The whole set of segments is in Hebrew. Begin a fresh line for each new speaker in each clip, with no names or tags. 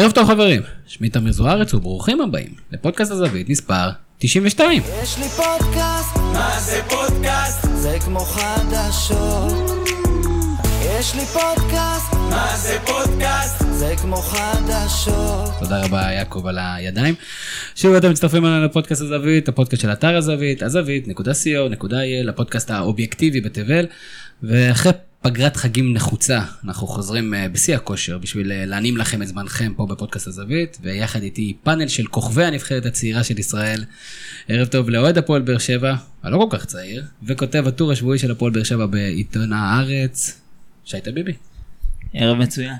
ערב טוב חברים, שמי תמיר זוארץ וברוכים הבאים לפודקאסט הזווית מספר 92.
יש לי פודקאסט, מה זה פודקאסט? זה כמו חדשות. יש לי פודקאסט, מה זה פודקאסט? זה כמו חדשות.
תודה רבה יעקב על הידיים. שוב אתם מצטרפים אלינו לפודקאסט הזווית, הפודקאסט של אתר הזווית, הזווית.co.il, הפודקאסט האובייקטיבי בתבל, ואחרי פגרת חגים נחוצה, אנחנו חוזרים אה, בשיא הכושר בשביל אה, להנעים לכם את זמנכם פה בפודקאסט הזווית, ויחד איתי פאנל של כוכבי הנבחרת הצעירה של ישראל. ערב טוב לאוהד הפועל באר שבע, הלא כל כך צעיר, וכותב הטור השבועי של הפועל באר שבע בעיתון הארץ, שי טביבי.
ערב מצוין.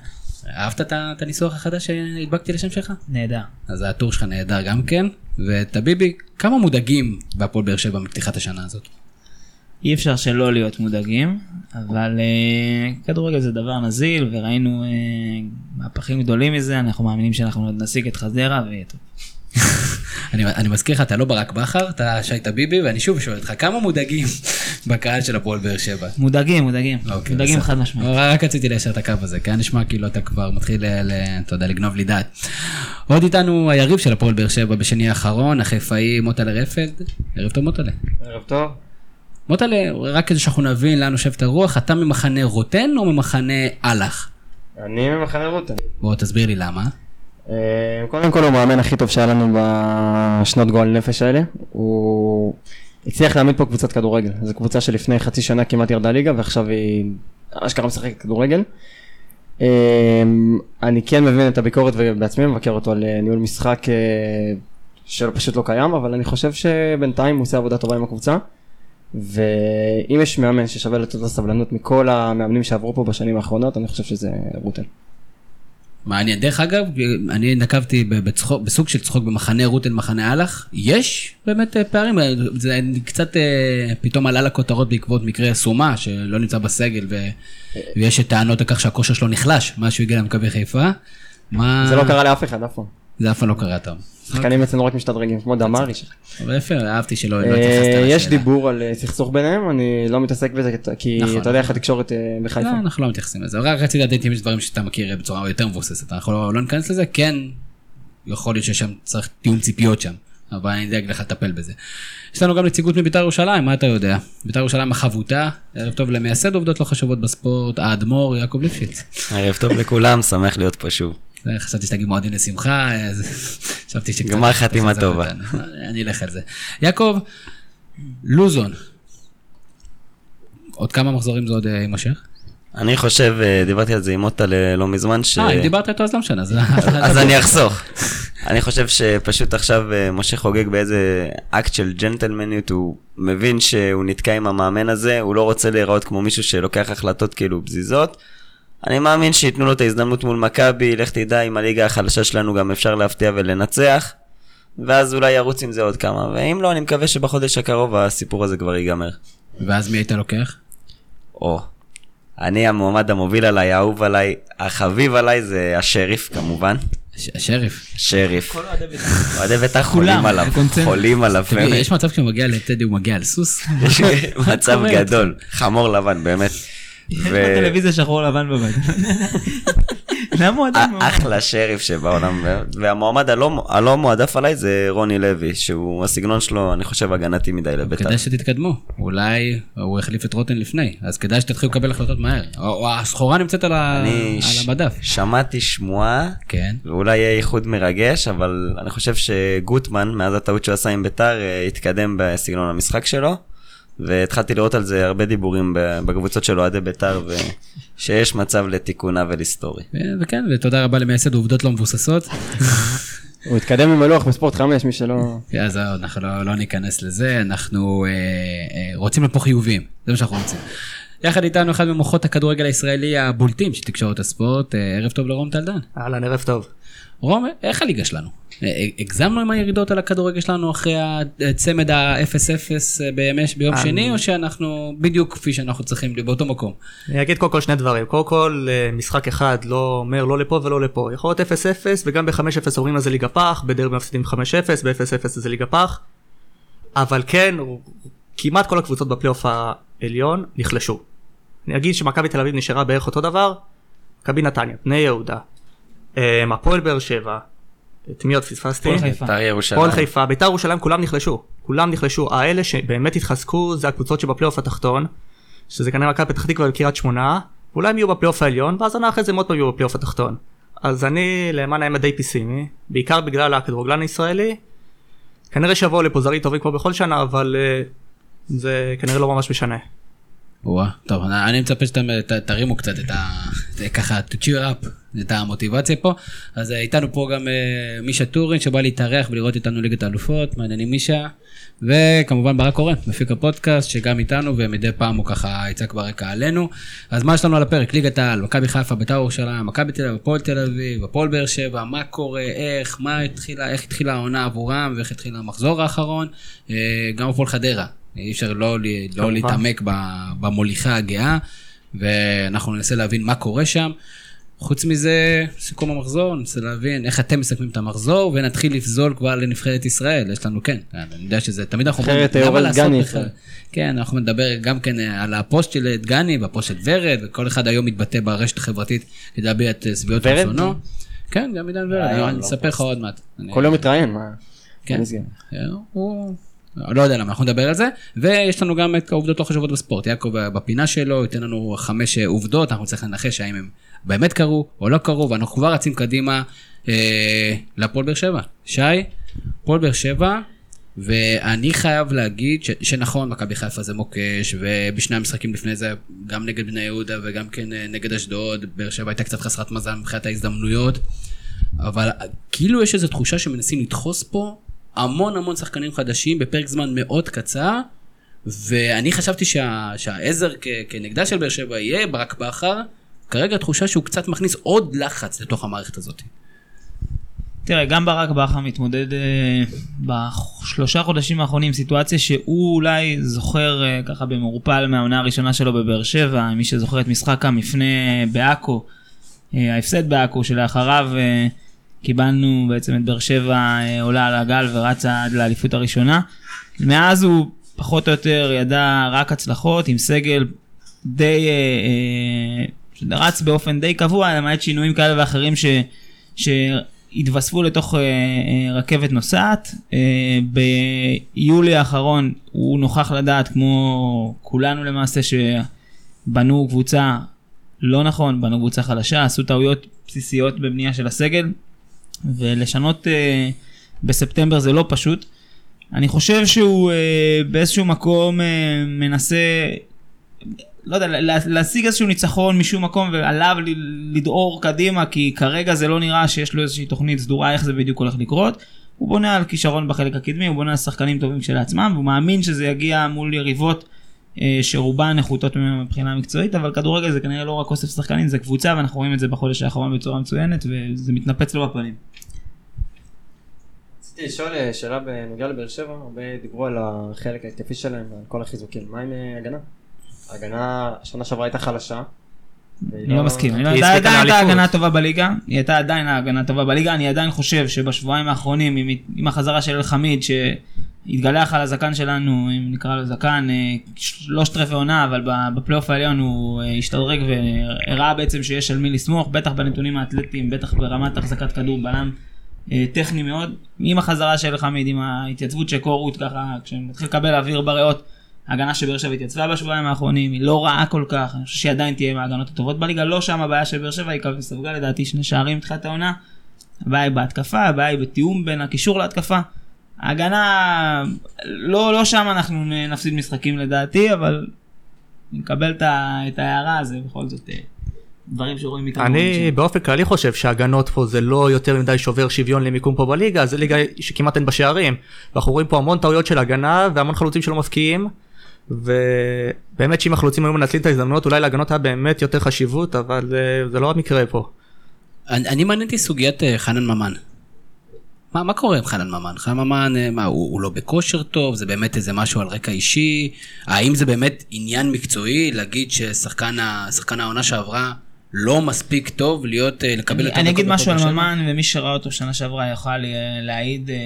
אהבת את הניסוח החדש שהדבקתי לשם שלך?
נהדר.
אז הטור שלך נהדר גם כן, וטביבי, כמה מודאגים בהפועל באר שבע מפתיחת השנה הזאת?
אי אפשר שלא להיות מודאגים, אבל uh, כדורגל זה דבר נזיל, וראינו uh, מהפכים גדולים מזה, אנחנו מאמינים שאנחנו עוד נשיג את חדרה, ויהיה טוב.
אני, אני מזכיר לך, אתה לא ברק בכר, אתה שי טביבי, ואני שוב שואל אותך, כמה מודאגים בקהל של הפועל באר שבע?
מודאגים, מודאגים.
אוקיי,
מודאגים. חד משמעית.
רק רציתי ליישר את הקו הזה, כי היה נשמע כאילו אתה כבר מתחיל, אתה יודע, לגנוב לי דעת. עוד איתנו היריב של הפועל באר שבע בשני האחרון, החיפאי מוטלה רפלד. ערב טוב מוטלה.
ערב טוב.
מוטלה, רק כדי שאנחנו נבין לאן נושבת הרוח, אתה ממחנה רוטן או ממחנה אהלך?
אני ממחנה רוטן.
בוא תסביר לי למה.
אה, קודם כל הוא המאמן הכי טוב שהיה לנו בשנות גועל נפש האלה. הוא הצליח להעמיד פה קבוצת כדורגל. זו קבוצה שלפני חצי שנה כמעט ירדה ליגה ועכשיו היא אשכרה משחקת כדורגל. אה, אני כן מבין את הביקורת ובעצמי מבקר אותו על אה, ניהול משחק אה, שלא פשוט לא קיים, אבל אני חושב שבינתיים הוא עושה עבודה טובה עם הקבוצה. ואם יש מאמן ששווה לתת לו סבלנות מכל המאמנים שעברו פה בשנים האחרונות, אני חושב שזה רוטן.
מעניין. דרך אגב, אני נקבתי בצחוק, בסוג של צחוק במחנה רוטן, מחנה אהלך. יש באמת אה, פערים, אה, זה קצת אה, פתאום עלה לכותרות בעקבות מקרה סומה שלא נמצא בסגל ו... ויש טענות על כך שהכושר שלו נחלש, מאז שהוא הגיע למכבי חיפה. מה...
זה לא קרה לאף אחד אף פעם.
זה אף פעם לא קרה טוב.
שחקנים אצלנו רק משתדרגים, כמו דמארי.
אבל יפה, אהבתי שלא לא
אה,
התייחסת לשאלה.
יש דיבור על אה, סכסוך ביניהם, אני לא מתעסק בזה, כי
נכון.
אתה יודע איך התקשורת אה, בחיפה.
לא, אנחנו לא מתייחסים לזה. רק רציתי לדעת אם יש דברים שאתה מכיר בצורה יותר מבוססת. אנחנו לא, לא ניכנס לזה, כן, יכול להיות ששם צריך תיאום ציפיות שם, אבל אני אדאג לך לטפל בזה. יש לנו גם נציגות מביתר ירושלים, מה אתה יודע? ביתר ירושלים החבוטה, ערב טוב למייסד עובדות לא חשובות בספורט, האדמו"ר יעקב ליפשיץ.
ערב טוב לכולם, שמח להיות פה שוב.
אה, חשבתי שתגיד מועדים לשמחה, אז חשבתי שקצת...
גמר חתימה טובה.
אותנו. אני אלך על זה. יעקב, לוזון. עוד כמה מחזורים זה עוד אה, יימשך?
אני חושב, אה, דיברתי על זה עם מוטה לא מזמן, ש...
אה, אם דיברת איתו אז לא משנה.
אז אני אחסוך. אני חושב שפשוט עכשיו אה, משה חוגג באיזה אקט של ג'נטלמניות, הוא מבין שהוא נתקע עם המאמן הזה, הוא לא רוצה להיראות כמו מישהו שלוקח החלטות כאילו פזיזות. אני מאמין שייתנו לו את ההזדמנות מול מכבי, לך תדע, עם הליגה החלשה שלנו גם אפשר להפתיע ולנצח, ואז אולי ירוץ עם זה עוד כמה, ואם לא, אני מקווה שבחודש הקרוב הסיפור הזה כבר ייגמר.
ואז מי היית לוקח?
או, אני המועמד המוביל עליי, האהוב עליי, החביב עליי זה השריף כמובן.
הש- השריף.
שריף.
כל אוהדי בית"ר.
אוהדי בית"ר
כולם,
חולים עליו. חולים עליו.
יש מצב כשהוא מגיע לטדי הוא מגיע על סוס?
מצב? גדול, חמור לבן, באמת.
יש
אה,
בטלוויזיה שחור לבן בבית. למה הוא עדיין
א- אחלה שריף שבעולם, והמועמד הלא מועדף עליי זה רוני לוי, שהוא, הסגנון שלו, אני חושב, הגנתי מדי לבית"ר.
כדאי שתתקדמו, אולי הוא החליף את רוטן לפני, אז כדאי שתתחילו לקבל החלטות מהר. הסחורה נמצאת על המדף.
שמעתי שמועה
כן.
ואולי יהיה איחוד מרגש, אבל אני חושב שגוטמן, מאז הטעות שהוא עשה עם ביתר, אה, התקדם בסגנון המשחק שלו, והתחלתי לראות על זה הרבה דיבורים בקבוצות של אוהדי ביתר, ושיש מצב לתיקון עוול היסטורי.
וכן, ותודה רבה למייסד עובדות לא מבוססות.
הוא התקדם עם הלוח בספורט 5, מי שלא...
אז זהו, אנחנו לא, לא ניכנס לזה, אנחנו אה, אה, רוצים להיות פה חיוביים, זה מה שאנחנו רוצים. יחד איתנו אחד ממוחות הכדורגל הישראלי הבולטים של תקשורת הספורט, אה, ערב טוב לרום טלדן.
אהלן, ערב טוב.
רום, איך הליגה שלנו? אה, אה, הגזמנו עם הירידות על הכדורגל שלנו אחרי הצמד ה-0-0 בימי- ביום
אה,
שני, או שאנחנו בדיוק כפי שאנחנו צריכים, באותו מקום?
אני אגיד קודם כל שני דברים. קודם כל, אה, משחק אחד לא אומר לא לפה ולא לפה. יכול להיות 0-0, וגם ב-5-0 אומרים לזה ליגה פח, בדרבי מפסידים 5-0, ב-0-0 זה ליגה פח. אבל כן, כמעט כל הקבוצות בפלייאוף העליון נחלשו. אני אגיד שמכבי תל אביב נשארה בערך אותו דבר, מכבי נתניה, בני יהודה, אה, הפועל באר שבע, את מי עוד פספסתי?
הפועל חיפה.
בית"ר ירושלים.
הפועל חיפה, בית"ר ירושלים כולם נחלשו, כולם נחלשו, האלה שבאמת התחזקו זה הקבוצות שבפלייאוף התחתון, שזה כנראה מכבי פתח תקווה וקריית שמונה, ואולי הם יהיו בפלייאוף העליון, ואז עונה אחרי זה הם עוד פעם יהיו בפלייאוף התחתון. אז אני למען האמת די פסימי, בעיקר בגלל הכדורגלן הישראלי, כנראה שיבואו לפה זרים טובים כמו בכל שנה, אבל אה, זה כנראה לא ממש משנה.
וואה, טוב, אני מצפה שאתם תרימו קצת את ה... ככה, to cheer up, את המוטיבציה פה. אז אה, איתנו פה גם אה, מישה טורין שבא להתארח ולראות איתנו ליגת האלופות, מעניינים מישה. וכמובן ברק קורן, מפיק הפודקאסט, שגם איתנו ומדי פעם הוא ככה יצעק ברקע עלינו. אז מה יש לנו על הפרק? ליגת העל, מכבי חיפה, בית"ר ירושלים, מכבי תל אביב, הפועל תל אביב, הפועל באר שבע, מה קורה, איך, מה התחילה, איך התחילה העונה עבורם ואיך התחיל המחזור האחרון. אה, גם הפועל חדרה, אי אפשר לא, לא להתעמק במוליכה הגאה, ואנחנו ננסה להבין מה קורה שם. חוץ מזה, סיכום המחזור, ננסה להבין איך אתם מסכמים את המחזור, ונתחיל לפזול כבר לנבחרת ישראל. יש לנו, כן, אני יודע שזה, תמיד אנחנו
נבחרת
למה לעשות. בכלל? כן, אנחנו נדבר גם כן אה, על הפוסט של דגני והפוסט של ורד, וכל אחד היום מתבטא ברשת החברתית כדי להביע את אה, שביעות? רצונו. כן, גם עידן ורד,
היום
אני
לא
אספר לך עוד מעט. אני-
כל יום מתראיין, מה?
כן. אה, הוא... לא יודע למה, אנחנו נדבר על זה. ויש לנו גם את העובדות לא חשובות בספורט. יעקב אה, בפינה שלו ייתן לנו חמש אה, עובדות, אנחנו צריכים לנחש האם הם באמת קרו או לא קרו, ואנחנו כבר רצים קדימה אה, להפועל באר שבע. שי, הפועל באר שבע, ואני חייב להגיד ש, שנכון, מכבי חיפה זה מוקש, ובשני המשחקים לפני זה, גם נגד בני יהודה וגם כן אה, נגד אשדוד, באר שבע הייתה קצת חסרת מזל מבחינת ההזדמנויות. אבל כאילו יש איזו תחושה שמנסים לדחוס פה המון המון שחקנים חדשים בפרק זמן מאוד קצר, ואני חשבתי שה, שהעזר כ, כנגדה של באר שבע יהיה ברק בכר, כרגע התחושה שהוא קצת מכניס עוד לחץ לתוך המערכת הזאת.
תראה, גם ברק בכר מתמודד אה, בשלושה חודשים האחרונים סיטואציה שהוא אולי זוכר אה, ככה במעורפל מהעונה הראשונה שלו בבאר שבע, מי שזוכר את משחק המפנה בעכו, אה, ההפסד בעכו שלאחריו קיבלנו בעצם את באר שבע עולה על הגל ורצה עד לאליפות הראשונה. מאז הוא פחות או יותר ידע רק הצלחות עם סגל די, אה, אה, רץ באופן די קבוע למעט שינויים כאלה ואחרים ש... שהתווספו לתוך אה, אה, רכבת נוסעת. אה, ביולי האחרון הוא נוכח לדעת, כמו כולנו למעשה, שבנו קבוצה לא נכון, בנו קבוצה חלשה, עשו טעויות בסיסיות בבנייה של הסגל, ולשנות אה, בספטמבר זה לא פשוט. אני חושב שהוא אה, באיזשהו מקום אה, מנסה לא יודע, לה- להשיג איזשהו ניצחון משום מקום ועליו לדהור קדימה, כי כרגע זה לא נראה שיש לו איזושהי תוכנית סדורה איך זה בדיוק הולך לקרות. הוא בונה על כישרון בחלק הקדמי, הוא בונה על שחקנים טובים כשלעצמם, והוא מאמין שזה יגיע מול יריבות אה, שרובן נחותות ממנו מבחינה מקצועית, אבל כדורגל זה כנראה לא רק אוסף שחקנים, זה קבוצה, ואנחנו רואים את זה בחודש האחרון בצורה מצוינת, וזה מתנפץ לו בפנים.
רציתי לשאול אה, שאלה בנוגע לבאר שבע, הרבה דיברו על החלק ההתקפי שלהם ועל כל החיזוקים. מה עם אה, הגנה? ההגנה שנה שעברה הייתה חלשה.
אני לא מסכים, אני לא-
היא
הייתה עדיין הייתה
לאליפות.
הגנה טובה בליגה, היא הייתה עדיין ההגנה טובה בליגה, אני עדיין חושב שבשבועיים האחרונים עם, החזרה של אלחמיד שהתגלח על הזקן שלנו, אם נקרא לו זקן, אה, שלושת רבעי עונה, אבל ב- בפלייאוף העליון הוא אה, השתדרג והראה בעצם שיש על מי לסמוך, בטח בנתונים האתלטיים, בטח ברמת החזקת כדור בלם אה, טכני מאוד, עם החזרה של אלחמיד, עם ההתייצבות של קורות ככה, כשמתחיל לקבל אוויר בריאות. ההגנה של באר שבע התייצבה בשבועיים האחרונים, היא לא רעה כל כך, אני חושב שהיא עדיין תהיה מההגנות הטובות בליגה, לא שם הבעיה של באר שבע, היא כבר ספגה לדעתי שני שערים מתחילת העונה. הבעיה היא בהתקפה, הבעיה היא בתיאום בין הקישור להתקפה. ההגנה, לא, לא שם אנחנו נפסיד משחקים לדעתי, אבל אני מקבל את ההערה, זה בכל זאת אה, דברים שרואים מכאן.
אני באופן כללי חושב שהגנות פה זה לא יותר מדי שובר שוויון למיקום פה בליגה, זה ליגה שכמעט אין בה שערים. ואנחנו רואים פה המון טעויות של הגנה והמון חלוצים שלא מבקיעים. ובאמת שאם החלוצים היו מנצלים את ההזדמנות אולי להגנות היה באמת יותר חשיבות אבל אה, זה לא המקרה פה.
אני, אני מעניין סוגיית אה, חנן ממן. מה, מה קורה עם חנן ממן? חנן ממן, אה, מה, הוא, הוא לא בכושר טוב? זה באמת איזה משהו על רקע אישי? האם זה באמת עניין מקצועי להגיד ששחקן העונה שעברה לא מספיק טוב להיות, אה, לקבל
אני,
יותר
אני אגיד משהו על? ממן, ומי שראה אותו שנה שעברה יוכל אה, להעיד אה, אה,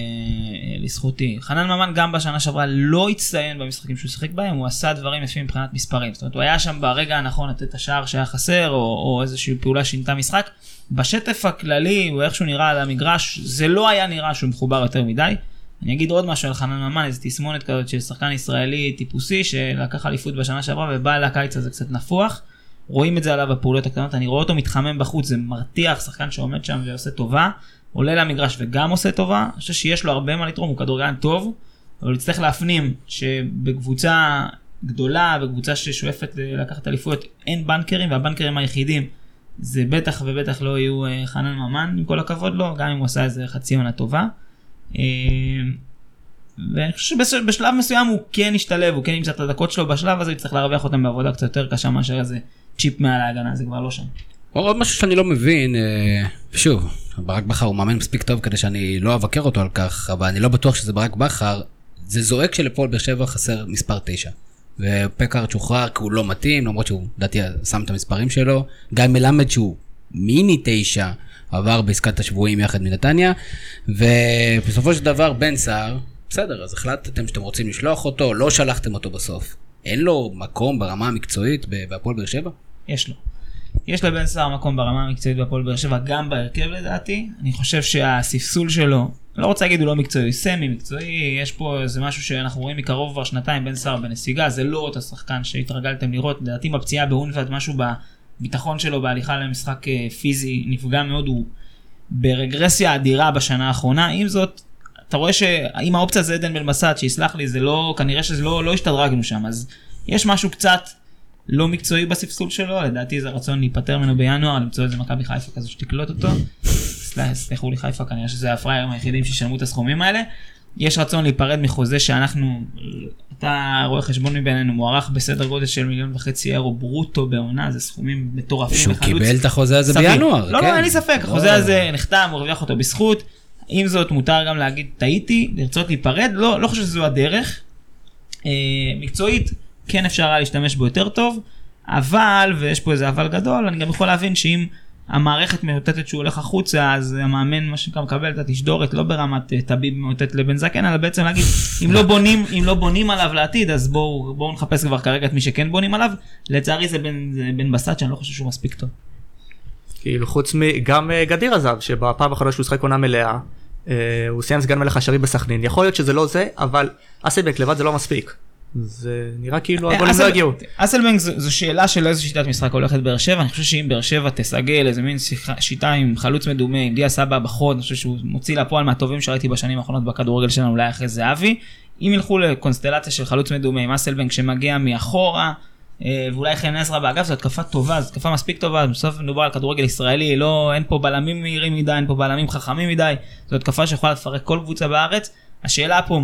לזכותי. חנן ממן גם בשנה שעברה לא הצטיין במשחקים שהוא שיחק בהם, הוא עשה דברים יפים מבחינת מספרים. זאת אומרת, הוא היה שם ברגע הנכון לתת את השער שהיה חסר, או, או איזושהי פעולה שינתה משחק. בשטף הכללי, או איך שהוא נראה על המגרש, זה לא היה נראה שהוא מחובר יותר מדי. אני אגיד עוד משהו על חנן ממן, איזו תסמונת כזאת של שחקן ישראלי טיפוסי שלקח אליפות בשנה שעברה ובא לקיץ הזה קצת נפוח. רואים את זה עליו בפעולות הקטנות, אני רואה אותו מתחמם בחוץ, זה מרתיח, שחקן שעומד שם ועושה טובה, עולה למגרש וגם עושה טובה, אני חושב שיש לו הרבה מה לתרום, הוא כדורגלן טוב, אבל הוא יצטרך להפנים שבקבוצה גדולה, בקבוצה ששואפת לקחת אליפויות, אין בנקרים, והבנקרים היחידים זה בטח ובטח לא יהיו אה, חנן ממן, עם כל הכבוד לו, גם אם הוא עשה איזה חצי עונה טובה. אה, ואני חושב שבשלב מסוים הוא כן ישתלב, הוא כן ימצא את הדקות שלו, בשלב הזה יצטרך להרוויח אותם בעבודה קצת יותר קשה מאשר איזה צ'יפ מעל ההגנה, זה כבר לא שם.
עוד משהו שאני לא מבין, אה, שוב, ברק בכר הוא מאמן מספיק טוב כדי שאני לא אבקר אותו על כך, אבל אני לא בטוח שזה ברק בכר. זה זועק שלפועל באר שבע חסר מספר 9. ופקארט שוחרר כי הוא לא מתאים, למרות שהוא, לדעתי, שם את המספרים שלו. גיא מלמד שהוא מיני 9, עבר בעסקת השבויים יחד מנתניה. ובסופו של דבר בן סער, בסדר, אז החלטתם שאתם רוצים לשלוח אותו, לא שלחתם אותו בסוף. אין לו מקום ברמה המקצועית בהפועל באר שבע?
יש לו. יש לבן סער מקום ברמה המקצועית בהפועל באר שבע, גם בהרכב לדעתי. אני חושב שהספסול שלו, לא רוצה להגיד הוא לא מקצועי, סמי מקצועי, יש פה איזה משהו שאנחנו רואים מקרוב כבר שנתיים, בן סער בנסיגה, זה לא אותו שחקן שהתרגלתם לראות, לדעתי בפציעה באונבד, משהו בביטחון שלו בהליכה למשחק אה, פיזי נפגע מאוד, הוא ברגרסיה אדירה בשנה האחרונה, עם זאת, אתה רואה שאם האופציה זה עדן בן בסט, שיסלח לי, זה לא, כנראה שזה לא, לא השתדרגנו שם, אז יש משהו קצת לא מקצועי בספסול שלו, לדעתי זה רצון להיפטר ממנו בינואר, למצוא איזה מכבי חיפה כזו שתקלוט אותו. סלח- סלחו לי חיפה, כנראה שזה הפראיירים היחידים שישלמו את הסכומים האלה. יש רצון להיפרד מחוזה שאנחנו, אתה רואה חשבון מבינינו, מוערך בסדר גודל של מיליון וחצי אירו ברוטו בעונה, זה סכומים מטורפים.
שהוא קיבל את החוזה הזה
סביר.
בינואר,
לא,
כן.
לא, אין לי ספק,
לא.
החוזה הזה נחתם, הוא הרוויח אותו בזכות. עם זאת, מותר גם להגיד, טעיתי, לרצות להיפרד, לא, לא חושב שזו הדרך. אה, מקצועית, כן אפשר היה להשתמש בו יותר טוב, אבל, ויש פה איזה אבל גדול, אני גם יכול להבין שאם המערכת מאותתת שהוא הולך החוצה, אז המאמן, מה שנקרא, מקבל את התשדורת, לא ברמת אה, טביב מאותת לבן זקן, אלא בעצם להגיד, אם לא בונים, אם לא בונים עליו לעתיד, אז בואו בואו נחפש כבר כרגע את מי שכן בונים עליו. לצערי זה בן, זה בן בסט, שאני לא חושב שהוא מספיק טוב.
כאילו חוץ מ... גם אה, גדיר עזב, שבפעם האחרונה שהוא שחק עונה מלאה, אה, הוא סיים סגן מלך השערים בסכנין. יכול להיות שזה לא זה, אבל אסלבק לבד זה לא מספיק. זה נראה כאילו הגולים לא הגיעו.
אסלבנק זו, שאלה של איזה שיטת משחק הולכת באר שבע, אני חושב שאם באר שבע תסגל איזה מין שיטה עם חלוץ מדומה, עם דיה סבא בחוד, אני חושב שהוא מוציא לפועל מהטובים שראיתי בשנים האחרונות בכדורגל שלנו, אולי אחרי זהבי. אם ילכו לקונסטלציה של חלוץ מדומה עם אסלבנק שמגיע מאחורה, אה, ואולי חן עזרא באגף, זו התקפה טובה, זו התקפה מספיק טובה, בסוף מדובר על כדורגל ישראלי, לא, אין פה בלמים מהירים מדי, אין פה בלמים חכמים מדי, זו התקפה שיכולה לפרק כל קבוצה בארץ. השאלה פה,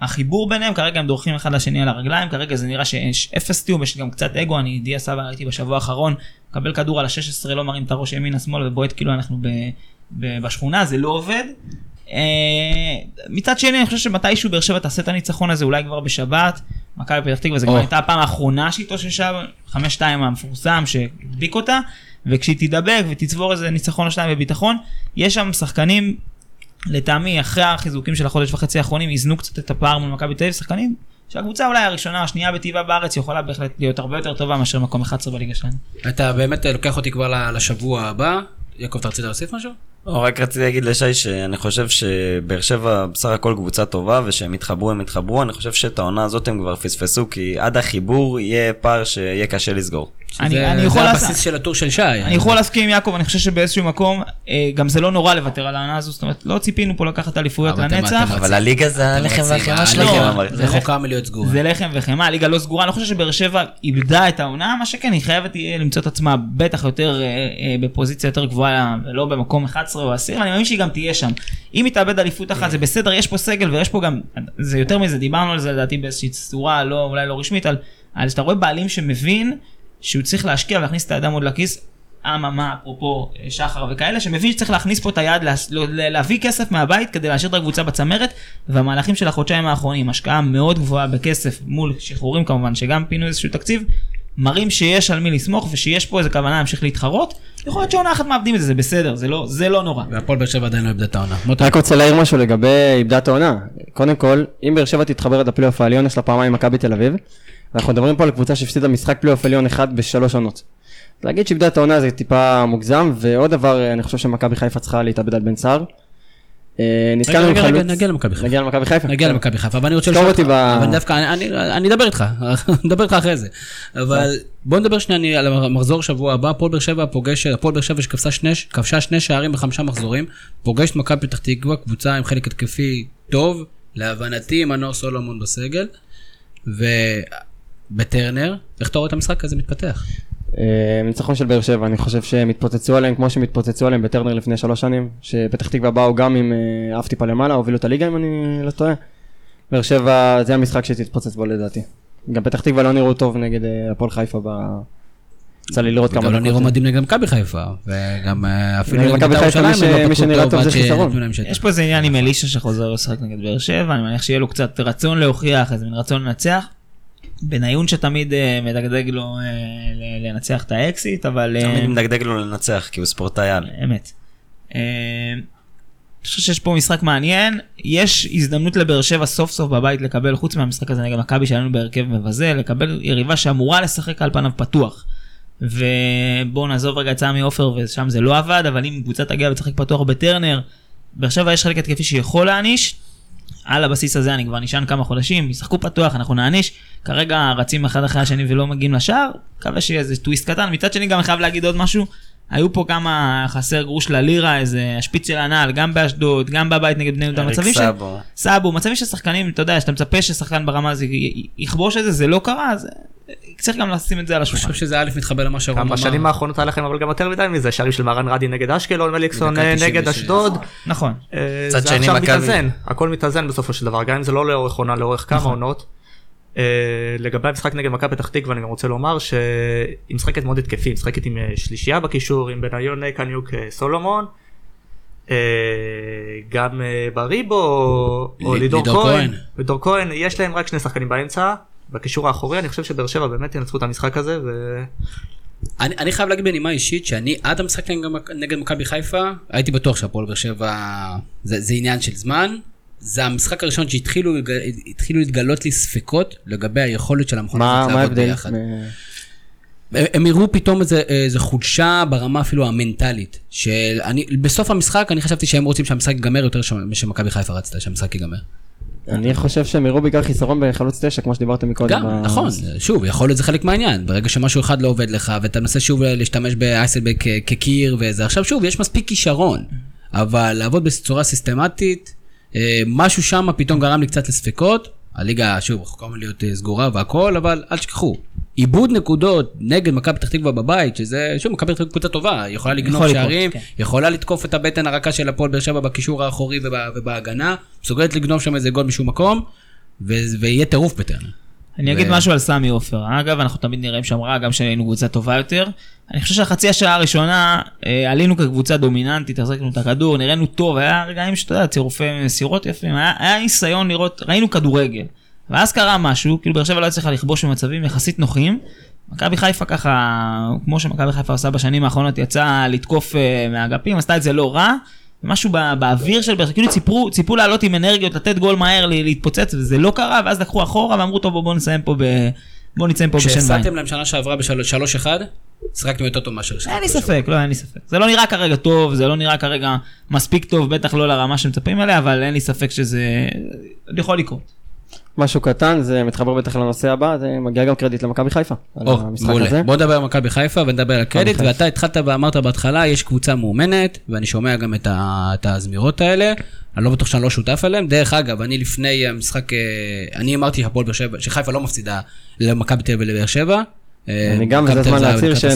החיבור ביניהם, כרגע הם דורכים אחד לשני על הרגליים, כרגע זה נראה שיש אפס תיאום, יש גם קצת אגו, אני דיה סבא ראיתי בשבוע האחרון, מקבל כדור על ה-16, לא מרים את הראש ימינה שמאלה ובועט כאילו אנחנו ב, ב, בשכונה, זה לא עובד. אה, מצד שני אני חושב שמתישהו באר שבע תעשה את הניצחון הזה אולי כבר בשבת, מכבי פתח תקווה זה כבר. הייתה הפעם האחרונה שהיא התאוששה, 5-2 המפורסם שהדביק אותה, וכשהיא תדבק ותצבור איזה ניצחון או שניים בביטחון, יש שם שחקנים לטעמי אחרי החיזוקים של החודש וחצי האחרונים איזנו קצת את הפער מול מכבי תל אביב שחקנים שהקבוצה אולי הראשונה או השנייה בטבעה בארץ יכולה בהחלט להיות הרבה יותר טובה מאשר מקום 11 בליגה שלנו.
אתה באמת לוקח אותי כבר לשבוע הבא. יעקב, אתה רצית להוסיף משהו?
לא, רק רציתי להגיד לשי שאני חושב שבאר שבע בסך הכל קבוצה טובה ושהם יתחברו הם יתחברו, אני חושב שאת העונה הזאת הם כבר פספסו כי עד החיבור יהיה פער שיהיה קשה לסגור.
אני-
שזה-
אני יכול
הבסיס של הטור של שי.
אני יכול להסכים עם יעקב אני חושב שבאיזשהו מקום אה, גם זה לא נורא לוותר על העונה הזו זאת אומרת לא ציפינו פה לקחת אליפויות לנצח.
אתם
אבל הליגה זה הלחם והחמאה של
הליגה,
הליגה.
אבל-
אמרתי.
זה
רחוקה מלהיות סגורה.
זה לחם וחמאה, הליגה לא סגורה, אני לא חושב שבאר שבע איבדה את העונה, מה שכן, היא חייבת תהיה למצוא את עצמה בטח יותר אה, אה, בפוזיציה יותר גבוהה, ולא במקום 11 או 10, אני מאמין שהיא גם תהיה שם. אם היא תאבד אליפות אחת זה בסדר, יש פה סגל ויש פה גם, זה יותר מזה, דיברנו על זה לדעתי באיזושהי צורה, לא, אולי לא רשמית, על, על שאתה רואה בעלים שמבין שהוא צריך להשקיע ולהכניס את הידם עוד לכיס. אממה, אפרופו אה, שחר וכאלה, שמבין שצריך להכניס פה את היד, לה, לה- להביא כסף מהבית כדי להשאיר את הקבוצה בצמרת, והמהלכים של החודשיים האחרונים, השקעה מאוד גבוהה בכסף מול שחרורים כמובן, שגם פינו איזשהו תקציב, מראים שיש על מי לסמוך ושיש פה איזה כוונה להמשיך להתחרות, יכול להיות שעונה אחת מאבדים את זה, זה בסדר, זה לא, זה לא נורא.
והפועל באר שבע עדיין לא איבדה את העונה.
רק רוצה להעיר משהו לגבי עמדת העונה. קודם כל, אם באר שבע תתחבר את הפלייאוף העליון, יש לה פעמיים מכבי תל אביב. ואנחנו מדברים פה על קבוצה שהפסידה משחק פלייאוף עליון אחד בשלוש עונות. להגיד שאיבדה את העונה זה טיפה מוגזם, ועוד דבר, אני חושב שמכבי חיפה צריכה להתאבד על בן סער. אה,
רגע,
נתקלנו עם חלוץ...
נגיע למכבי חיפה.
נגיע למכבי חיפה?
נגיע למכבי חיפה, אבל אני רוצה לשאול אותך, אבל דווקא אני- אדבר איתך, נדבר איתך אחרי זה. אבל בוא נדבר שנייה על המחזור שבוע הבא, הפועל באר שבע פוגש, הפועל באר שבע שכבשה שני- שערים בחמישה מחזורים, פוגשת מכבי פתח תקווה, קבוצה עם חלק התקפי טוב, להבנתי מנור סולומון בסגל, ובטרנר, איך אתה רואה את המשחק הזה מתפתח?
אה, ניצחון של באר שבע, אני חושב שהם התפוצצו עליהם כמו שהם התפוצצו עליהם בטרנר לפני שלוש שנים, שפתח תקווה באו גם עם אה, אף טיפה למעלה, הובילו את הליגה אם אני לא טועה. באר שבע זה המשחק שתתפוצץ בו לדעתי. גם פתח תקווה לא נראו טוב נגד אה, הפועל חיפה ב... יצא לי לראות כמה
גם לא
דקות.
נראו מדהים נגד מכבי חיפה, וגם אפילו
נגד מכבי
בית"ר
חיפה, מי
לא
שנראה טוב זה חיסרון.
יש פה איזה עניין עם אלישע שחוזר לשחק נגד באר שבע, אני מניח שיהיה לו קצת רצון להוכיח, איזה מין רצון לנצח. בניון שתמיד אה, מדגדג לו אה, לנצח את האקסיט, אבל... אה,
תמיד מדגדג לו לנצח, כי הוא ספורטאי על.
אמת. אני חושב שיש פה משחק מעניין, יש הזדמנות לבאר שבע סוף סוף בבית לקבל, חוץ מהמשחק הזה נגד מכבי שלנו בהרכב מבזה, לקבל יריבה שאמורה לשחק על פניו פתוח. ובואו נעזוב רגע את סמי עופר ושם זה לא עבד, אבל אם קבוצה תגיע ותשחק פתוח בטרנר, באר שבע יש חלק התקפי שיכול להעניש. על הבסיס הזה אני כבר נשען כמה חודשים, ישחקו פתוח, אנחנו נעניש. כרגע רצים אחד אחרי השני ולא מגיעים לשער, מקווה שיהיה איזה טוויסט קטן. מצד שני גם אני חייב להגיד עוד משהו, היו פה כמה חסר גרוש ללירה, איזה השפיץ של הנעל, גם באשדוד, גם בבית נגד בני יהודה,
אריק
מצבים של...
סאבו.
סאבו, מצבים של שחקנים, אתה יודע, שאתה מצפה ששחקן ברמה הזו יכבוש את זה, זה לא קרה, אז אה, צריך גם לשים את זה על
אני
השולחן.
חושב שזה א' מתחבר למה שרון
גם
אמר.
בשנים האחרונות היה לכם אבל גם יותר מדי מזה, שערים של מרן רדי נגד אשקלון, מליקסון
בדקה 96.
נגד אשדוד.
נכון.
אה, זה עכשיו. מתאזן, הכל מתאזן בסופו של דבר, גם אם זה לא לאורך עונה, לאורך כמה עונות. אה, לגבי המשחק נגד מכבי פתח תקווה אני גם רוצה לומר שהיא משחקת מאוד התקפי, היא משחקת עם אה, שלישייה בקישור, עם בניון קניוק אה, סולומון. גם בריבו או לידור כהן. לידור כהן, יש להם רק שני שחקנים באמצע, בקישור האחורי, אני חושב שבאר שבע באמת ינצחו את המשחק הזה, ו...
אני, אני חייב להגיד בנימה אישית שאני עד המשחק נגד, נגד מכבי חיפה הייתי בטוח שהפועל באר שבע זה, זה עניין של זמן. זה המשחק הראשון שהתחילו התחילו להתגלות לי ספקות לגבי היכולת של המכונה הזאת לעבוד? ביחד.
מ-
הם הראו פתאום איזה, איזה חולשה ברמה אפילו המנטלית. שאני, בסוף המשחק אני חשבתי שהם רוצים שהמשחק ייגמר יותר משמכבי חיפה רצתה שהמשחק ייגמר.
אני חושב שהם הראו בעיקר חיסרון בחלוץ תשע, כמו שדיברתם מקודם.
גם,
ב-
נכון, שוב, יכול להיות זה חלק מהעניין. ברגע שמשהו אחד לא עובד לך, ואתה מנסה שוב להשתמש באייסלבק כקיר וזה, עכשיו שוב, יש מספיק כישרון, אבל לעבוד בצורה סיסטמטית, אה, משהו שם פתאום גרם לי קצת לספקות. הליגה, שוב, רחוקה מלהיות אה, סגורה והכל, אבל אל תשכחו. איבוד נקודות נגד מכבי פתח תקווה בבית, שזה, שוב, מכבי פתח תקווה קבוצה טובה, יכולה לגנוב
יכול לקרות,
שערים,
כן.
יכולה לתקוף את הבטן הרכה של הפועל באר שבע בקישור האחורי וב- ובהגנה, מסוגלת לגנוב שם איזה גול משום מקום, ו- ויהיה טירוף בטרנר.
אני אגיד משהו על סמי עופר. אגב, אנחנו תמיד נראים שם רע, גם כשהיינו קבוצה טובה יותר. אני חושב שהחצי השעה הראשונה אה, עלינו כקבוצה דומיננטית, החזקנו את הכדור, נראינו טוב, היה רגעים שאתה יודע, צירופי מסירות יפים, היה, היה ניסיון לראות, ראינו כדורגל. ואז קרה משהו, כאילו באר שבע לא הצליחה לכבוש במצבים יחסית נוחים. מכבי חיפה ככה, כמו שמכבי חיפה עושה בשנים האחרונות, יצאה לתקוף אה, מהאגפים, עשתה את זה לא רע. משהו בא- באוויר של באר שבע, כאילו ציפו, ציפו לעלות עם אנרגיות, לתת גול מהר, להתפוצץ, וזה לא קרה, ואז לקחו אחורה ואמרו, טוב, בואו בוא נסיים פה ב... בואו נצא פה בשן ועין.
כשהפסדתם להם שנה שעברה ב-3-1, שיחקתם יותר טוב מאשר
אין לי ספק, לא, אין לי ספק. זה לא נראה כרגע טוב, זה לא נראה כרגע מספיק טוב, בטח לא לרמה שמצפים אליה, אבל אין לי ספק שזה יכול לקרות.
משהו קטן, זה מתחבר בטח לנושא הבא, זה מגיע גם קרדיט למכבי חיפה.
או, מעולה.
הזה.
בוא נדבר על מכבי חיפה ונדבר על קרדיט. ואתה התחלת ואמרת בהתחלה, יש קבוצה מאומנת, ואני שומע גם את ה- את הזמירות האלה, אני לא בטוח שאני לא שותף אליהן. דרך אגב, אני לפני המשחק, אה, אני אמרתי שהפועל באר שבע, שחיפה לא מפסידה למכבי תל אביב ולבאר שבע. אה,
אני גם, וזה
היה
להצהיר שאני...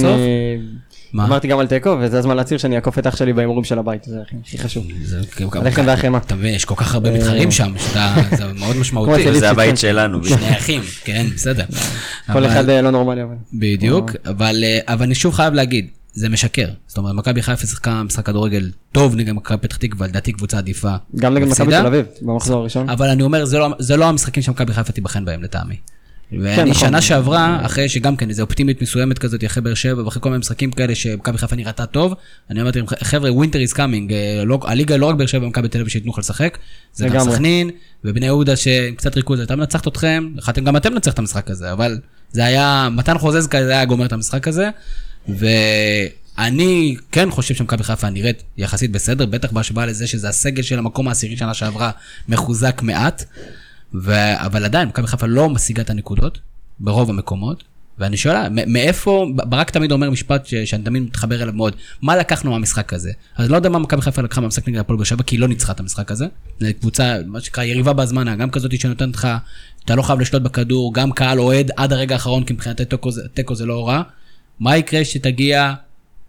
מה?
אמרתי גם על תיקו, וזה הזמן להצהיר שאני אעקוף את אח שלי בהימורים של הבית, זה הכי- חשוב.
זה
הלחם והחמאה.
אתה מבין, יש כל כך הרבה מתחרים שם, שאתה- זה מאוד משמעותי.
זה הבית
כן.
שלנו.
שני אחים, כן, בסדר.
כל אחד אה, לא נורמלי אבל.
בדיוק, אבל, אה, אבל אני שוב חייב להגיד, זה משקר. זאת אומרת, מכבי חיפה שיחקה משחק כדורגל טוב נגד מכבי פתח תקווה, לדעתי קבוצה עדיפה.
גם נגד מכבי תל אביב, במחזור הראשון.
אבל אני אומר, זה לא, זה לא המשחקים שמכבי חיפה תיבחן בהם לטעמי. ואני
נכון.
שנה שעברה, אחרי שגם כן איזו אופטימית מסוימת כזאת, אחרי באר שבע, ואחרי כל מיני משחקים כאלה שמכבי חיפה נראתה טוב, אני אמרתי להם, חבר'ה, winter is coming, הליגה לא רק באר שבע ומכבי תל אביב שייתנו לך לשחק, זה גם. סכנין, ובני יהודה שעם קצת ריכוז הייתה מנצחת אתכם, גם אתם לנצח את המשחק הזה, אבל זה היה, מתן חוזז כזה היה גומר את המשחק הזה, ואני כן חושב שמכבי חיפה נראית יחסית בסדר, בטח בהשוואה לזה שזה הסגל של המקום העשירי שנה שעברה מחוזק מעט, ו... אבל עדיין, מכבי חיפה לא משיגה את הנקודות ברוב המקומות, ואני שואל, מ- מאיפה, ברק תמיד אומר משפט ש... שאני תמיד מתחבר אליו מאוד, מה לקחנו מהמשחק הזה? אז לא יודע מה מכבי חיפה לקחה מהמשחק נגד הפועל באר שבע, כי היא לא ניצחה את המשחק הזה. זו קבוצה, מה שנקרא, יריבה בהזמנה, גם כזאת שנותנת לך, אתה לא חייב לשלוט בכדור, גם קהל אוהד עד הרגע האחרון, כי מבחינת תיקו זה- זה לא רע. מה יקרה שתגיע...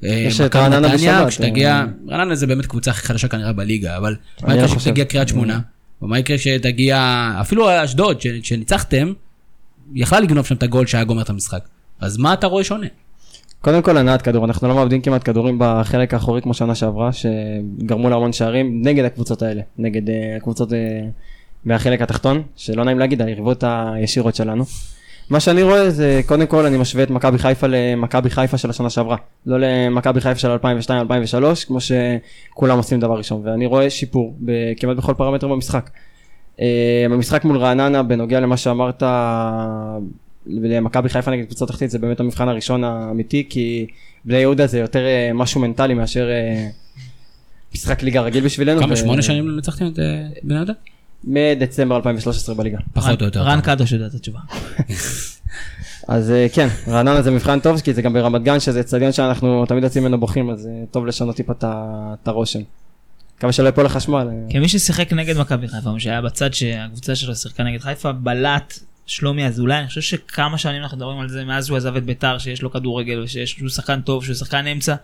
אה,
יש את רעננה בשבת,
כשתגיע,
אה.
רעננה זה באמת קבוצה הכי חדשה כנראה בליגה, אבל מה יקרה
לא.
שתגיע קריית שמונה? ומה יקרה שתגיע, אפילו אשדוד, שניצחתם, יכלה לגנוב שם את הגול שהיה גומר את המשחק. אז מה אתה רואה שונה?
קודם כל הנעת כדור, אנחנו לא מאבדים כמעט כדורים בחלק האחורי כמו שנה שעברה, שגרמו להמון שערים נגד הקבוצות האלה, נגד אה, הקבוצות אה, מהחלק התחתון, שלא נעים להגיד, היריבות הישירות שלנו. מה שאני רואה זה, קודם כל אני משווה את מכבי חיפה למכבי חיפה של השנה שעברה, לא למכבי חיפה של 2002-2003, כמו שכולם עושים דבר ראשון, ואני רואה שיפור ב- כמעט בכל פרמטר במשחק. אה, במשחק מול רעננה, בנוגע למה שאמרת, למכבי חיפה נגד קבוצות תחתית זה באמת המבחן הראשון האמיתי כי בני יהודה זה יותר אה, משהו מנטלי מאשר אה, משחק ליגה רגיל בשבילנו.
כמה,
ו-
שמונה שנים לא ניצחתם את בני יהודה?
מדצמבר 2013 בליגה.
פחות או יותר.
רן קדוש יודע את התשובה.
אז אה, כן, רעננה זה מבחן טוב כי זה גם ברמת גן שזה אצטדיון שאנחנו תמיד יוצאים ממנו בוכים אז אה, טוב לשנות טיפה את הרושם. מקווה שלא יפול לחשמל. אה.
כמי ששיחק נגד מכבי חיפה, מי שהיה בצד שהקבוצה שלו שיחקה נגד חיפה, בלט שלומי אזולאי, אני חושב שכמה שנים אנחנו מדברים על זה, מאז הוא עזב את ביתר, שיש לו כדורגל שהוא שחקן טוב, שהוא שחקן אמצע,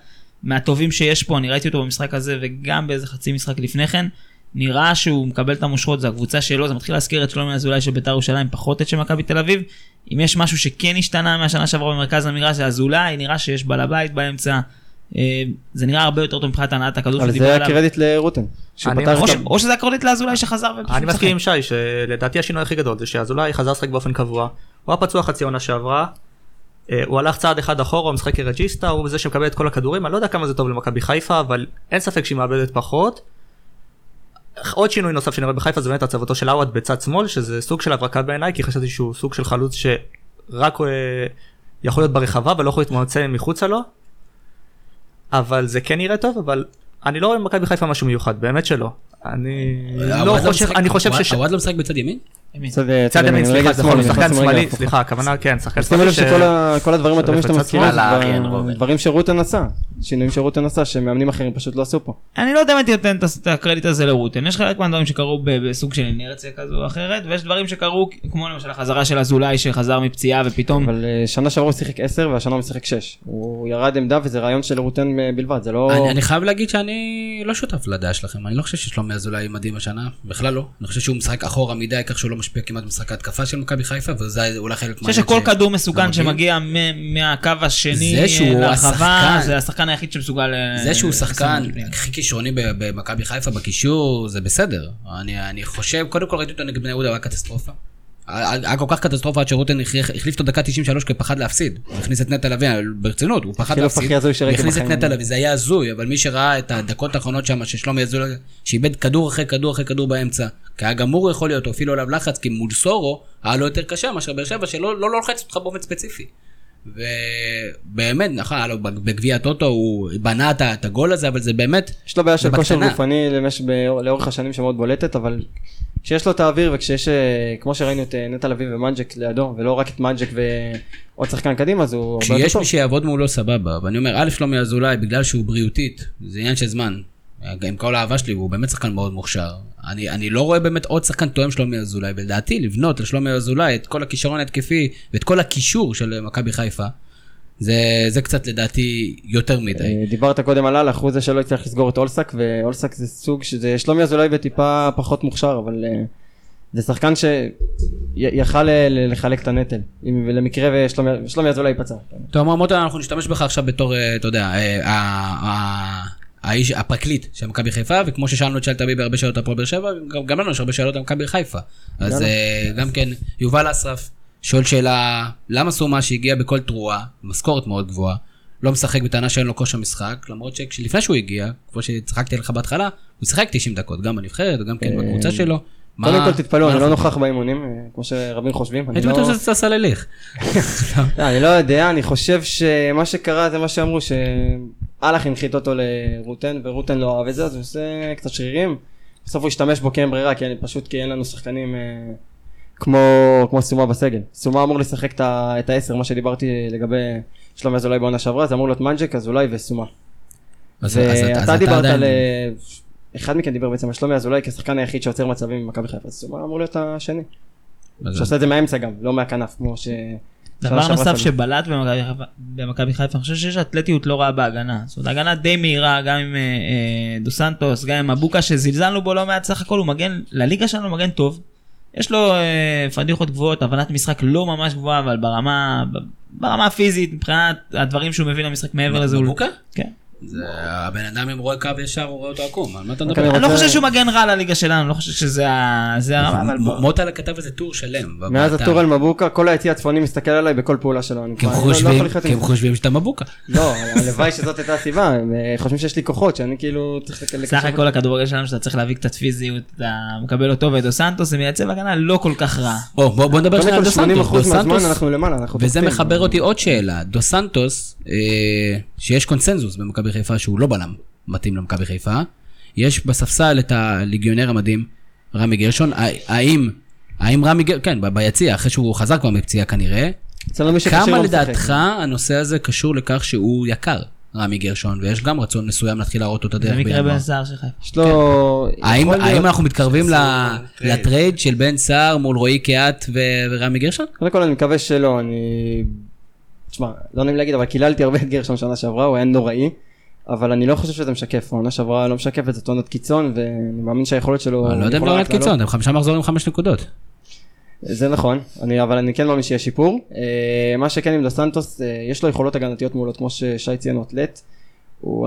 מהטובים שיש פה, אני ראיתי אותו במשחק הזה וגם באיזה חצי משחק לפני כן, נראה שהוא מקבל את המושכות, זו הקבוצה שלו, זה מתחיל להזכיר את שלומי אזולאי של ביתר ירושלים, פחות את של מכבי תל אביב. אם יש משהו שכן השתנה מהשנה שעברה במרכז המגרש, זה אזולאי, נראה שיש בעל הבית באמצע. אה, זה נראה הרבה יותר טוב מבחינת הנעת הכדור
אבל
שדיבר
זה
עליו.
הקרדיט לרוטן. שהוא
אני
פתר
או, שזה הקרדיט לאזולאי שחזר ופשוט
אני. מסכים עם שי שלדעתי השינוי הכי גדול זה שאזולאי חזר לשחק באופן קבוע. הוא היה פצוע חצי עונה שעברה. אה, הוא הלך צעד אחד אחורה, הוא משחק כרג'יסטה, הוא זה שמקבל את כל הכדורים, אני לא יודע כמה זה טוב למכבי חיפה, אבל אין ספק שהיא מאבדת פחות. עוד שינוי נוסף שאני רואה בחיפה זה באמת הצבתו של עווד בצד שמאל, שזה סוג של הברקה בעיניי, כי חשבתי שהוא סוג של חלוץ שרק אה, יכול להיות ברחבה ולא יכול להתמוצא מחוצה לו. אבל זה כן נראה טוב, אבל אני לא רואה במכבי חיפה משהו מיוחד, באמת שלא. אני לא
עווד
חושב, אני חושב שש...
עווד לא משחק בצד ימין?
צד
ימין, סליחה, נכון, שחקן שמאלי. סליחה, הכוונה, כן, שחקן
שימו
שמאלי
לב שכל הדברים הטובים כבר
רובן.
דברים שרוטן עשה, שינויים שרוטן עשה שמאמנים אחרים פשוט לא עשו פה.
אני לא יודע אם הייתי נותן את הקרדיט הזה לרוטן, יש חלק מהדברים שקרו ב- בסוג של אינרציה כזו או אחרת, ויש דברים שקרו כמו למשל החזרה של אזולאי שחזר מפציעה ופתאום,
אבל אה, שנה שעברה הוא שיחק 10 והשנה הוא משחק 6. הוא ירד עמדה וזה רעיון של רוטן אה, בלבד, זה לא...
אני, אני חייב להגיד שאני לא שותף לדעה שלכם, אני לא חושב ששלומי אזולאי מדהים השנה, בכלל לא. אני חושב שהוא משחק אחורה מדי, כך שהוא לא משפיע כמעט במשחק ההתקפה של מכבי חיפה, וזה אולי חלק
אני חושב שכל
ש-
כדור מסוכן. שמגיע מ- מהקו השני
זה שהוא
לרחבה,
השחקן-
זה השחקן היחיד שמסוגל... אה,
זה שהוא שחקן. הכי כישרוני במכבי חיפה בקישור, זה בסדר. אני, אני חושב, קודם כל ראיתי אותו נגד בני יהודה, הוא היה קטסטרופה. היה כל כך קטסטרופה עד שרוטן החליף אותו דקה 93 כי פחד להפסיד. הוא הכניס את נטע לביא, ברצינות, הוא פחד
החילוף
להפסיד.
שראיתי
הכניס את. נטע לביא, זה היה הזוי, אבל מי שראה את הדקות האחרונות שם, ששלומי אזולאי, שאיבד כדור אחרי כדור אחרי כדור באמצע, כי היה גמור יכול להיות, או אפילו עליו לחץ, כי מול סורו, היה לו יותר קשה מאשר באר שבע, שלא לא, לא לוחץ אותך באופן ספציפי. ובאמת, נכון, היה לו בגביע הטוטו, הוא בנה את הגול הזה, אבל זה באמת,
יש לו בעיה של כושר. גופני לאורך השנים שמאוד בולטת, אבל כשיש לו את האוויר וכשיש, אה, כמו שראינו את אה, נטע לביא ומנג'ק לידו, ולא רק את מנג'ק ועוד שחקן קדימה, אז הוא הרבה יותר
כשיש. מי שיעבוד מולו סבבה, ואני אומר, א' שלומי אזולאי, בגלל שהוא בריאותית, זה עניין של זמן. עם כל האהבה שלי, הוא באמת שחקן מאוד מוכשר. אני, אני לא רואה באמת עוד שחקן תואם שלומי אזולאי, ולדעתי לבנות על שלומי אזולאי את כל הכישרון ההתקפי ואת כל הקישור של מכבי חיפה, זה, זה קצת לדעתי יותר מדי.
אה, דיברת קודם על הלך, הוא זה שלא הצליח לסגור את אולסק, ואולסק זה סוג שזה שלומי אזולאי וטיפה פחות מוכשר, אבל אה, זה שחקן שיכל לחלק את הנטל, למקרה ושלומי שלומי אזולאי ייפצע.
טוב, מר מוטה, אנחנו נשתמש בך עכשיו בתור, אה, אתה יודע, האיש, הפרקליט של מכבי חיפה, וכמו ששאלנו את שאלת אביבי הרבה שאלות על הפועל באר שבע, גם- גם לנו יש הרבה שאלות על מכבי חיפה. אז. אה, גם כן, יובל אסרף שואל שאלה, למה סומה שהגיע בכל תרועה, משכורת מאוד גבוהה, לא משחק בטענה שאין לו כושר משחק, למרות שלפני שהוא הגיע, כמו שצחקתי עליך בהתחלה, הוא שיחק 90 דקות, גם בנבחרת וגם כן בקבוצה שלו. מה-
קודם כל תתפלאו, אני לא נוכח באימונים, אה, כמו שרבים חושבים.
הייתי
לא-
בטוח שזה ססה לליך.
לא, אני לא יודע, אני חושב שמה שקרה זה מה שאמרו, שאלח הנחית אותו לרוטן, ורוטן לא אהב את זה, אז הוא עושה קצת שרירים. בסוף הוא השתמש בו כי אין ברירה, כי אני- פשוט כי אין לנו שחקנים אה, כמו, כמו סומה בסגל. סומה אמור לשחק את העשר, מה שדיברתי לגבי שלומי אזולאי בעונה שעברה, זה אמור להיות מנג'ק, אזולאי וסומה.
אז-
ואתה
אתה
דיברת על... אה, אחד מכם דיבר בעצם על שלומי אזולאי כשחקן היחיד שיוצר מצבים במכבי חיפה, אז סומה אמור להיות השני. שעושה את זה מהאמצע גם, לא מהכנף, כמו ש...
דבר נוסף. שבלט במכבי חיפה- אני חושב שיש אתלטיות לא רעה בהגנה. זאת אומרת, הגנה די מהירה, גם עם אה, אה, דו סנטוס, גם עם אבוקה שזלזלנו בו לא מעט, סך הכל הוא מגן, לליגה שלנו מגן טוב. יש לו אה, פדיחות גבוהות, הבנת משחק לא ממש גבוהה, אבל ברמה, ברמה הפיזית, מבחינת הדברים שהוא מביא למשחק מעבר לזה, הוא...
מבוקה?
כן.
הבן אדם אם רואה קו ישר הוא רואה אותו עקום, על מה אתה מדבר?
אני
לא חושב שהוא מגן רע לליגה שלנו, אני לא חושב שזה ה- זה הרמה, אבל בוא.
מ- מוטלה כתב איזה טור שלם.
מאז. הטור על מבוקה, כל היציע הצפוני מסתכל עליי בכל פעולה שלו. אני
כי הם
לא- לא
חושבים- שאתה מבוקה.
לא, הלוואי שזאת הייתה הסיבה, הם אה, חושבים שיש לי כוחות, שאני כאילו צריך לקשר...
סך הכל הכדורגל שלנו שאתה צריך להביא קצת פיזיות, אתה מקבל אותו ואת דו סנטוס, זה מייצב הגנה לא כל כך רע.
בוא נדבר שנייה על
קודם
דו
כל
סנטוס.
80%
דו
מהזמן
סנטוס-
אנחנו למעלה, אנחנו
וזה. מחבר אותי עוד שאלה, דו סנטוס, אה, שיש קונסנזוס במכבי חיפה שהוא לא בלם מתאים למכבי חיפה, יש בספסל את הליגיונר המדהים, רמי גרשון, האם, האם רמי גרשון, כן, ביציע, אחרי שהוא חזר כבר מפציעה כנראה, כמה. לדעתך הנושא הזה קשור לכך שהוא יקר, רמי גרשון, ויש גם רצון מסוים להתחיל להראות אותו
זה
דרך
מקרה
בינואר.
בן סער של חיפה.
יש לו...
האם,
יכול
האם אנחנו מתקרבים. לטרייד של בן סער מול רועי קיאט ורמי גרשון?
קודם כל אני מקווה שלא, אני... תשמע, לא נעים להגיד, אבל קיללתי הרבה את גרשון שנה שעברה, הוא היה נוראי. אבל אני לא חושב שזה משקף, העונה שעברה לא משקפת, זאת עונת קיצון, ואני מאמין שהיכולת שלו...
אני לא יודע אם לא עונת קיצון. אתם חמישה מחזורים חמש נקודות.
זה נכון, אני, אבל אני כן מאמין שיהיה שיפור. אה, מה שכן עם דו סנטוס, אה, יש לו יכולות הגנתיות מעולות, כמו ששי ציין, הוא אתלט.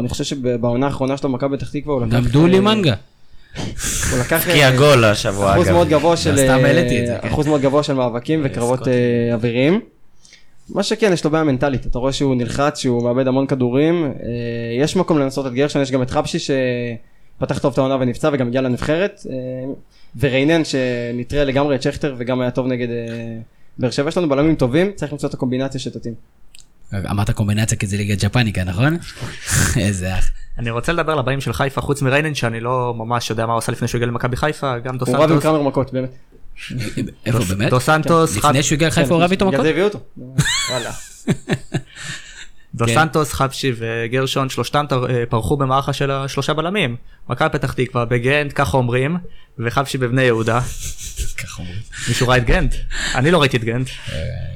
אני חושב שבעונה האחרונה שלו במכבי פתח תקווה, הוא לקח...
גם דולי
אה,
מנגה.
הוא לקח...
כי
אה,
הגול השבוע,
אחוז
אגב.
מאוד גבוה של...
סתם העליתי את זה, כן.
אחוז מאוד גבוה של מאבקים וקרבות אוויריים. מה שכן, יש לו בעיה מנטלית, אתה רואה שהוא נלחץ, שהוא מאבד המון כדורים. אה, יש מקום לנסות את גרשון, יש גם את חבשי שפתח טוב את העונה ונפצע וגם הגיע לנבחרת. אה, וריינן שנטרל לגמרי את שכטר וגם היה טוב נגד אה, באר שבע. יש לנו בלמים טובים, צריך למצוא את הקומבינציה שתתאים.
אמרת קומבינציה כי זה ליגה ג'פניקה, נכון? איזה אח.
אני רוצה לדבר על הבאים של חיפה חוץ מריינן שאני לא ממש יודע מה הוא עשה לפני שהוא הגיע למכבי חיפה גם דו
הוא רב עם. קרמר מכות, באמת.
איפה
דו-
באמת?
דו סנטוס,
לפני שהוא הגיע לחיפה הוא רב איתו
בגלל
מכות?
זה הביאו אותו.
וואלה. דו
כן.
סנטוס, חבשי וגרשון, שלושתם תר- אה, פרחו במערכה של השלושה בלמים. מכבי פתח תקווה בגנט, ככה אומרים, וחבשי בבני יהודה.
ככה אומרים.
מישהו ראה את גנט? אני לא ראיתי את גנט.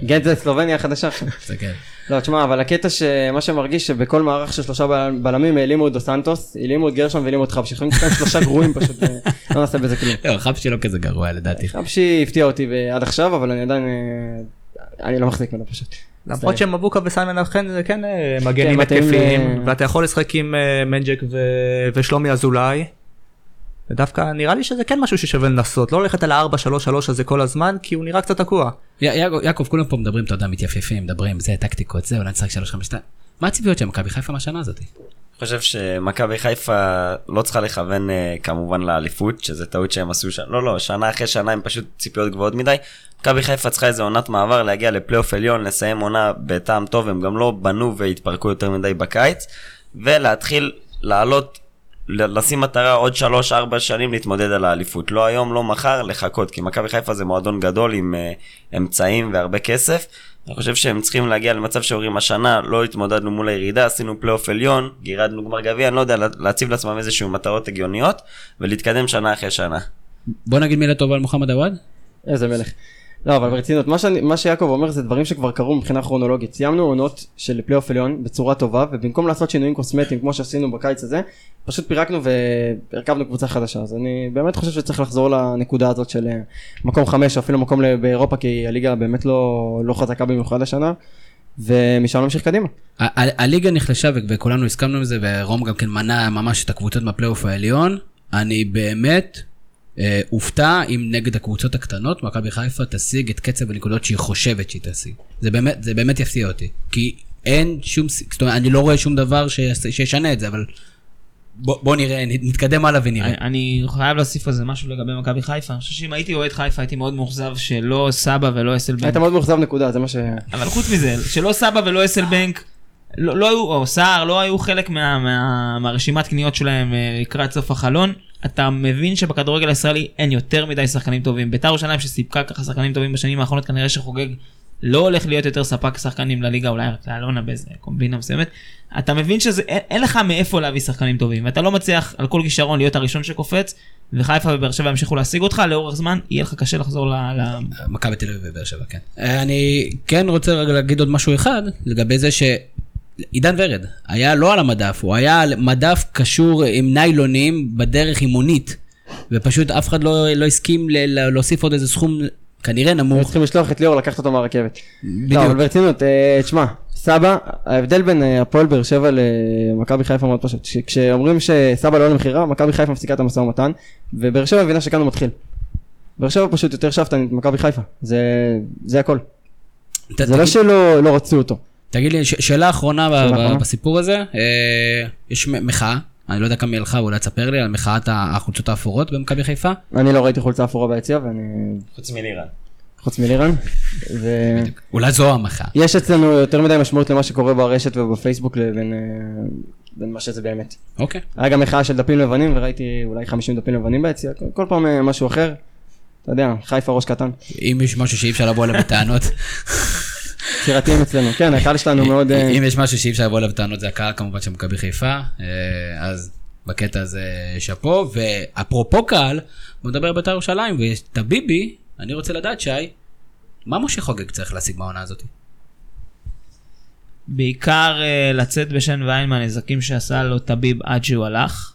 גנט זה סלובניה החדשה עכשיו.
תסתכל.
לא, תשמע, אבל הקטע שמה שמרגיש שבכל מערך של שלושה בל- בלמים העלימו את דו סנטוס, העלימו את גרשון והעלימו את חבשי, יכולים לשחק שלושה גרועים פשוט, אה, לא נעשה בזה כלום.
לא, חבשי לא כזה גרוע לדעתי.
חבשי הפתיע אותי עד עכשיו, אבל אני עדיין, אה, אני לא מחזיק ממנו פשוט.
למרות שמבוקה וסיימן אכן זה כן אה, מגנים
כן,
התקפיים, ואתה יכול לשחק עם מנג'ק ו- ושלומי אזולאי. ודווקא נראה לי שזה כן משהו ששווה לנסות, לא ללכת על ה-4-3-3 הזה כל הזמן, כי הוא נראה קצת תקוע.
י- יעקב- כולם פה מדברים, אתה יודע, מתייפייפים, מדברים, זה, טקטיקות, זה, אולי נשחק 352. מה הציפיות של מכבי חיפה מהשנה הזאת?
אני חושב שמכבי חיפה לא צריכה לכוון אה, כמובן לאליפות, שזה טעות שהם עשו שם. לא, לא, שנה אחרי שנה הם פשוט ציפיות גבוהות מדי. מכבי חיפה צריכה איזה עונת מעבר, להגיע לפלייאוף עליון, לסיים עונה בטעם טוב, הם גם לא בנו והתפרקו יותר מדי בקיץ, ולהתחיל לעלות, לשים מטרה עוד 3-4 שנים להתמודד על האליפות. לא היום, לא מחר, לחכות, כי מכבי חיפה זה מועדון גדול עם אה, אמצעים והרבה כסף. אני חושב שהם צריכים להגיע למצב שאומרים השנה לא התמודדנו מול הירידה, עשינו פלייאוף עליון, גירדנו גמר גביע, אני לא יודע, לה- להציב לעצמם איזשהו מטרות הגיוניות ולהתקדם שנה אחרי שנה.
בוא נגיד מילה טובה על מוחמד עוואד.
איזה מלך. לא, אבל ברצינות, מה, שאני, מה שיעקב אומר זה דברים שכבר קרו מבחינה כרונולוגית. סיימנו עונות של פלייאוף עליון בצורה טובה, ובמקום לעשות שינויים קוסמטיים כמו שעשינו בקיץ הזה, פשוט פירקנו והרכבנו קבוצה חדשה. אז אני באמת חושב שצריך לחזור לנקודה הזאת של אה, מקום חמש, או אפילו מקום באירופה, כי הליגה באמת לא, לא חזקה במיוחד השנה, ומשם נמשיך קדימה.
הליגה נחלשה וכולנו הסכמנו עם זה, ורום גם כן מנע ממש את הקבוצות מהפלייאוף העליון. אני באמת אה, הופתע אם נגד הקבוצות הקטנות מכבי חיפה תשיג את קצב הנקודות שהיא חושבת שהיא תשיג. זה באמת, זה באמת יפתיע אותי. כי אין שום, זאת אומרת, אני לא רואה שום דבר שישנה את זה, אבל בוא, בוא נראה, נתקדם הלאה ונראה.
אני- אני חייב להוסיף על זה משהו לגבי מכבי חיפה. אני חושב שאם הייתי אוהד חיפה הייתי מאוד מאוכזב שלא סבא ולא אסלבנק.
היית מאוד מאוכזב נקודה, זה מה ש...
אבל חוץ מזה, שלא סבא ולא אסלבנק, לא, לא היו, או סער, לא היו חלק מה, מה, מהרשימת קניות שלהם אה, לקראת סוף החלון. אתה מבין שבכדורגל הישראלי אין יותר מדי שחקנים טובים. בית"ר ירושלים שסיפקה ככה שחקנים טובים בשנים האחרונות, כנראה שחוגג לא הולך להיות יותר ספק שחקנים לליגה, אולי רק לאלונה באיזה קומבינה מסוימת. אתה מבין שזה, אין, אין לך מאיפה להביא שחקנים טובים, ואתה לא מצליח על כל כישרון להיות הראשון שקופץ, וחיפה ובאר שבע ימשיכו להשיג אותך, לאורך זמן יהיה לך קשה לחזור ל...
מכבי תל אביב ובאר שבע, כן. אני כן רוצה רגע להגיד עוד משהו אחד, לגבי זה שעידן ורד היה לא על המדף, הוא היה על מדף קשור עם ניילונים בדרך עם מונית, ופשוט אף אחד לא, לא הסכים ל- להוסיף עוד איזה סכום כנראה
היו
נמוך.
צריכים לשלוח את ליאור לקחת אותו מהרכבת.
בדיוק.
לא, אבל ברצינות, אה, תשמע, סבא, ההבדל בין אה, הפועל באר שבע למכבי חיפה מאוד פשוט. כשאומרים שסבא לא למכירה, מכבי חיפה מפסיקה את המשא ומתן, ובאר שבע מבינה שכאן הוא מתחיל. באר שבע פשוט יותר שאפתנית ממכבי חיפה, זה זה הכל. זה לא שלא לא רצו אותו.
תגיד לי, ש- שאלה אחרונה. בסיפור הזה, אה, יש מחאה, אני לא יודע כמה היא הלכה, אולי תספר לי על מחאת החולצות האפורות במכבי חיפה.
אני לא ראיתי חולצה אפורה ביציע, ואני...
חוץ מלירן.
חוץ מלירן. ו...
אולי זו המחאה.
יש אצלנו יותר מדי משמעות למה שקורה ברשת ובפייסבוק לבין אה, בין מה שזה באמת.
אוקיי.
היה גם מחאה של דפים לבנים וראיתי אולי 50 דפים לבנים ביציע, כל- כל פעם אה, משהו אחר. אתה יודע, חיפה ראש קטן.
אם יש משהו שאי אפשר לבוא אליו בטענות,
יצירתיים אצלנו. כן, הקהל שלנו מאוד... אה,
אם יש משהו שאי אפשר לבוא אליו בטענות זה הקהל כמובן של מכבי חיפה, אה, אז בקטע הזה שאפו, ואפרופו קהל, בוא נדבר על בית"ר ירושלים, ויש את הביבי, אני רוצה לדעת שי, מה משה חוגג צריך להשיג מהעונה הזאת?
בעיקר אה, לצאת בשן ועין מהנזקים שעשה לו טביב עד שהוא הלך.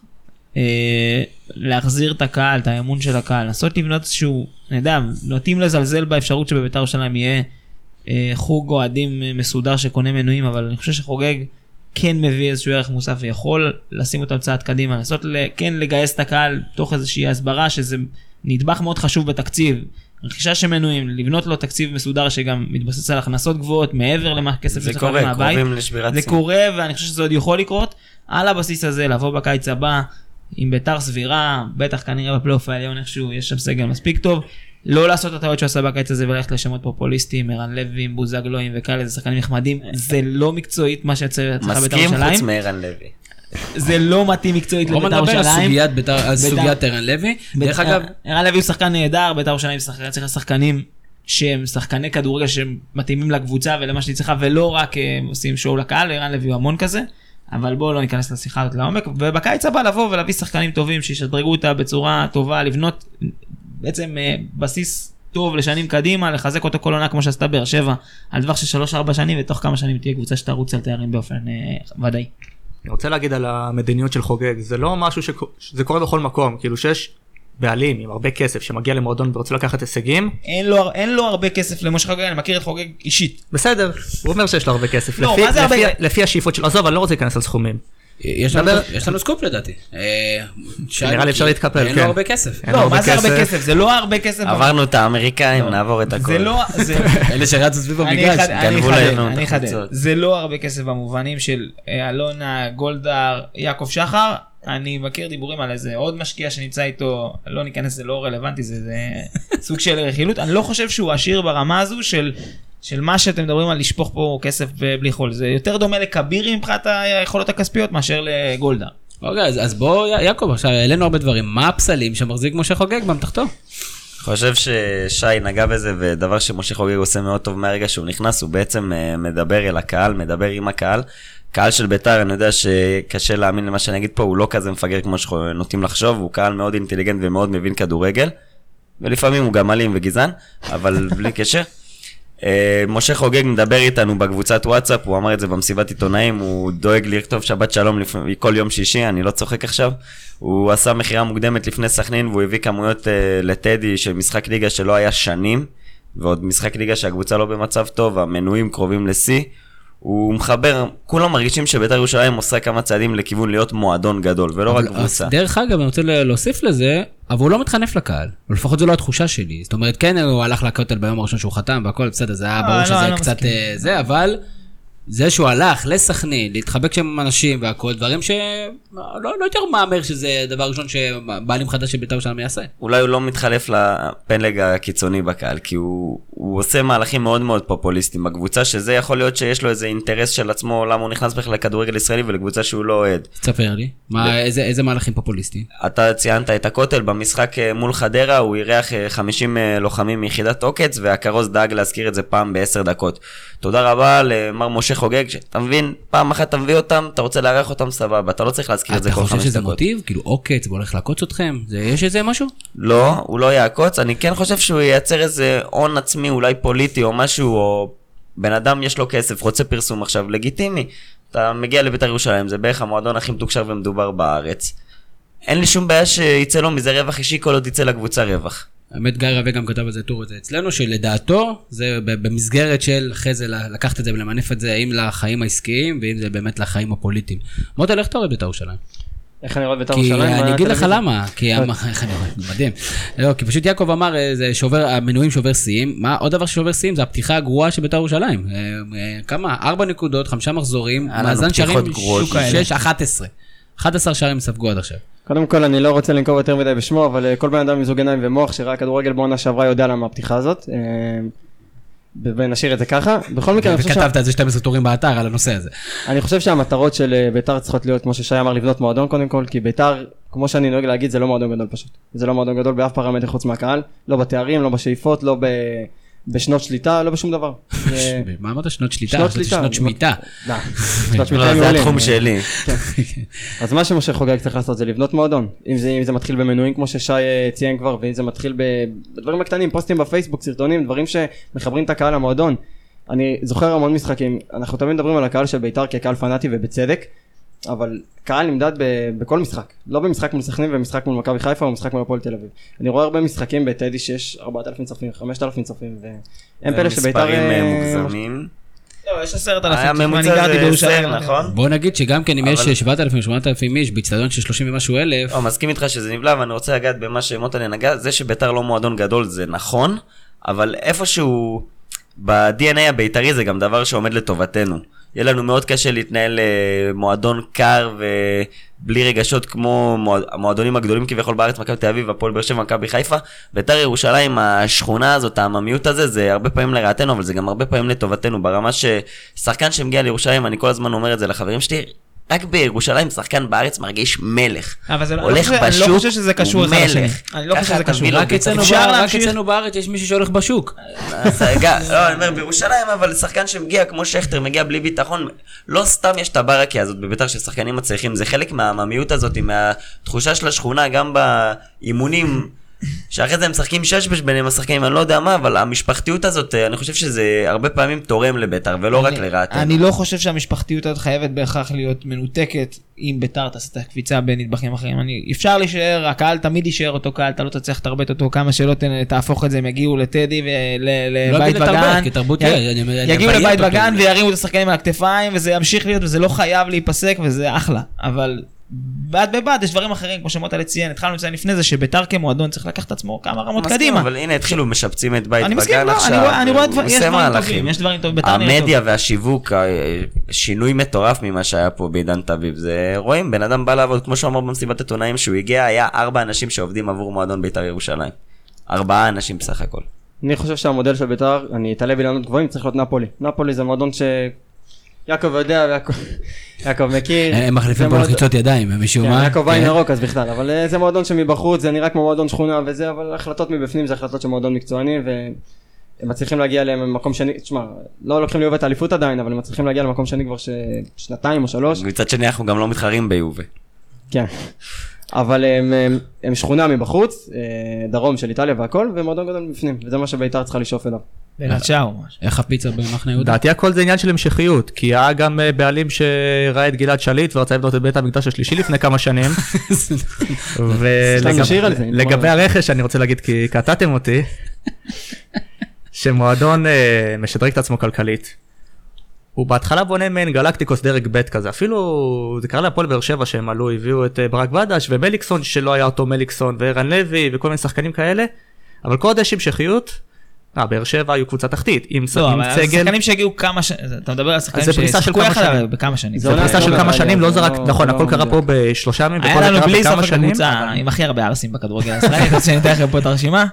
להחזיר את הקהל, את האמון של הקהל, לנסות לבנות איזשהו, אני יודע, נוטים לזלזל באפשרות שבבית"ר ירושלים יהיה חוג אוהדים אה, מסודר שקונה מנויים, אבל אני חושב שחוגג כן מביא איזשהו ערך מוסף ויכול לשים אותם צעד קדימה, לנסות כן לגייס את הקהל תוך איזושהי הסברה שזה נדבך מאוד חשוב בתקציב. רכישה של מנויים, לבנות לו תקציב מסודר שגם מתבסס על הכנסות גבוהות מעבר למה הכסף
זה
שצריך
קורה,
מהבית.
קרובים לשבירת
זה. קורה ואני חושב שזה עוד יכול לקרות. על הבסיס הזה לבוא בקיץ הבא עם ביתר סבירה, בטח כנראה בפלייאוף העליון איכשהו יש שם סגל מספיק טוב. לא לעשות את הטעויות שהוא עשה בקיץ הזה וללכת לשמות פופוליסטיים, ערן לוי, בוזגלואים וכאלה, זה שחקנים נחמדים. זה לא מקצועית מה שיצא אצלך ביתר
מסכים חוץ
ירושלים.
מערן לוי.
זה לא מתאים מקצועית
בוא
לביתר ירושלים.
סוגיית בית"ר- על
בית"ר-
סוגיית ערן לוי. דרך אגב,
ערן לוי הוא שחקן נהדר, בית"ר ירושלים שחקן- צריך שחקנים שהם שחקני כדורגל שמתאימים לקבוצה ולמה שהיא צריכה ולא רק אה, עושים שואו לקהל, ערן לוי הוא המון כזה. אבל בואו לא ניכנס לשיחה הזאת לעומק, ובקיץ הבא לבוא ולהביא שחקנים טובים שישדרגו אותה בצורה טובה, לבנות בעצם אה, בסיס טוב לשנים קדימה, לחזק אותו כל עונה כמו שעשתה באר שבע, על טווח של 3-4 שנים, ותוך כמה שנים תהיה קבוצה שתרוץ על תארים באופן אה, ודאי.
אני רוצה להגיד על המדיניות של חוגג, זה לא משהו שזה קורה בכל מקום, כאילו שיש בעלים עם הרבה כסף שמגיע למועדון ורוצה לקחת הישגים,
אין לו, אין לו הרבה כסף למשה חוגג, אני מכיר את חוגג אישית.
בסדר, הוא אומר שיש לו הרבה כסף,
לא,
לפי,
מה זה הרבה
לפי? לפי השאיפות שלו, עזוב, אני לא רוצה להיכנס על סכומים.
יש לנו- יש לנו סקופ לדעתי. אה,
נראה לי אפשר להתקפל,
אין לו
כן.
הרבה כסף.
לא,
הרבה
מה זה הרבה
כסף.
זה לא הרבה כסף.
עברנו את האמריקאים, נעבור את הכל.
זה לא, זה,
אלה שרצו סביב המגרש.
גנבו לנו את. החולצות.
זה לא הרבה כסף במובנים של אה, אלונה, גולדהר, יעקב שחר. אני מכיר דיבורים על איזה עוד משקיע שנמצא איתו, לא ניכנס, זה לא רלוונטי, זה, זה סוג של רכילות. אני לא חושב שהוא עשיר ברמה הזו של, של מה שאתם מדברים על לשפוך פה כסף בלי חול. זה יותר דומה לכבירי מבחינת היכולות הכספיות מאשר לגולדהר.
אוקיי, אז- אז בוא, י- יעקב, עכשיו העלינו הרבה דברים. מה הפסלים שמחזיק משה חוגג באמתחתו?
חושב ששי נגע בזה, ודבר שמשה חוגג עושה מאוד טוב מהרגע שהוא נכנס, הוא בעצם אה, מדבר אל הקהל, מדבר עם הקהל. קהל של ביתר, אני יודע שקשה להאמין למה שאני אגיד פה, הוא לא כזה מפגר כמו שנוטים לחשוב, הוא קהל מאוד אינטליגנט ומאוד מבין כדורגל, ולפעמים הוא גם אלים וגזען, אבל בלי קשר. אה, משה חוגג מדבר איתנו בקבוצת וואטסאפ, הוא אמר את זה במסיבת עיתונאים, הוא דואג לכתוב שבת שלום לפ... כל יום שישי, אני לא צוחק עכשיו. הוא עשה מכירה מוקדמת לפני סכנין והוא הביא כמויות uh, לטדי של משחק ליגה שלא היה שנים, ועוד משחק ליגה שהקבוצה לא במצב טוב, המנויים קרובים לשיא. הוא מחבר, כולם מרגישים שבית"ר ירושלים עושה כמה צעדים לכיוון להיות מועדון גדול, ולא רק קבוצה.
דרך אגב, אני רוצה להוסיף לזה, אבל הוא לא מתחנף לקהל, או לפחות זו לא התחושה שלי. זאת אומרת, כן, הוא הלך לכותל ביום הראשון שהוא חתם והכל, בסדר, זה היה
לא,
ברור
לא,
שזה
לא
קצת. אה, זה, אבל זה שהוא הלך לסכנין, להתחבק שם עם אנשים והכל, דברים ש... לא, לא יותר מהמר שזה דבר ראשון שבעלים חדש של בית"ר ירושלים יעשה.
אולי הוא לא מתחלף לפלג הקיצוני בקהל, כי הוא, הוא עושה מהלכים מאוד מאוד פופוליסטיים בקבוצה, שזה יכול להיות שיש לו איזה אינטרס של עצמו, למה הוא נכנס בכלל לכדורגל ישראלי ולקבוצה שהוא לא אוהד.
תספר לי, מה, איזה, איזה מהלכים פופוליסטיים?
אתה ציינת את הכותל, במשחק אה, מול חדרה הוא אירח אה, 50 אה, לוחמים מיחידת עוקץ, והכרוז דאג להזכיר את זה פעם בעשר דקות. תודה רבה למר משה חוגג, שאתה מבין, פעם אחת אתה מביא אותם, אתה רוצה לארח אותם, סבבה, אתה לא צריך להזכיר את זה
אתה
כל
חושב
חמש
שזה
דקות.
מוטיב? כאילו עוקץ והולך לעקוץ אתכם? זה, יש איזה משהו?
לא, הוא לא יעקוץ, אני כן חושב שהוא ייצר איזה הון עצמי, אולי פוליטי או משהו, או בן אדם יש לו כסף, רוצה פרסום עכשיו, לגיטימי. אתה מגיע לבית"ר ירושלים, זה בערך המועדון הכי מתוקשר ומדובר בארץ. אין לי שום בעיה שיצא לו מזה רווח אישי כל עוד יצא לקבוצה רווח.
האמת גיא רווה גם כתב על זה טור את זה אצלנו, שלדעתו זה במסגרת של אחרי זה לקחת את זה ולמנף את זה אם לחיים העסקיים ואם זה באמת לחיים הפוליטיים. מוטל, איך אתה רואה בית"ר ירושלים?
איך אני רואה בית"ר
כי
ירושלים?
אני אגיד לך? למה, כי איך אני רואה, מדהים. לא, כי פשוט יעקב אמר, אה, זה שובר, המנויים שובר שיאים, מה עוד דבר ששובר שיאים זה הפתיחה הגרועה של בית"ר ירושלים. אה, אה, כמה? ארבע נקודות, חמישה מחזורים, מאזן שערים
פתיחות גרועות
שש, 11. 11 שערים ספגו עד עכשיו.
קודם כל אני לא רוצה לנקוב יותר מדי בשמו, אבל אה, כל בן אדם עם זוג עיניים ומוח שראה כדורגל בעונה שעברה יודע למה הפתיחה הזאת. אה, ונשאיר את זה ככה. בכל מקרה אני חושב, שה-
וכתבת על זה 12 טורים באתר על הנושא הזה.
אני חושב שהמטרות של אה, בית"ר צריכות להיות, כמו ששי אמר, לבנות מועדון קודם כל, כי בית"ר, כמו שאני נוהג להגיד, זה לא מועדון גדול פשוט. זה לא מועדון גדול באף פרמטר חוץ מהקהל, לא בתארים, לא בשאיפות, לא ב... בשנות שליטה, לא בשום דבר.
מה אמרת? שנות שליטה?
שנות שליטה.
שנות שמיטה.
שנות שמיטה
לא, זה. התחום שלי.
אז מה שמשה חוגג צריך לעשות זה לבנות מועדון. אם זה, אם זה מתחיל במנויים כמו ששי אה, ציין כבר, ואם זה מתחיל בדברים הקטנים, פוסטים בפייסבוק, סרטונים, דברים שמחברים את הקהל למועדון. אני זוכר המון משחקים, אנחנו תמיד מדברים על הקהל של בית"ר כקהל פנאטי ובצדק, אבל קהל נמדד ב- בכל משחק, לא במשחק מול סכנין ומשחק מול מכבי חיפה או משחק מול הפועל תל אביב. אני רואה הרבה משחקים בטדי שיש 4,000 צופים, 5,000 צופים, ואין פלא שבית"ר...
מספרים
אה,
אה, מוגזמים.
לא, יש עשרת
היה
אלפים, אני
ממוצע זה. 10, נכון?
בוא נגיד שגם כן אם יש
אבל-
7,000 8,000 איש באיצטדיון של 30 ומשהו אלף,
לא, מסכים איתך שזה נבלע, ואני רוצה לגעת במה שמוטלה נגע, זה שביתר לא מועדון גדול זה נכון, אבל איפשהו ב-DNA הבית"רי זה גם דבר שעומד לטובתנו. יהיה לנו מאוד קשה להתנהל אה, מועדון קר ובלי רגשות כמו מועד, המועדונים הגדולים כביכול בארץ, מכבי תל אביב, הפועל באר שבע, מכבי חיפה. בית"ר ירושלים, השכונה הזאת, העממיות הזה, זה הרבה פעמים לרעתנו, אבל זה גם הרבה פעמים לטובתנו, ברמה ששחקן שמגיע לירושלים, אני כל הזמן אומר את זה לחברים שלי, רק בירושלים שחקן בארץ מרגיש מלך.
אבל זה לא-
הולך
אני לא חושב- אני
בשוק,
לא חושב שזה קשור אחד לשני.
מלך.
אני לא חושב שזה קשור.
רק אצלנו רק אצלנו בארץ יש מישהו שהולך בשוק.
אז רגע, לא, אני אומר בירושלים, אבל שחקן שמגיע כמו שכטר, מגיע בלי ביטחון, לא סתם יש את הברקה הזאת בביתר ששחקנים מצליחים, זה חלק מהעממיות הזאת, מהתחושה של השכונה, גם באימונים, שאחרי זה הם משחקים ששבש ביניהם השחקנים, אני לא יודע מה, אבל המשפחתיות הזאת, אני חושב שזה הרבה פעמים תורם לביתר, ולא רק
אני-
לרעתנו.
אני לא חושב שהמשפחתיות הזאת חייבת בהכרח להיות מנותקת אם ביתר תעשה את הקפיצה בין נדבכים אחרים. אני, אפשר להישאר, הקהל תמיד יישאר אותו קהל, אתה לא תצליח לתרבט אותו כמה שלא תהפוך את זה, הם יגיעו לטדי
לא
ולבית
אגיד לתרבות,
בגן.
כי תרבות
י-
יהיה, אני- אני
יגיעו לבית. בגן וירימו את השחקנים על הכתפיים וזה ימשיך להיות וזה לא חייב להיפסק וזה אחלה. אבל בד בבד יש דברים אחרים כמו שמוטה לציין, התחלנו לציין לפני זה שביתר כמועדון צריך לקחת את עצמו כמה רמות קדימה.
אבל הנה התחילו, משפצים את בית בגן
לא,
עכשיו,
אני רואה- יש דברים. טובים, יש דברים טובים, ביתר נראה.
המדיה והשיווק, שינוי מטורף ממה שהיה פה בעידן תביב. זה רואים, בן אדם בא לעבוד, כמו שהוא אמר במסיבת עיתונאים, שהוא הגיע, היה ארבע אנשים שעובדים עבור מועדון בית"ר ירושלים. ארבעה אנשים בסך הכל.
אני חושב שהמודל של בית"ר, אני אתעלה באילנות גבוהים, צריך להיות נפולי. נפולי זה מועדון ש... יעקב יודע יעקב מכיר.
הם מחליפים פה לחיצות ידיים, משום
כן,
מה.
יעקב עין
כן.
ירוק אז בכלל, אבל אה, זה מועדון שמבחוץ זה נראה כמו מועדון שכונה וזה, אבל החלטות מבפנים זה החלטות של מועדון מקצועני והם מצליחים להגיע למקום שני, תשמע, לא לוקחים ליובל את האליפות עדיין, אבל הם מצליחים להגיע למקום שני כבר ש- שנתיים או שלוש,
מצד שני אנחנו גם לא מתחרים ביובה.
כן. אבל הם, הם, הם שכונה מבחוץ, אה, דרום של איטליה והכל, ומועדון גדול מבפנים, וזה מה שבית"ר צריכה לשאוף אליו.
בן צ'או ממש.
איך הפיצה במחנה יהודה?
לדעתי הכל זה עניין של המשכיות, כי היה גם אה, בעלים שראה את גלעד שליט ורצה לבנות את בית המקדש השלישי לפני כמה שנים. ולגבי
כבר-
הרכש אני רוצה להגיד כי קטעתם אותי, שמועדון אה, משדרג את עצמו כלכלית. הוא בהתחלה בונה מעין גלקטיקוס דרג ב' כזה, אפילו זה קרה להפועל באר שבע שהם עלו, הביאו את אה, ברק בדש ומליקסון שלא היה אותו מליקסון וערן לוי וכל מיני שחקנים כאלה, אבל כל עוד יש המשכיות, אה, באר שבע היו קבוצה תחתית, עם,
לא,
עם
אבל
סגל,
שחקנים שהגיעו כמה שנים, אתה מדבר על שחקנים
זה פריסה של
ששיחקו
כמה
יחד
שנים.
אבל בכמה שנים.
זה
פריסה של
לא
כמה
בליגה,
שנים, לא
זה
זה רק,
לא-
נכון,
לא
הכל קרה פה. בשלושה ימים,
היה לנו בלי
בכמה
ספק
שנים.
קבוצה עם הכי הרבה ערסים בכדורגל הישראלי, אז שאני אתן לכם פה את הרשימה.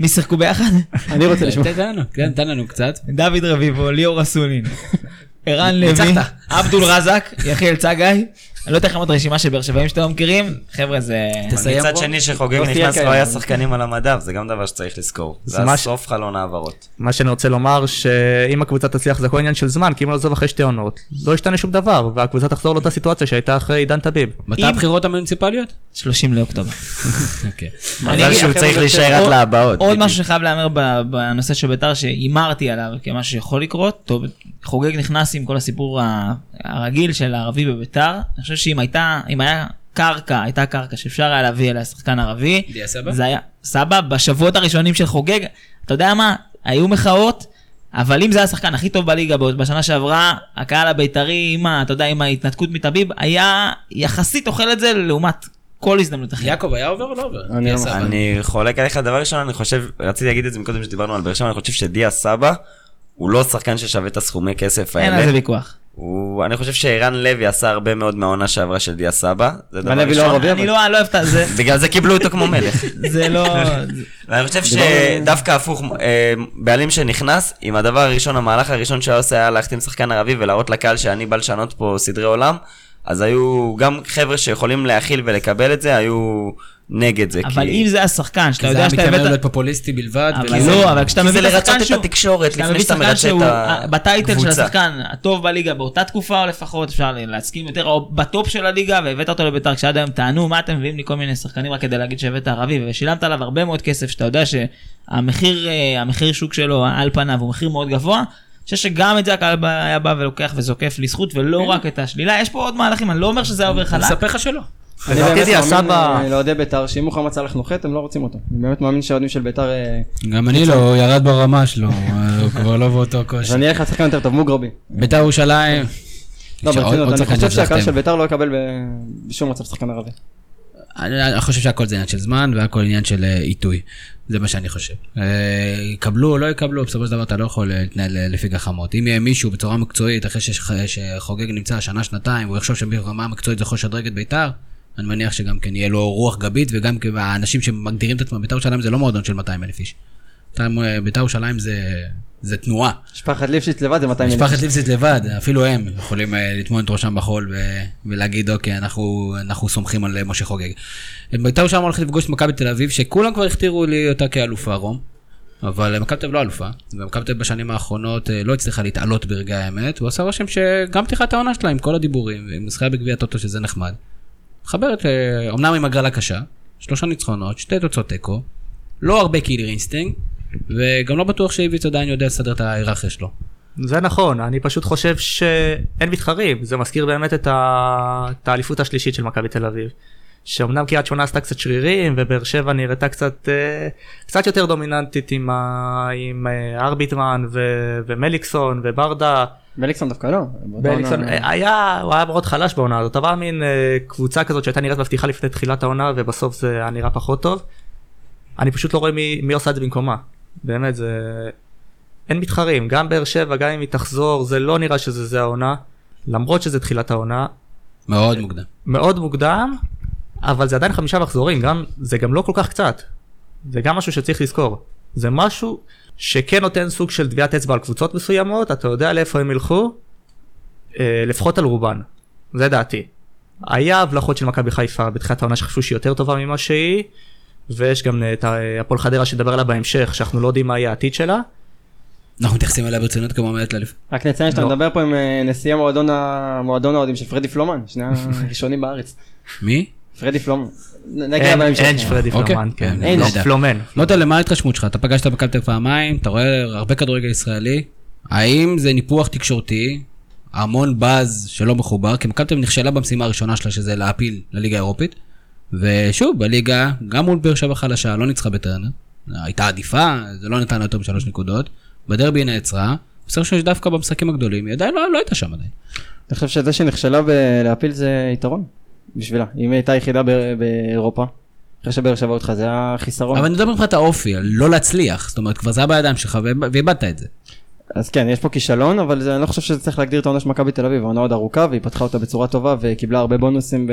מי שיחקו ביחד?
אני רוצה לשמוע.
תן לנו, כן, תן לנו קצת.
דוד רביבו, ליאור אסולין, ערן לוי. עבדול רזק, יחיאל צגאי. אני לא אתן לכם עוד רשימה של באר שבעים שאתם לא מכירים, חבר'ה זה...
תסיים
מצד. שני שחוגג נכנס
יקר.
לא היה שחקנים על המדף, זה גם דבר שצריך לזכור.
זה
זה
מה
היה
ש-
סוף חלון העברות.
מה שאני רוצה לומר שאם הקבוצה תצליח זה הכל עניין של זמן כי אם לא עזוב אחרי שתי עונות לא ישתנה שום דבר והקבוצה תחזור לאותה סיטואציה שהייתה אחרי עידן טביב.
מתי הבחירות המוניציפליות?
30 לאוקטובר.
אוקיי.
מזל שהוא צריך
עוד-
להישאר עד להבאות.
עוד. משהו שחייב להיאמר בנושא של ביתר שהימרתי עליו כמשהו שיכול לקרות, טוב, חוגג נכנס עם כל הסיפור הרגיל של הערבי בביתר, אני חושב שאם הייתה, אם היה קרקע, הייתה קרקע שאפשר היה להביא אליה שחקן ערבי,
דיה סבא?
זה היה סבא בשבועות הראשונים של חוגג, אתה יודע מה, היו מחאות. אבל אם זה היה השחקן הכי טוב בליגה בשנה שעברה, הקהל הבית"רי, עם אתה יודע, עם ההתנתקות מטביב, היה יחסית אוכל את זה לעומת כל הזדמנות אחרת.
יעקב היה עובר או לא עובר?
אני לא.
אני חולק עליך, דבר ראשון, אני חושב, רציתי להגיד את זה מקודם שדיברנו על באר שבע, אני חושב שדיה סבא הוא לא שחקן ששווה את הסכומי כסף
אין על זה
האלה.
ויכוח.
הוא- אני חושב שערן לוי עשה הרבה מאוד מהעונה שעברה של דיה סבא. זה דבר
לא
ראשון.
ערבי,
אני
אבל.
לא אני לא אוהב את זה,
בגלל זה קיבלו אותו כמו מלך.
זה לא...
ואני חושב שדווקא הפוך, אה, בעלים שנכנס, עם הדבר הראשון, המהלך הראשון שהיה עושה היה להחתים שחקן ערבי ולהראות לקהל שאני בא לשנות פה סדרי עולם, אז היו גם חבר'ה שיכולים להכיל ולקבל את זה, היו נגד זה.
אבל
כי-
אם זה השחקן שאתה
כי זה
יודע
היה
שאתה הבאת...
להיות פופוליסטי בלבד.
אבל לא, אבל כשאתה
כי
מביא
זה
את
לרצות
השחקן
את
שהוא...
התקשורת לפני שאתה מרצה
שהוא
את
אה, בטייטל של
הקבוצה.
השחקן הטוב בליגה באותה תקופה או לפחות אפשר להסכים יותר או בטופ של הליגה והבאת אותו לביתר כשעד היום טענו מה אתם מביאים לי כל מיני שחקנים רק כדי להגיד שהבאת ערבי ושילמת עליו הרבה מאוד כסף שאתה יודע שהמחיר אה, המחיר שוק שלו על פניו הוא מחיר מאוד גבוה. אני חושב שגם את זה הקהל בא- היה בא ולוקח וזוקף לזכות ולא רק את השלילה יש פה עוד מהלכים אני לא אומר שזה היה עובר
אני
חלק.
אספר לך שלא.
אני באמת מאמין אה, לאוהדי בית"ר שאם מוחמד סאלח נוחת הם לא רוצים אותו. אני באמת מאמין שהאוהדים של בית"ר... אה,
גם אני לא, הוא ירד ברמה שלו, הוא כבר לא באותו
אז
כושר.
אני אלך לשחקן יותר טוב, מוגרבי.
בית"ר ירושלים.
לא, ברצינות, אני חושב שהקהל. של בית"ר לא יקבל בשום מצב שחקן ערבי.
אני אני חושב שהכל זה עניין של זמן והכל עניין של אה, עיתוי. זה מה שאני חושב. אה, יקבלו או לא יקבלו, בסופו של דבר אתה לא יכול אה, להתנהל אה, לפי גחמות. אם יהיה מישהו בצורה מקצועית, אחרי שחוגג נמצא שנה, שנתיים, הוא יחשוב שברמה המקצועית זה יכול לשדרג את בית"ר, אני מניח שגם כן יהיה לו רוח גבית, וגם האנשים שמגדירים את עצמם, בית"ר ירושלים זה לא מועדון של 200 אלף איש. בית"ר- בית"ר ירושלים זה, זה תנועה.
משפחת ליפשיץ לבד זה 200 אלף.
משפחת ליפסית לבד, אפילו הם יכולים אה, לטמון את ראשם בחול ו- ולהגיד אוקיי, אנחנו, אנחנו סומכים על אה, משה חוגג. בית"ר ירושלים הולכת לפגוש את מכבי תל אביב, שכולם כבר הכתירו לי אותה כאלופה רום, אבל אה, מכבי תל אביב לא אלופה, ומכבי תל אביב בשנים האחרונות לא הצליחה להתעלות ברגעי האמת, הוא עשה רושם שגם פתיחת העונה שלה עם כל הדיבורים, עם זכייה בגביע טוטו שזה נחמד. מחברת, אמנם עם הגרלה קשה, שלושה ניצחונות, שתי תוצאות תיקו, לא הרבה killer instinct, וגם לא בטוח שאיביץ' עדיין יודע לסדר את ההיררכיה שלו.
זה נכון, אני פשוט חושב שאין מתחרים, זה מזכיר באמת את האליפות השלישית של מכבי תל אביב. שאומנם קריית שמונה עשתה קצת שרירים ובאר שבע נראתה קצת אה, קצת יותר דומיננטית עם, ה, עם אה, ארביטמן ו, ומליקסון וברדה.
מליקסון דווקא לא.
מליקסון
עונה-
אה, היה הוא היה מאוד חלש בעונה הזאת אבל מין קבוצה כזאת שהייתה נראית מבטיחה לפני תחילת העונה ובסוף זה היה נראה פחות טוב. אני פשוט לא רואה מי, מי עושה את זה במקומה. באמת זה אין מתחרים גם באר שבע גם אם היא תחזור זה לא נראה שזה זה העונה למרות שזה תחילת העונה
מאוד מוקדם.
מאוד מוקדם אבל זה עדיין חמישה מחזורים גם זה גם לא כל כך קצת. זה גם משהו שצריך לזכור זה משהו שכן נותן סוג של טביעת אצבע על קבוצות מסוימות אתה יודע לאיפה הם ילכו אה, לפחות על רובן זה דעתי. היה הבלחות של מכבי חיפה בתחילת העונה שחשבו שהיא יותר טובה ממה שהיא ויש גם את ה- הפועל חדרה שדבר עליה בהמשך שאנחנו לא יודעים מה יהיה העתיד שלה.
אנחנו מתייחסים אליה ברצינות כמו מועמדת לאליפות.
רק נציין שאתה
לא.
מדבר פה עם אה, נשיא המועדון האוהדים של פרדי פלומן, שני הראשונים בארץ.
מי?
פרדי פלומן.
אין פרדי
אוקיי.
פלומן. כן.
אין,
לא,
נהדר.
פלומן.
מוטה, למה ההתרשמות שלך? אתה פגשת אביב פעמיים, אתה רואה הרבה כדורגל ישראלי. האם זה ניפוח תקשורתי, המון באז שלא מחובר, כי אביב נכשלה במשימה הראשונה שלה, שזה להעפיל לליגה האירופית. ושוב, בליגה, גם מול באר שבע חלשה, לא ניצחה בטרנר. הייתה עדיפה, זה לא לה יותר משלוש נקודות. בדרבי היא נעצרה, בסופו של דבר דווקא במשחקים הגדולים, היא עדיין לא לא הייתה שם עדיין.
אני חושב שזה שנכשלה בלהפיל זה יתרון בשבילה. אם היא הייתה יחידה ב- באירופה, אחרי שבאר שבע אותך, זה היה חיסרון.
אבל אני מדבר מבחינת האופי, לא להצליח, זאת אומרת, כבר זה היה בידיים שלך ואיב- ואיבדת את זה.
אז כן, יש פה כישלון, אבל זה, אני לא חושב שזה צריך להגדיר את העונה של מכבי תל אביב, העונה עוד ארוכה, והיא פתחה אותה בצורה טובה, וקיבלה הרבה בונוסים ב,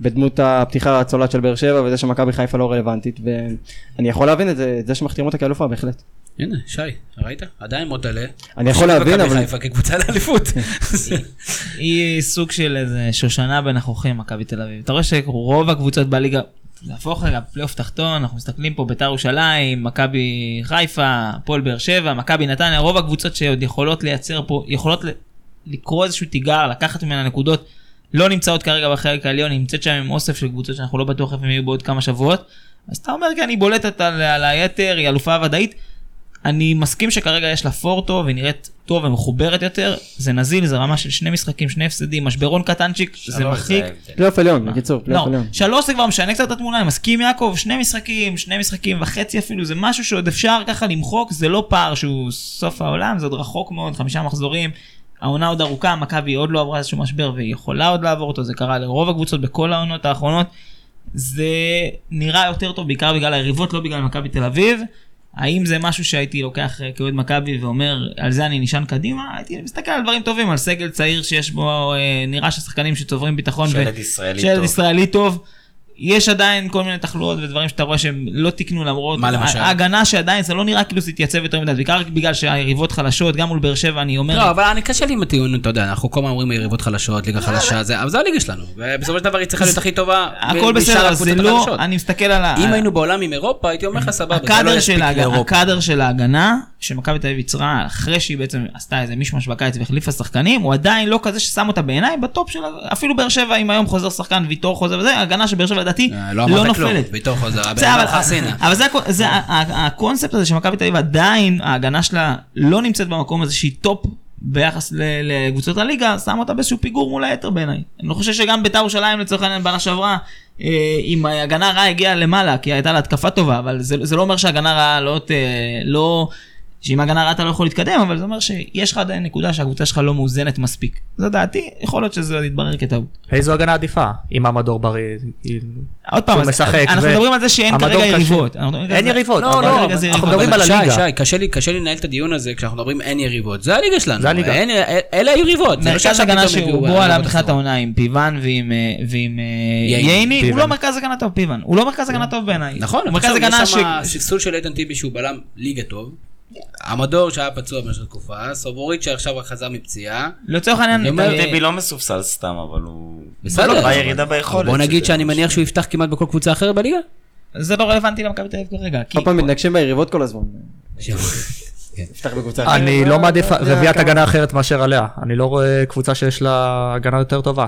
בדמות הפתיחה הצולעת של באר שבע, וזה שמכבי חיפה לא רלוונטית, ואני יכול להבין את זה, את זה שמחתירים אותה כאלופה, בהחלט.
הנה, שי, ראית? עדיין מוטלה.
אני יכול להבין,
מכבי
אבל-
חיפה כקבוצה לאליפות.
היא סוג של איזה שושנה בין החוכים, מכבי תל אביב. אתה רואה שרוב הקבוצות בליגה, להפוך פלייאוף תחתון, אנחנו מסתכלים פה ביתר ירושלים, מכבי חיפה, הפועל באר שבע, מכבי נתניה, רוב הקבוצות שעוד יכולות לייצר פה, יכולות לקרוא איזשהו תיגר, לקחת ממנה נקודות, לא נמצאות כרגע בחלק העליון, נמצאת שם עם אוסף של קבוצות שאנחנו לא בטוח איפה הם יהיו בעוד כמה שבועות. אז אתה אומר, כן, היא בולטת על, על היתר, היא אלופה ודאית. אני מסכים שכרגע יש לה פור טוב, והיא נראית טוב ומחוברת יותר. זה נזיל, זה רמה של שני משחקים, שני הפסדים, משברון קטנצ'יק, זה מרחיק.
ההבדל.
פלייאוף עליון, בקיצור, פלייאוף
לא,
עליון.
שלוש זה כבר משנה קצת את התמונה, אני מסכים יעקב, שני משחקים, שני משחקים וחצי אפילו, זה משהו שעוד אפשר ככה למחוק, זה לא פער שהוא סוף העולם, זה עוד רחוק מאוד, חמישה מחזורים. העונה עוד ארוכה, מכבי עוד לא עברה איזשהו משבר והיא יכולה עוד לעבור אותו, זה קרה לרוב הקבוצות בכל העונות האחרונות. זה נראה יותר טוב בעיקר בגלל היריבות, לא בגלל מכבי תל אביב. האם זה משהו שהייתי לוקח אה, כאוהד מכבי ואומר, על זה אני נשען קדימה? הייתי מסתכל על דברים טובים, על סגל צעיר שיש בו, אה, נראה ששחקנים שצוברים ביטחון. ו-
שלד ישראלי
שלד
טוב.
ישראלי טוב. יש עדיין כל מיני תחלואות ודברים שאתה רואה שהם לא תיקנו למרות
מה למשל?
ההגנה שעדיין זה לא נראה כאילו זה התייצב יותר מדי בעיקר בגלל שהיריבות חלשות גם מול באר שבע אני אומר
לא, אבל אני קשה לי עם הטיעון, אתה יודע, אנחנו כל הזמן אומרים יריבות חלשות, ליגה חלשה, זה- אבל זה הליגה שלנו. ובסופו של דבר היא צריכה להיות הכי טובה.
הכל בסדר זה לא. אני מסתכל על ה...
אם היינו בעולם עם אירופה, הייתי אומר לך סבבה, לא
הקאדר של, ההגנה, שמכבי תל אביב יצרה אחרי שהיא בעצם עשתה איזה מישמש בקיץ והחליפה שחקנים הוא עדיין לא כזה ששם אותה בעיניי בטופ של אפילו באר שבע אם היום חוזר שחקן ויטור חוזר וזה הגנה של באר שבע לדעתי
אה,
לא
כלום,
נופלת. אבל- זה, הקונספט הזה שמכבי תל אביב עדיין ההגנה שלה לא נמצאת במקום הזה שהיא טופ ביחס לקבוצות הליגה שם אותה באיזשהו פיגור מול היתר בעיניי. אני לא חושב שגם בית"ר ירושלים לצורך העניין בעונה שעברה אה, אם ההגנה רעה הגיעה למעלה כי הייתה לה התקפה טובה אבל זה, זה לא אומר שהגנה רעה לא, לא שאם ההגנה רעה אתה לא יכול להתקדם אבל זה אומר שיש לך עדיין נקודה שהקבוצה שלך לא מאוזנת מספיק. זו דעתי יכול להיות שזה עוד יתברר כטעות.
איזו הגנה עדיפה? עם המדור בריא.
עוד פעם, אנחנו מדברים על זה שאין כרגע. יריבות.
אין יריבות,
לא, לא,
אנחנו מדברים. על הליגה.
שי, שי, קשה לי, לנהל את הדיון הזה כשאנחנו מדברים אין יריבות. זה הליגה שלנו.
זה הליגה.
אלה היריבות. לא
מרכז הגנה
פתאום הביאו
שהוא בו עלה
יריבות
מתחילת
אחרות.
העונה עם פיוון ועם אה, אה,
ייני,
הוא. לא מרכז הגנה טוב פיוון, הוא לא מרכז הגנה טוב בעיניי.
נכון,
הוא מרכז הגנה ש...
שם ספסול של איתן טיבי שהוא בלם ליגה טוב. המדור שהיה פצוע במשך תקופה, סובורית שעכשיו רק חזר מפציעה.
לצורך העניין,
אומר,
אה,
לא מסופסל סתם, אבל הוא...
בסדר.
לא,
אבל-
בירידה ביכולת.
בוא נגיד שאני מניח שהוא יפתח כמעט בכל קבוצה אחרת בליגה.
זה לא רלוונטי למכבי תל אביב כרגע.
כל פעם מתנגשים ביריבות כל הזמן. אחרת.
אני לא מעדיף
זה
רביעיית
הכמה-
הגנה אחרת מאשר עליה. אני לא רואה קבוצה שיש לה הגנה יותר טובה.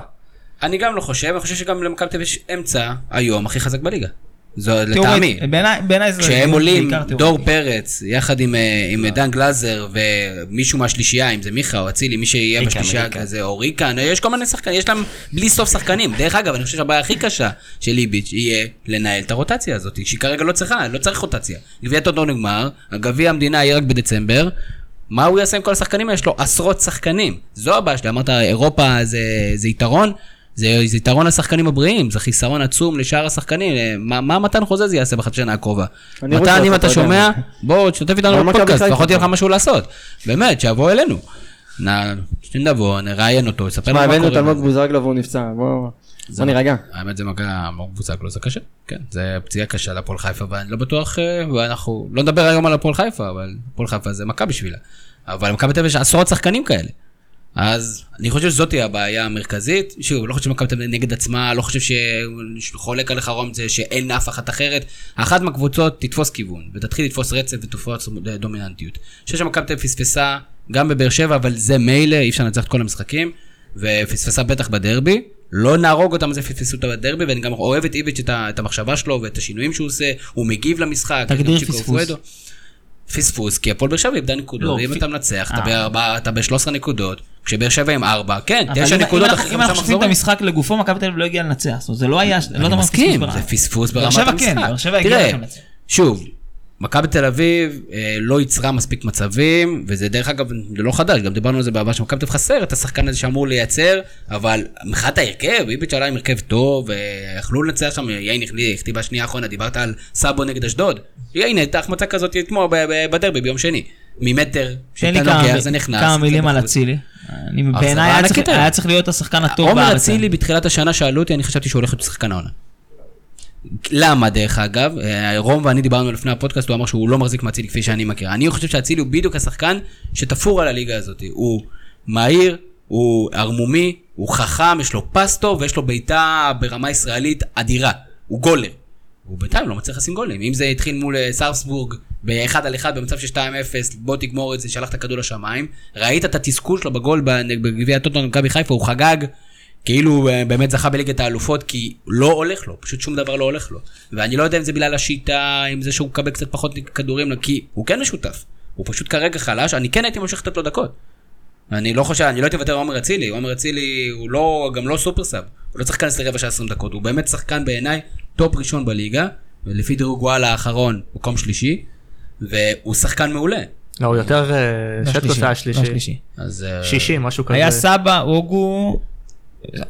אני גם לא חושב, אני חושב שגם למכבי תל אביב יש אמצע היום הכי חזק בליגה. זו לטעמי.
בעיניי זה...
כשהם עולים. דור פרץ, יחד עם, אה, עם דן גלאזר ומישהו מהשלישייה, אם זה מיכה או אצילי, מי שיהיה בשלישייה. כזה, או ריקן, יש כל מיני שחקנים, יש להם בלי סוף שחקנים. דרך אגב, אני חושב שהבעיה הכי קשה של ליביץ' יהיה לנהל את הרוטציה הזאת, שהיא כרגע לא צריכה, לא צריך רוטציה. גביע טוטו נגמר, גביע המדינה יהיה רק בדצמבר. מה הוא יעשה עם כל השחקנים? יש לו עשרות שחקנים. זו הבעיה שלי, אמרת אירופה זה, זה יתרון, זה, זה יתרון לשחקנים הבריאים, זה חיסרון עצום לשאר השחקנים. אה, מה, מה מתן חוזז יעשה בחצי שנה הקרובה? מתן, אם אתה. שומע, בוא
אבל
איתנו
מכבי
בפודקאסט, לפחות יהיה לך. משהו לעשות. באמת, שיבוא אלינו. נ- שנבוא, נראיין אותו, יספר
מה,
לנו מה
הבאנו את
קורה.
אלמוג בוזגלו והוא נפצע, בוא בוא נירגע.
האמת זה מכה מאוד בוצק לו, זה קשה. כן, זה פציעה קשה להפועל חיפה, ואני לא בטוח, אה, ואנחנו לא נדבר היום על הפועל חיפה, אבל הפועל חיפה זה מכה בשבילה. אבל למכבי תל אביב יש עשרות שחקנים כאלה. אז אני חושב שזאת תהיה הבעיה המרכזית. שוב, לא חושב שמכבי תל אביב נגד עצמה, לא חושב שחולק עליך רום זה שאין אף אחת אחרת. אחת מהקבוצות תתפוס כיוון, ותתחיל לתפוס רצף ותתפוס דומיננטיות. אני חושב שמכבי תל אביב פספסה גם בבאר שבע, אבל זה מילא, אי אפשר לנצח את כל המשחקים, ופספסה בטח בדרבי. לא נהרוג אותם על זה פספסו אותה בדרבי, ואני גם אוהב את איביץ' את, את המחשבה שלו ואת השינויים שהוא עושה, הוא מגיב למשחק.
תגדיר פספוס.
פספוס, כי הפועל באר שבע איבדה נקודות,
לא,
ואם אתה מנצח, אתה
אה.
בארבע- אתה ב-13 נקודות, כשבאר שבע עם 4, כן,
אבל
9
אם-
נקודות
אם
אחרי
אנחנו- אם
חמישה
אנחנו שמים את
מחזורים.
המשחק לגופו, מכבי תל אביב לא הגיעה לנצח. זאת אומרת, זה לא היה... לא
אני
יודע מה
מסכים,
פספוס
זה. פספוס ברמת
שבע
המשחק.
כן, באר שבע הגיעה
תראה,
לכם לנצח.
שוב, מכבי תל אביב אה, לא ייצרה מספיק מצבים, וזה דרך אגב, זה לא חדש, גם דיברנו על זה בעבר, שמכבי תל אביב חסר את השחקן הזה שאמור לייצר, אבל מבחינת ההרכב, איביץ' עלה עם הרכב טוב, ויכלו לנצח שם, יין החטיא בשנייה האחרונה, דיברת על סאבו נגד אשדוד. הנה, הייתה החמצה כזאת אתמול בדרבי ביום שני. ממטר, שאתה נוגע, זה נכנס.
כמה
זה
מילים על. אצילי. בעיניי היה צריך- להיות השחקן הטוב
עומר
בארץ.
אצילי בתחילת השנה שאלו אותי, אני חשבתי שהוא הולך להיות שחקן העונה. למה דרך אגב? אה, רום ואני דיברנו לפני הפודקאסט, הוא אמר שהוא לא מחזיק מאצילי כפי שאני מכיר. אני חושב שאצילי הוא בדיוק השחקן שתפור על הליגה הזאת. הוא מהיר, הוא ערמומי, הוא חכם, יש לו פס טוב ויש לו בעיטה ברמה ישראלית אדירה. הוא גולר. הוא בינתיים לא מצליח לשים גולים. אם זה התחיל מול אה, סרפסבורג באחד על אחד במצב של 2-0, בוא תגמור את זה, שלח את הכדור לשמיים. ראית את התסכול שלו בגול בגביע הטוטו במכבי חיפה, הוא חגג. כאילו אה, באמת זכה בליגת האלופות, כי לא הולך לו, פשוט שום דבר לא הולך לו. ואני לא יודע אם זה בגלל השיטה, אם זה שהוא מקבל קצת פחות כדורים, כי הוא כן משותף. הוא פשוט כרגע חלש, אני כן הייתי ממשיך לתת לו דקות. אני לא חושב, אני לא הייתי מוותר על עומר אצילי, עומר אצילי הוא לא, גם לא סופר סאב, הוא לא צריך להיכנס לרבע שעה 20 דקות, הוא באמת שחקן בעיניי טופ ראשון בליגה, ולפי דירוג וואלה האחרון, מקום שלישי, והוא שחקן מעולה.
לא, הוא יותר אה,
לא
שטקוס
שלישי,
היה
לא
שלישי.
שלישי.
אז... אה,
שישי, משהו כזה.
היה סבא, אוגו,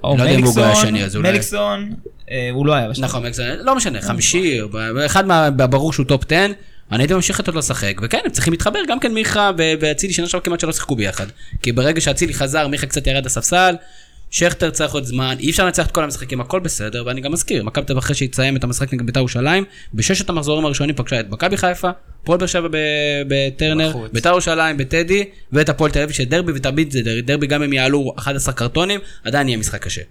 או
לא
מליקסון, מליקסון, אה, הוא לא היה בשני.
נכון, מקסון, לא משנה, חמישי, אחד. ברור שהוא טופ 10, אני הייתי ממשיך לתת לו לשחק, וכן, הם צריכים להתחבר, גם כן מיכה ואצילי שנה שעברה כמעט שלא שיחקו ביחד. כי ברגע שאצילי חזר, מיכה קצת ירד לספסל, שכטר צריך עוד זמן, אי אפשר לנצח את כל המשחקים, הכל בסדר, ואני גם מזכיר, מכבי תל אביב אחרי שהתסיים את המשחק נגד בית"ר ירושלים, בששת המחזורים הראשונים פגשה את מכבי חיפה, הפועל באר שבע בטרנר. בית"ר ירושלים בטדי, ואת הפועל תל אביב שדרבי ותמיד זה דרבי, דרבי גם אם יעלו 11 קרטונים, עדיין יהיה משחק קשה.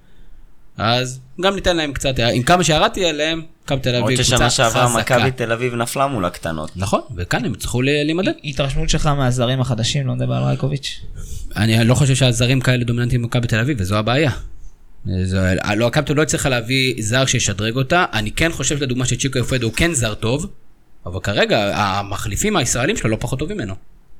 אז גם ניתן להם קצת, עם כמה שירדתי עליהם, מכבי תל אביב
ששנה
קבוצה
שעברה
חזקה.
מכבי תל אביב נפלה מול הקטנות.
נכון, וכאן הם יצטרכו להימדד.
התרשמות שלך מהזרים החדשים, לא מדבר על רייקוביץ'.
אני לא חושב שהזרים כאלה דומיננטיים במכבי תל אביב, וזו הבעיה. זו, לא, מכבי לא הצליחה להביא זר שישדרג אותה. אני כן חושב לדוגמה שצ'יקו יופדו הוא כן זר טוב, אבל כרגע המחליפים הישראלים שלו לא פחות טובים ממנו.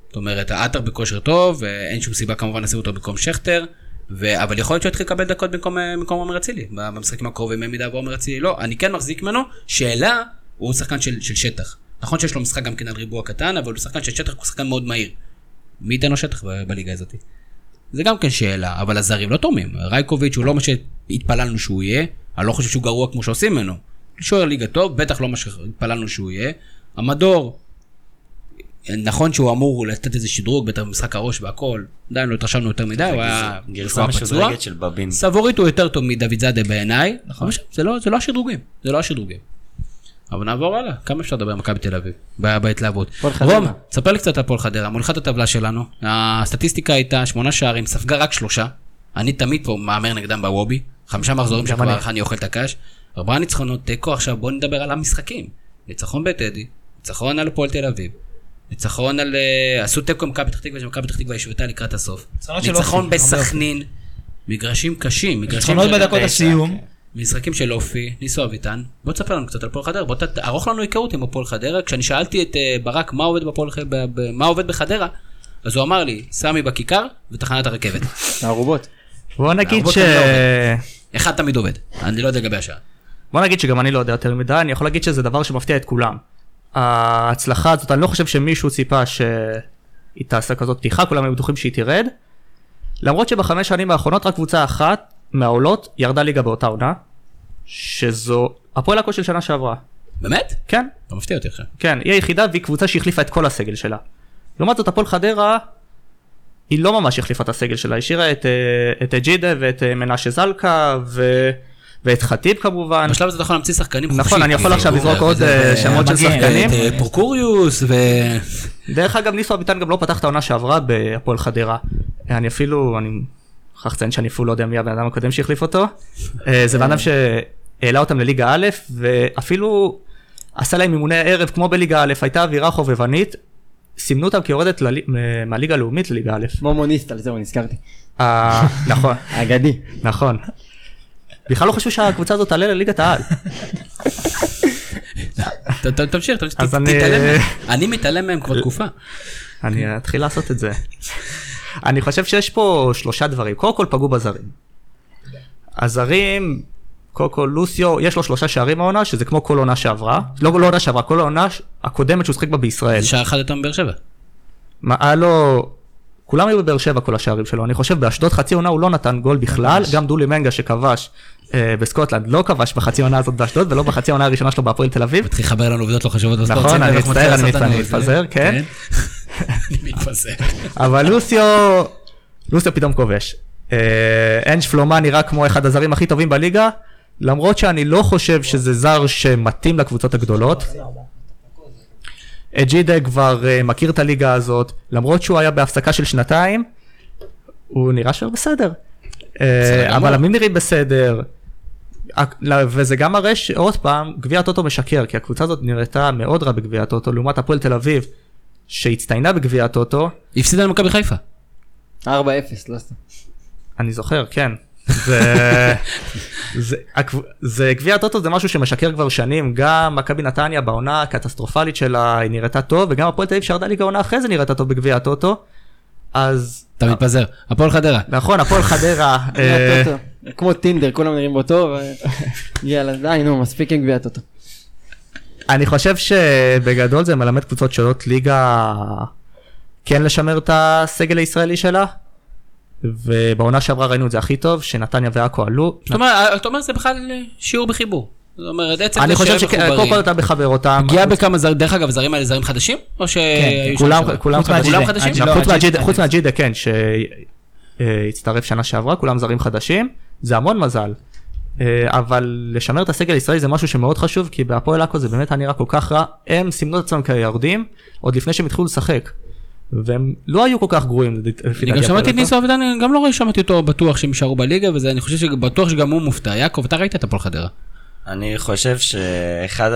זאת אומרת, עטר בכושר טוב, אין שום סיבה כמובן לשים אותו במקום שכטר, ו... אבל יכול להיות שהוא יתחיל לקבל דקות במקום, אה, במקום עומר אצילי, במשחקים הקרובים, במידה ועומר אצילי לא. אני כן מחזיק ממנו, שאלה, הוא שחקן של, של שטח. נכון שיש לו משחק גם כן על ריבוע קטן, אבל הוא שחקן של שטח, הוא שחקן מאוד מהיר. מי ייתן לו שטח ב- בליגה הזאת? זה גם כן שאלה, אבל הזרים לא תורמים. רייקוביץ' הוא לא מה שהתפללנו שהוא יהיה, אני לא חושב שהוא גרוע כמו שעושים ממנו. שוער ליגה טוב, בטח לא מה שהתפללנו שהוא יהיה. המדור, נכון שהוא אמור לתת איזה שדרוג, בטח במשחק הראש והכל, עדיין לא התרשמנו יותר מדי, הוא היה
גרסה. משודרגת של בבין.
סבורית הוא יותר טוב מדוד זאדה בעיניי, נכון. זה לא, זה לא השדרוגים, זה לא השדרוגים. אבל נעבור הלאה, כמה אפשר לדבר על מכבי תל אביב, בהתלהבות. רום, תספר לי קצת על הפועל חדרה, מולכת הטבלה שלנו, הסטטיסטיקה הייתה שמונה שערים, ספגה רק שלושה, אני תמיד פה מהמר נגדם בוובי, חמישה מחזורים שכבר
אני.
אני אוכל את הקש, ארבעה ניצחונות, תיקו עכשיו, בוא נדבר על המשחקים. ניצחון בטדי, ניצחון על הפועל תל אביב, ניצחון על... אה, עשו תיקו עם מכבי פתח תקווה, שמכבי פתח תקווה השוותה לקראת הסוף. ניצחון בסכנין, מגרשים קשים, מגרשים...
ניצחונות
של-
בדקות הסיום.
משחקים של אופי, ניסו אביטן, בוא תספר לנו קצת על הפועל חדרה, בוא תערוך לנו היכרות עם הפועל חדרה, כשאני שאלתי את אה, ברק מה עובד בפועל ח- ב- ב- מה עובד בחדרה, אז הוא אמר לי, סמי בכיכר ותחנת הרכבת.
הערובות.
בוא נגיד ש...
לא. אחד תמיד עובד, אני לא יודע לגבי השאר.
בוא נגיד שגם אני לא יודע יותר מדי, אני יכול להגיד שזה דבר שמפתיע את כולם. ההצלחה הזאת, אני לא חושב שמישהו ציפה שהיא תעשה כזאת פתיחה, כולם היו בטוחים שהיא תרד. למרות שבחמש שנים האחרונות רק קבוצה אחת מהעולות ירדה ליגה באותה עונה, שזו הפועל עכו של שנה שעברה.
באמת?
כן,
לא מפתיע אותי עכשיו.
כן, היא היחידה והיא קבוצה שהחליפה את כל הסגל שלה. לעומת זאת הפועל חדרה, היא לא ממש החליפה את הסגל שלה, השאירה את, אה, את ג'ידה ואת אה, מנשה זלקה ו... ואת חטיב כמובן.
בשלב הזה אתה יכול להמציא שחקנים חופשי.
נכון, אני יכול עכשיו לזרוק עוד אה, שמות של. שחקנים.
את אה, פרוקוריוס ו...
דרך אגב, ניסו אביטן גם לא פתח את העונה שעברה בהפועל חדרה. אני אפילו, אני מוכרח לציין שאני אפילו לא יודע מי הבן אדם הקודם שהחליף אותו. אה, זה בן אדם שהעלה אותם לליגה א', ואפילו עשה להם אימוני ערב כמו בליגה א', הייתה אווירה חובבנית. סימנו אותם כיורדת מהליגה הלאומית לליגה א'.
מומוניסט, על זהו נזכרתי.
נכון,
אגדי.
נכון. בכלל לא חשבו שהקבוצה הזאת תעלה לליגת העל.
תמשיך, תתעלם מהם. אני מתעלם מהם כבר תקופה.
אני אתחיל לעשות את זה. אני חושב שיש פה שלושה דברים. קודם כל פגעו בזרים. הזרים, קודם כל לוסיו, יש לו שלושה שערים העונה, שזה כמו כל עונה שעברה. לא לא עונה שעברה, כל העונה הקודמת שהוא שיחק בה בישראל.
שער אחד יותר מבאר שבע.
מה, היה לו... כולם היו בבאר שבע כל השערים שלו, אני חושב באשדוד חצי עונה הוא לא נתן גול בכלל, גם דולי מנגה שכבש אה, בסקוטלנד לא כבש בחצי עונה הזאת באשדוד ולא בחצי העונה הראשונה שלו בהפועל תל אביב.
מתחיל לחבר לנו עובדות לא חשובות בספורט.
נכון, אני מצטער, אני מתפזר,
זה.
כן.
אני מתפזר.
אבל לוסיו, לוסיו פתאום כובש. אה, אנש פלומה נראה כמו אחד הזרים הכי טובים בליגה, למרות שאני לא חושב שזה זר שמתאים לקבוצות הגדולות. ג'ידה כבר אה, מכיר את הליגה הזאת, למרות שהוא היה בהפסקה של שנתיים, הוא נראה שהוא בסדר. אה. אבל עמים נראים בסדר. לא, וזה גם מראה שעוד פעם, גביע הטוטו משקר, כי הקבוצה הזאת נראתה מאוד רע בגביע הטוטו, לעומת הפועל תל אביב, שהצטיינה בגביע הטוטו,
הפסידה למכבי חיפה.
4-0, לא סתם.
אני זוכר, כן. זה, זה, הקב- זה גביע הטוטו זה משהו שמשקר כבר שנים, גם מכבי נתניה בעונה הקטסטרופלית שלה היא נראתה טוב, וגם הפועל תל אביב שירדה ליגה עונה אחרי זה נראתה טוב בגביע הטוטו. אז
אתה מתפזר. הפועל חדרה.
נכון, הפועל חדרה, אה.
כמו טינדר, כולם נראים בו טוב. ו- יאללה, די, נו, מספיק עם גביע הטוטו.
אני חושב שבגדול זה מלמד קבוצות שעולות ליגה כן לשמר את הסגל הישראלי שלה. ובעונה שעברה ראינו את זה הכי טוב, שנתניה ועכו עלו.
זאת אומרת, אתה אומר זה בכלל שיעור בחיבור. זאת אומרת, עצם
אני
זה
חושב
שהם
שכן, קודם
מחוברים.
כל אתה מחבר אותם.
פגיעה בכמה זרים, דרך אגב, זרים האלה זרים חדשים? או שהיו שם
כולם,
שבע?
כולם חדשים.
לא,
חוץ
הג'ידה-
מהג'ידה, כן, שהצטרף שנה שעברה, כולם זרים חדשים, זה המון מזל. אה, אבל לשמר את הסגל הישראלי זה משהו שמאוד חשוב, כי בהפועל עכו זה באמת היה נראה כל כך רע, הם סימנו את עצמם כיורדים, עוד לפני שהם התחילו לשחק. והם לא היו כל כך גרועים, לפי
אני
דעתי,
גם
הפועל
שמעתי את
עכו.
ניסו אבידן, גם לא שמעתי אותו בטוח שהם יישארו בליגה, וזה, אני חושב שבטוח שגם הוא מופתע. יעקב, אתה ראית את הפועל חדרה.
אני חושב שאחד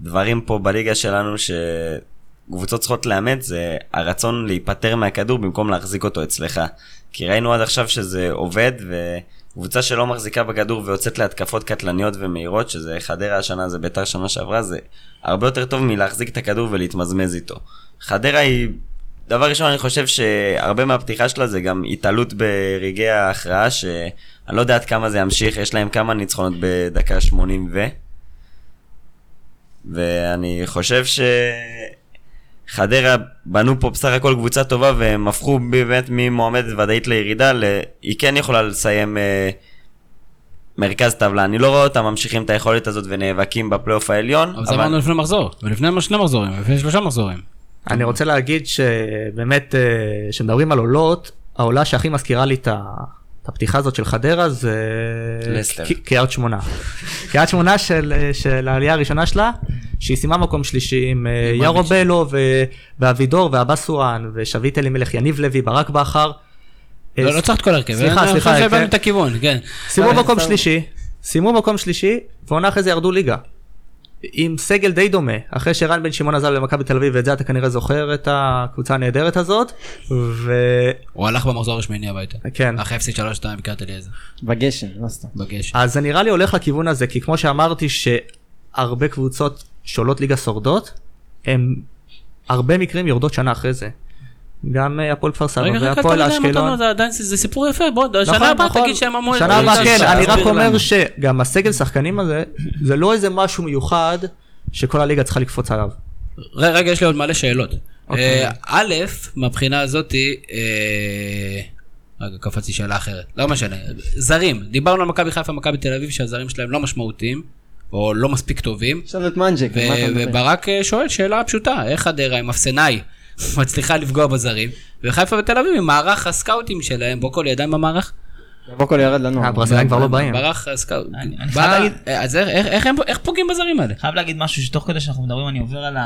הדברים פה בליגה שלנו שקבוצות צריכות לאמץ זה הרצון להיפטר מהכדור במקום להחזיק אותו אצלך. כי ראינו עד עכשיו שזה עובד וקבוצה שלא מחזיקה בכדור ויוצאת להתקפות קטלניות ומהירות, שזה חדרה השנה, זה ביתר שנה שעברה, זה הרבה יותר טוב מלהחזיק את הכדור ולהתמזמז איתו. חדרה היא, דבר ראשון אני חושב שהרבה מהפתיחה שלה זה גם התעלות ברגעי ההכרעה, שאני לא יודע עד כמה זה ימשיך, יש להם כמה ניצחונות בדקה 80 ו... ואני חושב שחדרה בנו פה בסך הכל קבוצה טובה והם הפכו באמת ממועמדת ודאית לירידה, ל... היא כן יכולה לסיים אה, מרכז טבלה. אני לא רואה אותם ממשיכים את היכולת הזאת ונאבקים בפלייאוף העליון.
אבל זה אמרנו לפני מחזור, ולפני שני מחזורים, לפני שלושה מחזורים.
אני רוצה להגיד שבאמת, אה, כשמדברים על עולות, העולה שהכי מזכירה לי את ה... את הפתיחה הזאת של חדרה זה קריית שמונה. קריית שמונה של, של העלייה הראשונה שלה, שהיא סיימה מקום שלישי עם אה,
עם
יארו
מרביץ'.
בלו ו- ואבידור ואבסואן ושביט אלימלך, יניב לוי, ברק בכר. אה,
לא לא צריך את כל הרכב.
סליחה,
אני
סליחה, כן.
את הכיוון, כן.
סיימו
אה,
מקום. שלישי, סיימו מקום שלישי, ועונה אחרי זה ירדו ליגה. עם סגל די דומה, אחרי שרן בן שמעון עזב למכבי תל אביב, ואת זה אתה כנראה זוכר את הקבוצה הנהדרת הזאת, וכן,
הוא הלך במחזור השמיני הביתה.
כן.
אחרי הפסיד 3-2 בקריית אליעזר.
בגשם, לא סתם.
בגשם.
אז זה נראה לי הולך לכיוון הזה, כי כמו שאמרתי שהרבה קבוצות שעולות ליגה שורדות, הם הרבה מקרים יורדות שנה אחרי זה. גם אה, הפועל כפר סבא והפועל אשקלון.
זה עדיין זה זה סיפור יפה, בוא, שנה
נכון,
הבאה
נכון.
תגיד שהם אמרו...
שנה הבאה כן, אני רק אומר. שגם הסגל שחקנים הזה, זה לא איזה משהו מיוחד שכל הליגה צריכה לקפוץ עליו.
רגע, יש לי עוד מלא שאלות.
אוקיי.
אה, א', מהבחינה הזאתי, אה, רגע, קפצתי שאלה אחרת. לא משנה. זרים, דיברנו על מכבי חיפה, מכבי תל אביב, שהזרים שלהם לא משמעותיים, או לא מספיק טובים.
עכשיו את מנג'ק, מה אתה מדבר?
וברק שואל שאלה פשוטה, איך חדרה עם אפסנאי מצליחה לפגוע בזרים, וחיפה ותל אביב עם מערך הסקאוטים שלהם, בוא כל ידיים במערך.
בוקו ירד לנו.
הברזילאים כבר לא באים.
מערך הסקאוט.
אני- אני
בא-
חייב להגיד-
אה, אז איך- פוגעים בזרים האלה?
חייב להגיד משהו שתוך כדי שאנחנו מדברים אני עובר על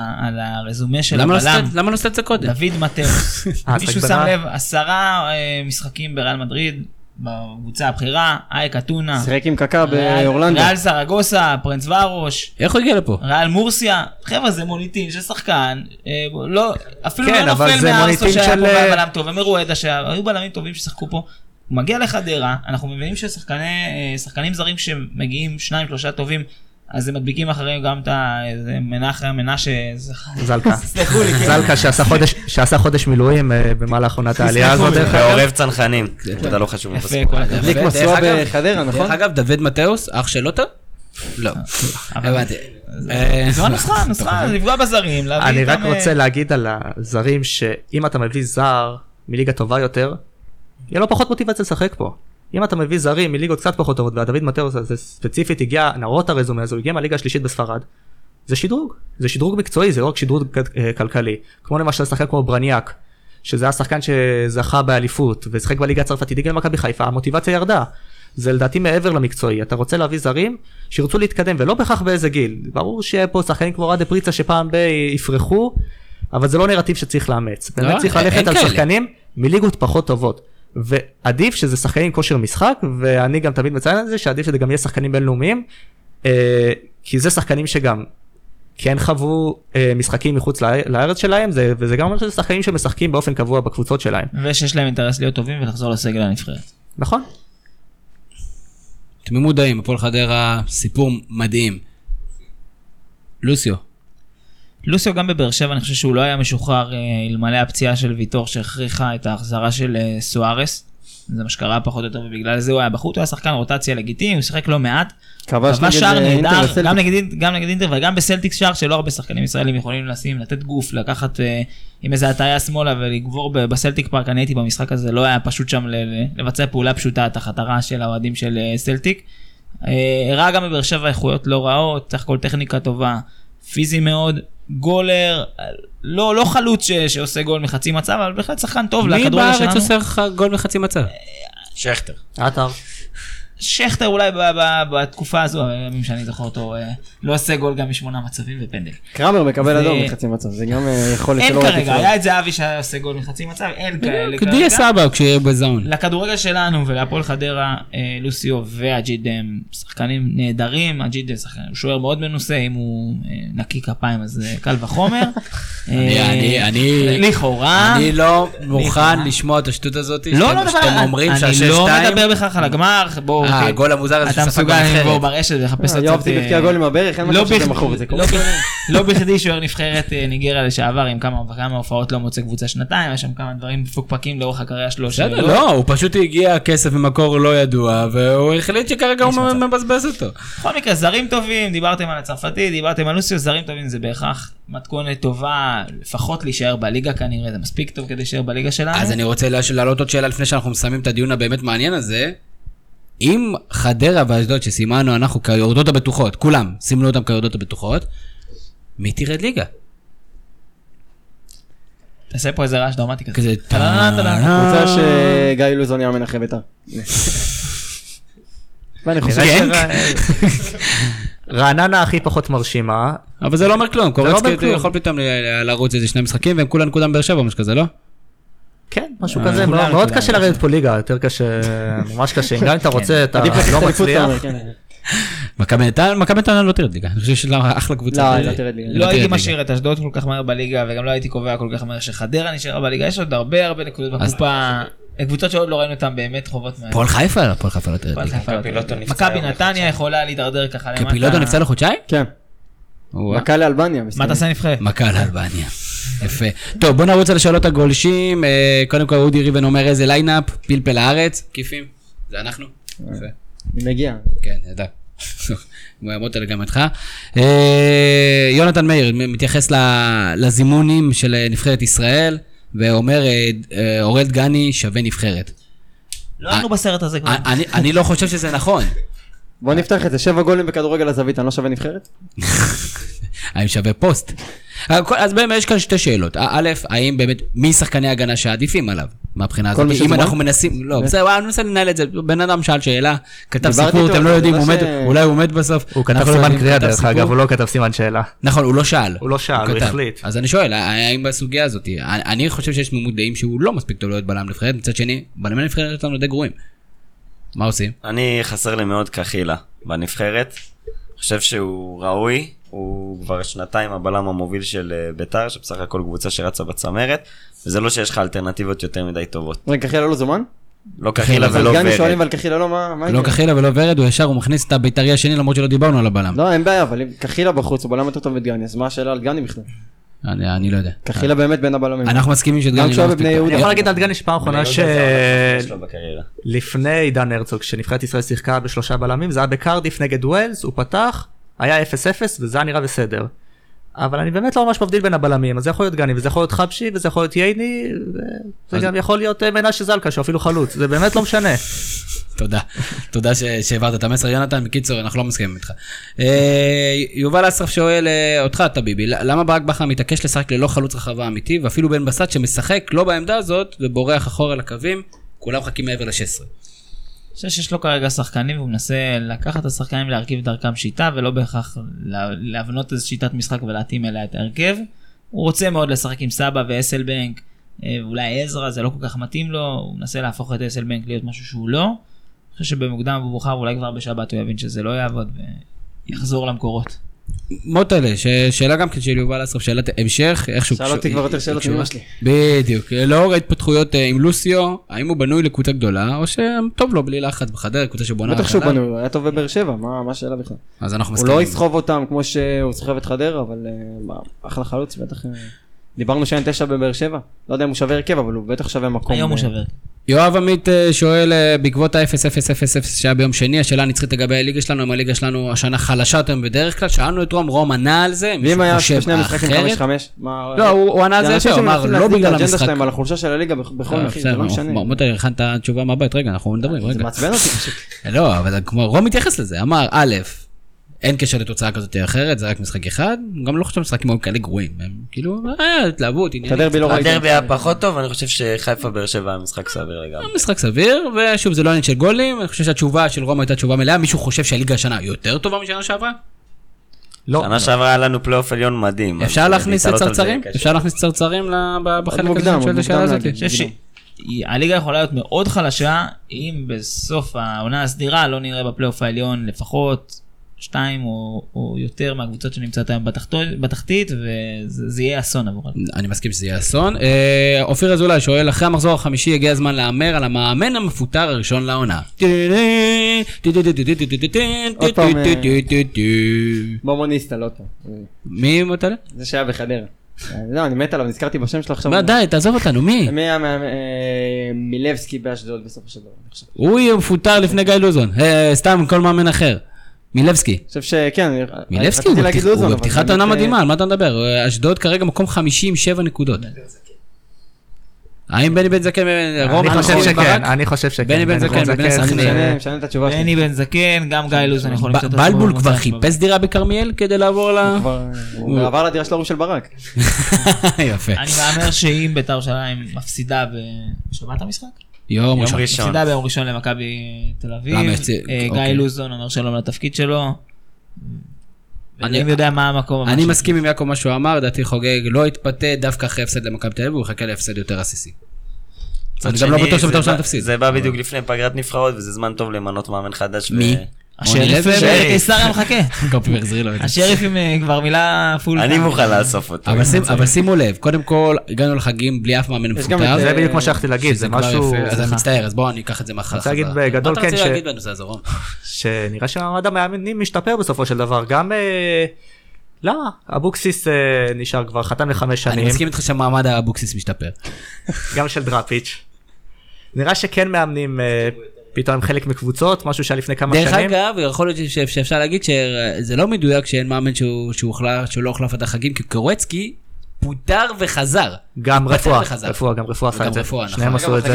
הרזומה של
לא
הבלם.
למה לא עשית את זה קודם?
דוד מטאוס.
אה,
מישהו שם? לב, עשרה אה, משחקים בריאל מדריד, בקבוצה הבכירה, אייק אתונה,
שיחק עם קקה
ריאל-
באורלנדו.
ריאל סרגוסה, פרנץ ורוש,
איך הוא הגיע לפה?
ריאל מורסיה, חבר'ה זה מוניטין של שחקן, אה, לא, אפילו
כן,
לא נופל מארסו שהיה
של,
פה
אה,
בלם טוב, ומרואדה שהיו בלמים טובים ששיחקו פה, הוא מגיע לחדרה, אנחנו מבינים ששחקני, אה, זרים שמגיעים שניים שלושה טובים, אז הם מדביקים אחריהם גם את מנחם, מנשה, זה-
זלקה.
סלחו לי, כן.
זלקה שעשה חודש- מילואים אה, במהלך עונת העלייה הזאת.
ועורב צנחנים, אתה לא חשוב.
יפה. כל הכבוד.
הדליק משואה
אגב-
בחדרה, נכון?
דרך אגב, דוד מתאוס, אח של לוטו? לא. הבנתי. אה,
זו הנוסחה, הנוסחה, לפגוע בזרים, להביא
אני רק
אה,
רוצה להגיד על הזרים שאם אתה מביא זר מליגה טובה יותר, יהיה לו פחות מוטיבציה לשחק פה. אם אתה מביא זרים מליגות קצת פחות טובות, והדוד מטאוס הזה ספציפית הגיע, נראות הרזומה הזו, הגיע מהליגה השלישית בספרד, זה שדרוג, זה שדרוג מקצועי, זה לא רק שדרוג אה, כלכלי. כמו למשל שחקן כמו ברניאק, שזה היה שחקן שזכה באליפות, ושיחק בליגה הצרפתית, הגיע למכבי חיפה, המוטיבציה ירדה. זה לדעתי מעבר למקצועי, אתה רוצה להביא זרים שירצו להתקדם, ולא בהכרח באיזה גיל. ברור שיהיה פה שחקנים כמו רדה פריצה שפעם ב- יפרחו, אבל זה לא נרטיב שצריך לאמץ. באמת
לא,
צריך ללכת על. שחקנים מליגות פחות טובות. ועדיף שזה שחקנים עם כושר משחק, ואני גם תמיד מציין את זה, שעדיף שזה גם יהיה שחקנים בינלאומיים, אה, כי זה שחקנים שגם כן חוו אה, משחקים מחוץ לאר- לארץ שלהם, זה, וזה גם אומר שזה שחקנים שמשחקים באופן קבוע בקבוצות שלהם.
ושיש להם אינטרס להיות טובים ולחזור לסגל הנבחרת.
נכון?
תמימות מודעים, הפועל חדרה, סיפור מדהים. לוסיו.
לוסיו גם בבאר שבע, אני חושב שהוא לא היה משוחרר אה, אלמלא הפציעה של ויטור שהכריחה את ההחזרה של אה, סוארס. זה מה שקרה פחות או יותר, ובגלל זה הוא היה בחוץ, הוא היה שחקן רוטציה לגיטימי, הוא שיחק לא מעט.
כבש
שער
אה,
נהדר, גם. נגד, גם נגד אינטר וגם בסלטיקס שער שלא הרבה שחקנים ישראלים יכולים לשים, לתת גוף, לקחת אה, עם איזה הטעיה שמאלה ולגבור בסלטיק פארק, אני הייתי במשחק הזה, לא היה פשוט שם לבצע פעולה פשוטה תחת הרעש של האוהדים של אה, סלטיק. אה, הראה גם בבאר שבע איכויות לא רעות, סך הכל טכניקה טובה, פיזי מאוד, גולר, לא, לא חלוץ ש, שעושה גול מחצי מצב, אבל בהחלט שחקן טוב
מי
לכדורגל
בארץ
שלנו.
עושה לך גול מחצי מצב?
שכטר.
עטר.
שכטר אולי ב- ב- בתקופה הזו, הימים שאני זוכר אותו, אה, לא עושה גול גם משמונה מצבים ופנדל.
קרמר מקבל אדום מחצי מצב, זה גם אה, יכולת
אין
שלא ראיתי
כרגע. היה את זהבי שהיה עושה גול מחצי מצב, אין כאלה
דיה סבא כשהוא בזון.
לכדורגל שלנו ולהפועל חדרה, אה, לוסיו ואג'יד הם שחקנים נהדרים, אג'יד הוא שוער מאוד מנוסה, אם הוא נקי כפיים אז קל וחומר.
אני- אני- אני-
לכאורה.
אני לא מוכן. לשמוע את השטות הזאת
לא, לא
שאתם- אומרים
אני
שהשש
לא. מדבר בכך על הגמר, בואו,
אה,
אוקיי.
הגול המוזר הזה
אתה מסוגל. לבוא ברשת ולחפש
אה,
לו
יואב
קצת,
טיבי
אה,
הבקיע גול עם הברך, אין
לא
מצב שזה
בכ-
מכור, זה
לא
קורה.
לא בכדי שוער נבחרת אה, ניגריה לשעבר עם כמה וכמה הופעות לא מוצא קבוצה שנתיים, יש שם כמה דברים מפוקפקים לאורך הקריירה שלו.
בסדר, לא, הוא פשוט הגיע כסף ממקור לא ידוע, והוא החליט שכרגע הוא. מבזבז אותו.
בכל מקרה, זרים טובים, דיברתם על הצרפתי, דיברתם על לוסיו, זרים טובים זה בהכרח מתכונת טובה, לפחות להישאר בליגה כנראה, זה מספיק טוב כדי להישאר בליגה שלנו.
אז אני רוצה להעלות עוד שאלה לפני שאנחנו מסיימים את הדיון הבאמת מעניין הזה. אם חדרה ואשדוד שסימנו אנחנו כיורדות הבטוחות, כולם סימנו אותם כיורדות הבטוחות, מי תרד ליגה?
תעשה פה איזה רעש דרמטי כזה.
כזה.
קבוצה שגיא לוזון יאמן אחרי בית"ר. ואני חושב
רעננה הכי פחות מרשימה,
אבל זה לא אומר כלום,
לא
קורצקי. יכול פתאום לרוץ איזה שני משחקים והם כולה נקודה מבאר שבע או משהו כזה, לא?
כן, משהו
אה,
כזה, מאוד- קשה לרדת פה ליגה, יותר קשה, ממש קשה, גם אם אתה רוצה, אתה לא מצליח.
כן.
מכבי נתניה לא תרד ליגה, אני חושב לה אחלה קבוצה.
לא, לא תרד ליגה.
לא
תרד
הייתי. משאיר את אשדוד כל כך מהר בליגה, וגם לא הייתי קובע כל כך מהר שחדרה נשארה בליגה, יש עוד הרבה הרבה נקודות בקופה, קבוצות שעוד לא ראינו אותן באמת חובות מהר.
הפועל חיפה, הפועל חיפה לא תרד ליגה.
לא מכבי נתניה יכולה להידרדר ככה למטה.
קפילוטו נפצע לחודשיים?
כן. מכה לאלבניה.
מה. תעשה נבחרת?
מכה לאלבניה. יפה. טוב, בוא נרוץ על שאלות הגולשים. אה, קודם כל, אודי ריבן אומר איזה ליינאפ, פלפל הארץ, כיפים. זה אנחנו?
אני מגיע.
כן, נהדר. הוא יעמוד על גם איתך. אה, יונתן מאיר מתייחס לזימונים של נבחרת ישראל, ואומר, אה, אורל דגני שווה נבחרת.
לא היינו בסרט הזה כבר.
אני- אני לא חושב שזה נכון.
בוא נפתח את זה, שבע גולים בכדורגל הזווית, אני לא שווה נבחרת?
האם שווה פוסט? הכל- אז באמת יש כאן שתי שאלות. א', האם באמת, מי שחקני הגנה שעדיפים עליו? מהבחינה הזאת, אם? אנחנו מנסים, לא, בסדר, אני מנסה לנהל את זה, בן אדם שאל שאלה, כתב סיפור, אתם לא יודעים,
לא ש-
אולי הוא מת בסוף.
הוא כתב
לא
סימן
יודעים,
קריאה דרך. אגב, הוא לא כתב סימן שאלה.
נכון, הוא לא שאל.
הוא לא שאל, הוא. החליט.
אז אני שואל, האם בסוגיה הזאת, אני אני חושב שיש תמימות דעים שהוא לא מספיק טוב להיות בלם נבחרת, מצד שני, בלמי נבחרת שלנו די גרועים. מה עושים?
אני חסר לי מאוד קחילה בנבחרת. חושב שהוא ראוי, הוא כבר שנתיים הבלם המוביל של אה, ביתר, שבסך הכל קבוצה שרצה בצמרת, וזה לא שיש לך אלטרנטיבות יותר מדי טובות.
רגע, חילה לא זומן?
לא קחילה ולא
גני שואלים
ורד.
על קחילה לא, מה
לא? קחילה ולא ורד, הוא ישר, הוא מכניס את הבית"רי השני למרות שלא דיברנו על הבלם.
לא, אין בעיה, אבל אם קחילה בחוץ הוא בלם יותר טוב מדגני, אז מה השאלה על דגני בכלל?
אני אני לא יודע.
קחילה באמת בין הבלמים.
אנחנו מסכימים שדגני
גם כשהוא
לא מספיק.
יהודה.
אני יכול להגיד על דגני שפעם אחרונה
שלו בקריירה.
שלפני עידן הרצוג, כשנבחרת ישראל שיחקה בשלושה בלמים, זה היה בקרדיף נגד ווילס, הוא פתח, היה 0-0 וזה היה נראה בסדר. אבל אני באמת לא ממש מבדיל בין הבלמים, אז זה יכול להיות גני וזה יכול להיות חבשי וזה יכול להיות ייני, וזה
אז-
גם יכול להיות אה, מנשה זלקה שהוא אפילו חלוץ, זה באמת לא משנה.
תודה. תודה שהעברת את המסר. יונתן, בקיצור, אנחנו לא מסכימים איתך. אה, יובל אסרף שואל אה, אותך, טביבי, למה ברק בכר מתעקש לשחק ללא חלוץ רחבה אמיתי, ואפילו בן בסט שמשחק לא בעמדה הזאת ובורח אחורה לקווים, כולם מחכים מעבר ל-16.
חושב שיש לו כרגע שחקנים והוא מנסה לקחת את השחקנים להרכיב דרכם שיטה ולא בהכרח לה- להבנות איזו שיטת משחק ולהתאים אליה את ההרכב. הוא רוצה מאוד לשחק עם סבא ואסלבנק, אה, ואולי עזרא זה לא כל כך מתאים לו, הוא מנסה להפוך את אסלבנק להיות משהו שהוא לא. אני חושב שבמוקדם או במאוחר אולי כבר בשבת הוא יבין שזה לא יעבוד ויחזור למקורות.
מוטלה, ש- שאלה גם כן של יובל אסרף, שאלת המשך, איכשהו...
שאל אותי כבר יותר שאלות. מאמא שלי.
בדיוק, לאור ההתפתחויות אה, עם לוסיו, האם הוא בנוי לקבוצה גדולה, או שטוב לו בלי לחץ בחדרה, קבוצה שבונה...
בטח שהוא? בנוי, הוא היה טוב בבאר שבע, מה מה השאלה בכלל?
אז אנחנו
הוא
מסכימים.
לא יסחוב אותם כמו שהוא סוחב את חדרה, אבל אה, אחלה חלוץ, בטח... אה, דיברנו שאין תשע בבאר שבע, לא יודע אם הוא שווה הרכב, אבל הוא בטח שווה מקום.
היום הוא שווה.
יואב עמית אה, שואל, אה, בעקבות ה-0-0-0-0 שהיה ביום שני, השאלה הנצחית לגבי הליגה שלנו, אם הליגה שלנו השנה חלשה יותר בדרך כלל, שאלנו את רום, רום ענה על זה,
ואם היה שני המשחקים
אחרת?
5-5, מה...
לא, הוא ענה על זה יפה, הוא אמר, לא בגלל המשחק.
על החולשה של הליגה בכ- בכל
אה,
מחיר, זה לא משנה.
מ- מוטי, הכנת תשובה מהבית, רגע, אנחנו מדברים,
זה
רגע.
מעצבן אותי פשוט.
לא, אבל רום מתייחס לזה, אמר, א', אין קשר לתוצאה כזאת או אחרת, זה רק משחק אחד, גם לא חושב שמשחקים היו כאלה גרועים, הם כאילו, אה, התלהבות,
את הדרבי
עניינים.
לא.
הדרבי היה פחות טוב, אני חושב שחיפה באר שבע היה משחק סביר לגמרי.
משחק סביר, ושוב, זה לא עניין של גולים, אני חושב שהתשובה של רום הייתה תשובה מלאה, מישהו חושב שהליגה השנה יותר טובה משנה שעברה?
לא,
שנה שעברה היה לנו פלייאוף עליון מדהים.
אפשר
אז
להכניס
להתעלות על זה
צרצרים? אפשר להכניס צרצרים בחלק הזה של השאלה הזאת?
שהליגה יכולה להיות מאוד חלשה אם בסוף העונה הסדירה לא נראה בפלייאוף העליון לפחות שתיים או, או יותר מהקבוצות שנמצאות היום בתחתו- בתחתית וזה זה יהיה אסון עבורם.
אני מסכים שזה יהיה אסון. אה, אופיר אזולאי שואל, אחרי המחזור החמישי הגיע הזמן להמר על המאמן המפוטר הראשון לעונה.
עוד פעם, מומוניסטה, לא טוב.
מי מוטלה?
זה שהיה בחדרה. לא, אני מת עליו, נזכרתי בשם שלו עכשיו.
מה, די, תעזוב אותנו, מי?
מי היה מה- אה, מילבסקי באשדוד בסופו של דבר.
הוא יהיה מפוטר לפני גיא לוזון. אה, סתם, כל מאמן אחר. מילבסקי.
אני חושב שכן,
מילבסקי הוא בפתיח-
לוזון,
הוא בפתיחת עונה מדהימה, על מה אתה מדבר? אשדוד כרגע מקום 50, 7 נקודות. האם בני בן זקן, רום,
אני חושב שכן? אני חושב שכן.
בני בן זקן,
אני
סכנין.
משנה- משנה את התשובה שלי.
בני בן זקן, גם גיא לוזון יכול למצוא את
בלבול
עצמו
כבר
במוצא
חיפש דירה בכרמיאל כדי לעבור ל...
כבר- הוא עבר לדירה של ההוא של ברק.
יפה.
אני מהמר שאם בית"ר ירושלים מפסידה בשבת המשחק?
יום
יום
ראשון.
ראשון.
מפסידה ביום ראשון למכבי תל אביב,
למה, יצא-
אה, גיא
אוקיי.
לוזון אומר שלום לתפקיד שלו.
אני-
יודע מה המקום.
אני. מסכים עם יעקב מה שהוא אמר, דעתי חוגג לא יתפתה דווקא אחרי הפסד למכבי תל אביב, הוא יחכה להפסד יותר עסיסי. אני גם לא בטוח
זה
שבית"ר
בא-
שלנו תפסיד.
זה בא בדיוק לפני פגרת נבחרות, וזה זמן טוב למנות מאמן חדש.
מי?
השריף? בקיסריה מחכה.
קופי החזיר לו את זה.
השריף עם אה, כבר מילה פול.
אני מוכן לאסוף אותו.
אבל שימו לב, קודם כל, הגענו לחגים בלי אף מאמן מפוטר.
זה בדיוק מה שהלכתי להגיד, זה משהו...
אז אני מצטער, אז בואו אני אקח את זה מאחר.
אני רוצה להגיד בגדול,
מה
כן,
אתה
ש-
רוצה להגיד בנושא הזה, רום?
שנראה שמעמד המאמנים משתפר בסופו של דבר. גם... אה, למה? אבוקסיס אה, נשאר כבר, חתם לחמש
אני
שנים,
מסכים איתך שמעמד האבוקסיס משתפר.
גם של דראפיץ'. נראה שכן מאמנים פתאום הם חלק מקבוצות, משהו שהיה לפני כמה
דרך
שנים.
אגב, יכול להיות ש- שאפשר להגיד שזה לא מדויק שאין מאמן שהוא שהוא הוחלף- שהוא לא הוחלף עד החגים, כי קורצקי פוטר וחזר.
גם רפואה,
וחזר.
רפואה, גם רפואה עשה את זה.
רפואה, נכון.
שניהם
אגב,
עשו את זה.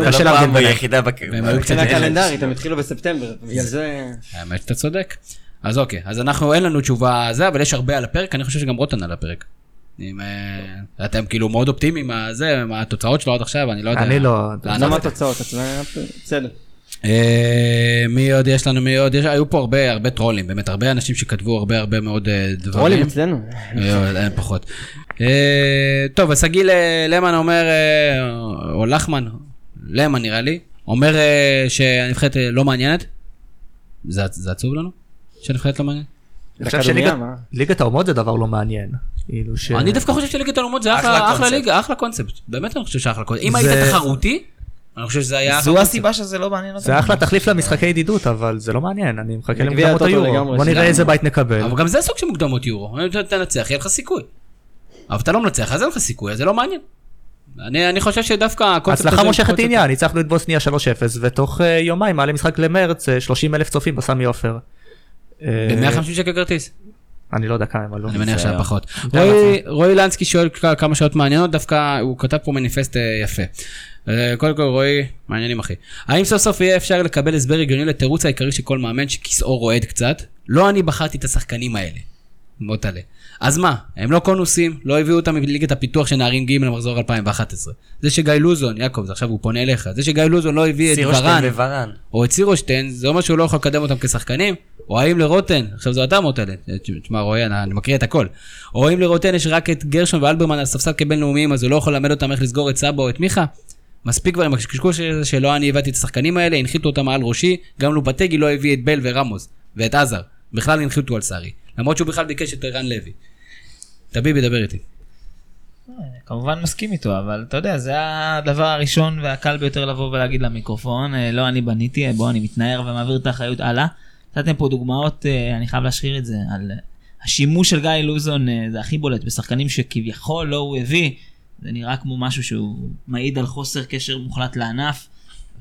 זה
קשה
לא פעם
ביניהם.
ביחידה בק-
והם היו קצת
מבחינה
אלה.
קלנדרית, הם התחילו בספטמבר.
האמת שאתה צודק. אז אוקיי, אז אנחנו, אין לנו תשובה זה, אבל יש הרבה על הפרק, אני חושב שגם רוטן על הפרק. אם, אה, אתם כאילו מאוד אופטימיים זה, עם התוצאות שלו עד עכשיו, אני לא יודע.
אני לא.
למה התוצאות? אז זה- בסדר.
אה, מי עוד יש לנו, מי עוד יש, היו פה הרבה, הרבה טרולים, באמת, הרבה אנשים שכתבו הרבה הרבה מאוד אה, דברים.
טרולים אצלנו.
אין פחות. אה, טוב, אז הגיל למן אומר, או לחמן, למן נראה לי, אומר שהנבחרת לא מעניינת. זה זה עצוב לנו? שהנבחרת לא מעניינת?
אני חושב
לכדוריד,
שליגת-
מה?
ליגת האומות זה דבר לא מעניין. כאילו.
אני דווקא חושב שליגת האלומות זה
אחלה.
ליגה, אחלה קונספט. באמת אני חושב שאחלה קונספט. אם היית תחרותי, אני חושב שזה היה...
זו הסיבה שזה לא מעניין אותנו.
זה אחלה תחליף למשחקי ידידות, אבל זה לא מעניין, אני מחכה למוקדמות היורו. בוא נראה. איזה בית נקבל.
אבל גם זה סוג של מוקדמות יורו. אם אתה תנצח, יהיה לך סיכוי. אבל אתה לא מנצח, אז אין לך סיכוי, אז זה לא מעניין. אני, אני חושב שדווקא הקונספט
הצלחה
הזה-
מושכת
קונספט-
עניין, ניצחנו את בוסניה 3-0, ותוך אה, יומיים מעלה משחק למרץ, 30 אלף צופים בסמי עופר. אה,
ב-150 שקל כרטיס.
אני לא יודע כמה הם עלו.
אני מניח שהיה
היה.
פחות. רועי- לנסקי שואל כמה שאלות מעניינות, דווקא הוא כתב פה מניפסט אה, יפה. אה, קודם כל רועי, מעניינים אחי. האם סוף סוף יהיה אפשר לקבל הסבר הגיוני לתירוץ העיקרי של כל מאמן שכיסאו רועד קצת? לא אני בחרתי את השחקנים האלה. מוטלה. אז מה, הם לא קונוסים, לא הביאו אותם מליגת הפיתוח של נערים ג' למחזור 2011. זה שגיא לוזון, יעקב, זה עכשיו הוא פונה אליך, זה שגיא לוזון לא הביא את ורן,
וורן.
או את סירושטיין, זה אומר שהוא לא יכול לקדם אותם כשחקנים? או האם לרוטן, עכשיו זו אתה מוטלת, תשמע רועי, אני, אני מקריא את הכל. או האם לרוטן יש רק את גרשון ואלברמן על ספסל כבינלאומיים, אז הוא לא יכול ללמד אותם איך לסגור את סבא או את מיכה? מספיק כבר עם הקשקוש הזה שלא אני הבאתי את השחקנים האלה, הנחיתו אותם מעל ראשי, גם לופטגי לא הביא את בל ורמוס, ואת עזר. בכלל הנחיתו על סארי. למרות שהוא בכלל ביקש את ערן לוי. טביבי, דבר איתי.
כמובן מסכים איתו, אבל אתה יודע, זה הדבר הראשון והקל ביותר לבוא ולהגיד למיקרופון, אה, לא אני בניתי, אה, בוא אני מתנער ומעביר את האחריות הלאה. נתתם פה דוגמאות, אה, אני חייב להשליך את זה, על השימוש של גיא לוזון, זה הכי בולט, בשחקנים שכביכול לא הוא הביא, זה נראה כמו משהו שהוא מעיד על חוסר קשר מוחלט לענף,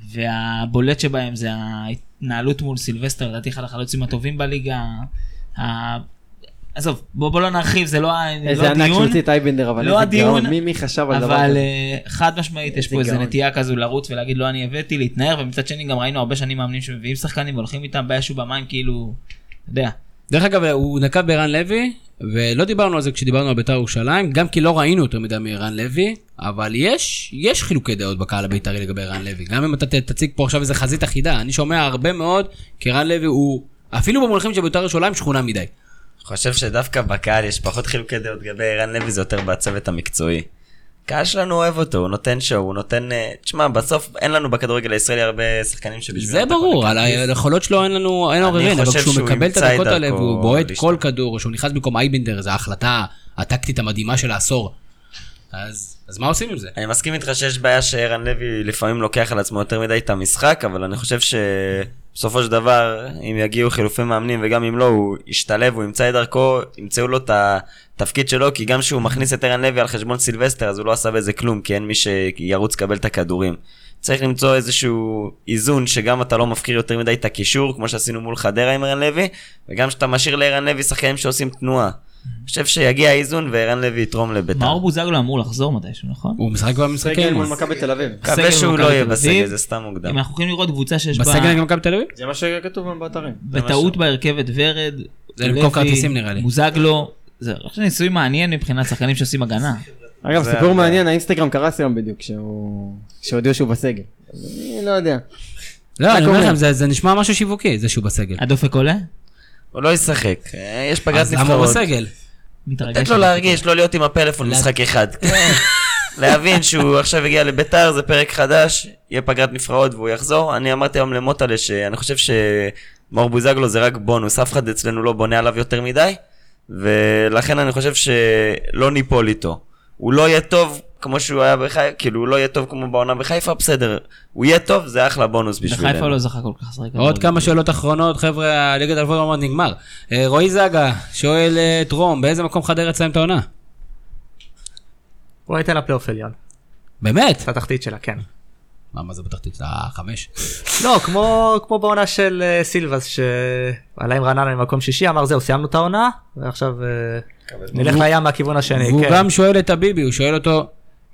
והבולט שבהם זה ההתנהלות מול סילבסטר, לדעתי אחד החלוצים הטובים בליגה. עזוב, בוא, בוא לא נרחיב, זה לא, לא
איזה ענק
הדיון.
שהוציא את אייבנדר, אבל
לא
איזה
הדיון,
גאון, מי מי חשב על דבר
אבל
כזה?
אה, חד משמעית יש פה איזה. נטייה כזו לרוץ ולהגיד לא אני הבאתי, להתנער, ומצד שני גם ראינו הרבה שנים מאמנים שמביאים שחקנים והולכים איתם באש ובמים כאילו, אתה יודע.
דרך אגב, הוא נקב בערן לוי, ולא דיברנו על זה כשדיברנו על בית"ר ירושלים, גם כי לא ראינו יותר מדי מערן לוי, אבל יש, יש חילוקי דעות בקהל הבית"רי לגבי ערן לוי. גם אם אתה תציג פה עכשיו איזה חזית אחידה, אני שומע הרבה מאוד, כי ערן לוי הוא, אפילו במונחים של בית"ר ירושלים, שכונה מדי.
חושב שדווקא בקהל יש פחות חילוקי דעות לגבי ערן לוי, זה יותר בצוות המקצועי. הקהל שלנו אוהב אותו, הוא נותן שואו, הוא נותן... אה, תשמע, בסוף אין לנו בכדורגל הישראלי הרבה שחקנים שבשבילם...
זה ברור, על. היכולות שלו אין לנו, אין עוררין, אבל כשהוא
שהוא
מקבל את הדקות האלה והוא בועט. כל כדור, שהוא נכנס במקום אייבנדר, זו ההחלטה הטקטית המדהימה של העשור. אז, אז מה עושים עם זה?
אני מסכים איתך שיש בעיה שערן לוי לפעמים לוקח על עצמו יותר מדי את המשחק, אבל אני חושב שבסופו של דבר, אם יגיעו חילופי מאמנים וגם אם לא, הוא ישתלב, הוא ימצא את דרכו, ימצאו לו את התפקיד שלו, כי גם כשהוא מכניס את ערן לוי על חשבון סילבסטר, אז הוא לא עשה בזה כלום, כי אין מי שירוץ לקבל את הכדורים. צריך למצוא איזשהו איזון שגם אתה לא מפקיר יותר מדי את הקישור, כמו שעשינו מול חדרה עם ערן לוי, וגם שאתה משאיר לערן לוי שחקנים שעושים תנועה. חושב שיגיע האיזון וערן לוי יתרום לביתר.
מאור בוזגלו אמור לחזור מתישהו, נכון?
הוא משחק
סגל מול. מכבי תל אביב.
מקווה שהוא לא יהיה בסגל. זה סתם מוקדם.
אם אנחנו יכולים לראות קבוצה שיש בה
בסגל נגד מכבי תל אביב?
זה מה שכתוב באתרים.
בטעות בהרכב את ורד,
זה למכור כרטיסים, נראה לי.
בוזגלו, זה ניסוי מעניין מבחינת שחקנים שעושים הגנה.
אגב, סיפור. מעניין, האינסטגרם קרס היום בדיוק, כשהודיעו שהוא בסגל. אני לא יודע.
לא, אני אומר. לכם, זה זה נשמע משהו שיווקי, זה שהוא בסגל.
הדופק עולה?
הוא לא ישחק, אה, יש פגרת
אז למה הוא
נבחרות.
בסגל?
לתת לו להרגיש, לא להיות עם הפלאפון משחק אחד. להבין שהוא עכשיו הגיע לביתר, זה פרק חדש, יהיה פגרת נבחרות והוא יחזור. אני אמרתי היום למוטלה שאני חושב שמאור בוזגלו זה רק בונוס, אף אחד אצלנו לא בונה עליו יותר מדי, ולכן אני חושב שלא ניפול איתו. הוא לא יהיה טוב כמו שהוא היה בחיפה, כאילו הוא לא יהיה טוב כמו בעונה בחיפה, בסדר. הוא יהיה טוב, זה אחלה בונוס
בחיפה
בשבילנו.
לא זכה כל כך לשחק.
עוד כמה שאלות אחרונות, חבר'ה, הליגת האלופות עוד מעט נגמר. אה, רועי זגה שואל אה, את רום, באיזה מקום חדרה תסיים את העונה?
הוא הייתה לפלייאוף עליון.
באמת?
את התחתית שלה, כן.
מה, מה זה בתחתית? אה, חמש?
לא, כמו, כמו בעונה של אה, סילבס, שעלה עם רעננה למקום שישי, אמר זהו, סיימנו את העונה, ועכשיו אה, נלך לים מהכיוון השני.
והוא
כן.
גם שואל את הביבי, הוא שואל אותו,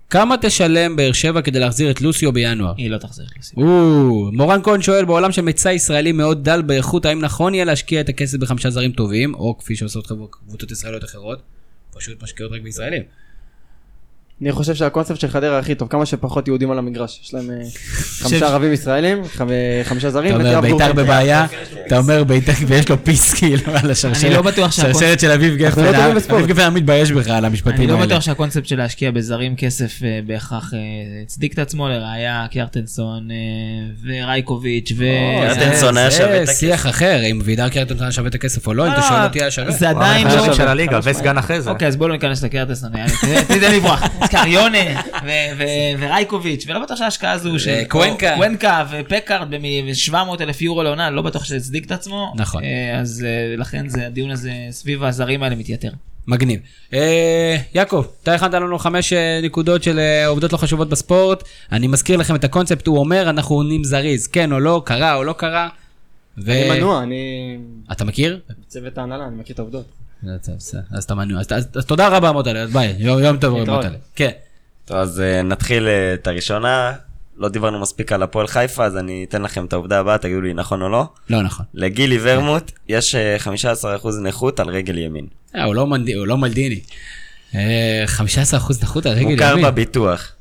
כמה תשלם באר שבע כדי להחזיר את לוסיו בינואר?
היא לא תחזיר לסיום.
או, מורן כהן שואל, בעולם של ישראלי מאוד דל באיכות, האם נכון יהיה להשקיע את הכסף בחמישה זרים טובים, או כפי שעושות חברות- קבוצות ישראליות אחרות, פשוט משקיעות רק בישראלים.
אני חושב שהקונספט של חדרה הכי טוב, כמה שפחות יהודים על המגרש. יש להם אה, חמישה ערבים ישראלים, חמ- חמישה זרים,
אתה אומר בית"ר. בבעיה, אתה אומר בית"ר ויש לו פיס כאילו על השרשרת.
אני לא בטוח שהקונספט-
שרשרת של אביב גפן,
לא.
אביב גפן היה מתבייש בכלל על המשפטים
אני
האלה.
לא בטוח שהקונספט של להשקיע בזרים כסף אה, בהכרח אה, הצדיק את עצמו, לראיה קיארטנסון אה, ורייקוביץ' ו...
קיארטנסון היה
זה
שווה את הכסף.
שיח אחר, אם וידר קרטנסון היה שווה את הכסף או לא, אם אתה שואל אותי היה שווה.
זה עדיין לא... סקריונה ורייקוביץ', ולא בטוח שההשקעה הזו של
קוונקה.
ופקארד ב-700 אלף יורו לעונה, לא בטוח שזה הצדיק את עצמו.
נכון.
אה, אז אה, לכן זה- הדיון הזה סביב הזרים האלה מתייתר.
מגניב. אה, יעקב, אתה הכנת לנו חמש נקודות של עובדות לא חשובות בספורט. אני מזכיר לכם את הקונספט, הוא אומר, אנחנו עונים זריז, כן או לא, קרה או לא קרה. ו...
אני מנוע, אני...
אתה מכיר?
צוות ההנהלה, אני מכיר את העובדות.
בסדר, אז אתה מנוע. אז- אז אז תודה רבה מוטלה, אז ביי, יום טוב. מוטלה. כן.
טוב, אז אה, נתחיל אה, את הראשונה. לא דיברנו מספיק על הפועל חיפה, אז אני אתן לכם את העובדה הבאה, תגידו לי נכון או לא.
לא נכון.
לגילי ורמוט יש אה, 15% נכות על רגל ימין.
אה, הוא לא לא מלדיני. אה, 15% נכות על רגל
מוכר
ימין.
בביטוח.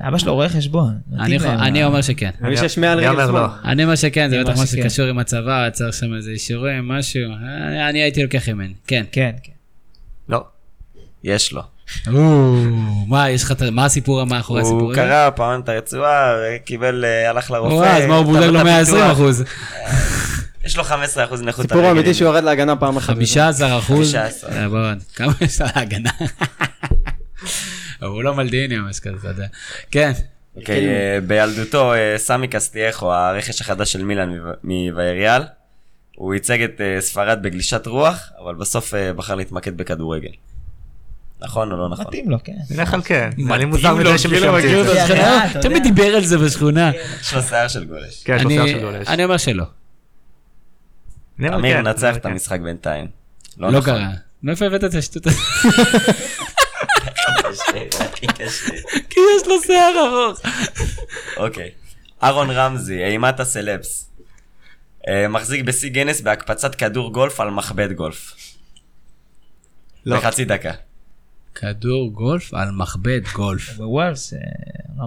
אבא שלו רואה חשבון.
אני אומר שכן.
אני שיש מעל רגל שמאל.
לא.
אני אומר שכן, זה בטח משהו. שקשור עם הצבא, צריך שם איזה אישורים, משהו. אה, אני הייתי לוקח ימין. כן.
כן, כן.
לא. יש לו.
מה, יש לך, מה הסיפור מאחורי הסיפור
הוא
הזה?
קרא פעם את הרצועה, קיבל, אה, הלך לרופא.
וואי, אז מה הוא בודק לו
את
120
הביטוח.
אחוז?
יש לו 15% נכות על
סיפור אמיתי. שהוא יורד להגנה פעם אחת.
15 אחוז?
15.
אה, בוא, כמה יש על ההגנה? הוא לא מלדיני או משהו כזה, אתה יודע. כן.
אוקיי, אה, בילדותו, אה, סמי קסטייחו, הרכש החדש של מילאן מוויריאל, הוא ייצג את אה, ספרד בגלישת רוח, אבל בסוף בחר להתמקד בכדורגל. נכון או לא נכון?
מתאים לו, כן.
נלך על כן. אני
מתאים
מוזר
לו,
מדי שמישהו
כאילו מכיר
את זה.
כן,
תמיד. דיבר על זה בשכונה.
יש לו שיער של גולש.
כן, יש לו שיער של גולש.
אני אומר שלא.
אמיר
כן, אני
את המשחק בינתיים.
לא
נכון.
קרה. מאיפה הבאת את השטות הזאת? כי יש לו שיער ארוך.
אוקיי. אהרון רמזי, אימת הסלבס. אה, מחזיק בשיא גינס בהקפצת כדור גולף על מכבד גולף.
לא.
בחצי דקה.
כדור גולף על מכבד גולף.
בוואלס, אה,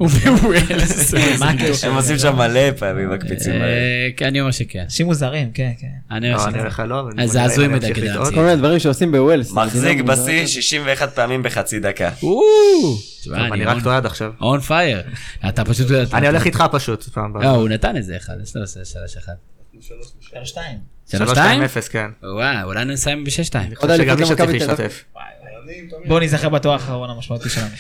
ובווילס.
מה הקשר?
הם עושים שם מלא פעמים מקפיצים. האלה.
אה, כן, אני אומר שכן.
אנשים מוזרים, כן, כן.
אני
לא,
אומר
אני
שכן.
לא, אבל
אז זה הזוי מדי כדי.
כל מיני דברים שעושים בווילס.
מחזיק
מדינה
בשיא
מוזרה.
61 פעמים בחצי דקה.
אני רק טועה עד עכשיו.
און פייר. אתה פשוט...
אני הולך איתך פשוט
לא,
הבאה.
הוא נתן איזה אחד, יש לו שלוש אחד.
שתיים.
שלוש שתיים?
3-2-0, כן.
וואו, אולי נסיים בשש שתיים.
אני חושב שגם מי שצריך להשתתף.
בואו ניזכר בתואר האחרון המשמעותי שלנו.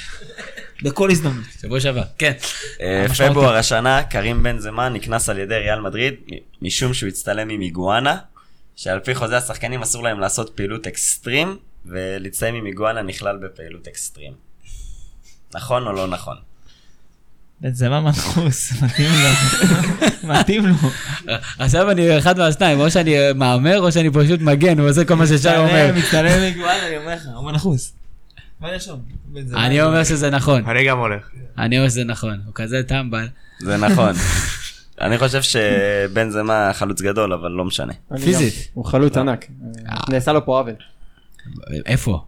בכל הזדמנות.
שבוע שעבר. כן.
אה, פברואר השנה, קרים בן זמן נקנס על ידי ריאל מדריד משום שהוא הצטלם עם איגואנה, שעל פי חוזה השחקנים אסור להם לעשות פעילות אקסטרים, ולהצטלם עם איגואנה נכלל בפעילות אקסטרים. נכון או לא נכון?
זה מה מנחוס, מתאים לו. מתאים לו.
עכשיו אני אחד מהשניים, או שאני מהמר או שאני פשוט מגן, הוא עושה כל מה ששי אומר.
מצטלם, מצטלם מגואל, אני אומר לך, הוא מנחוס.
אני אומר שזה נכון.
אני גם הולך.
אני אומר שזה נכון. הוא כזה טמבל.
זה נכון. אני חושב שבן זמה חלוץ גדול, אבל לא משנה.
פיזית.
הוא חלוץ ענק. נעשה לו פה עוול.
איפה?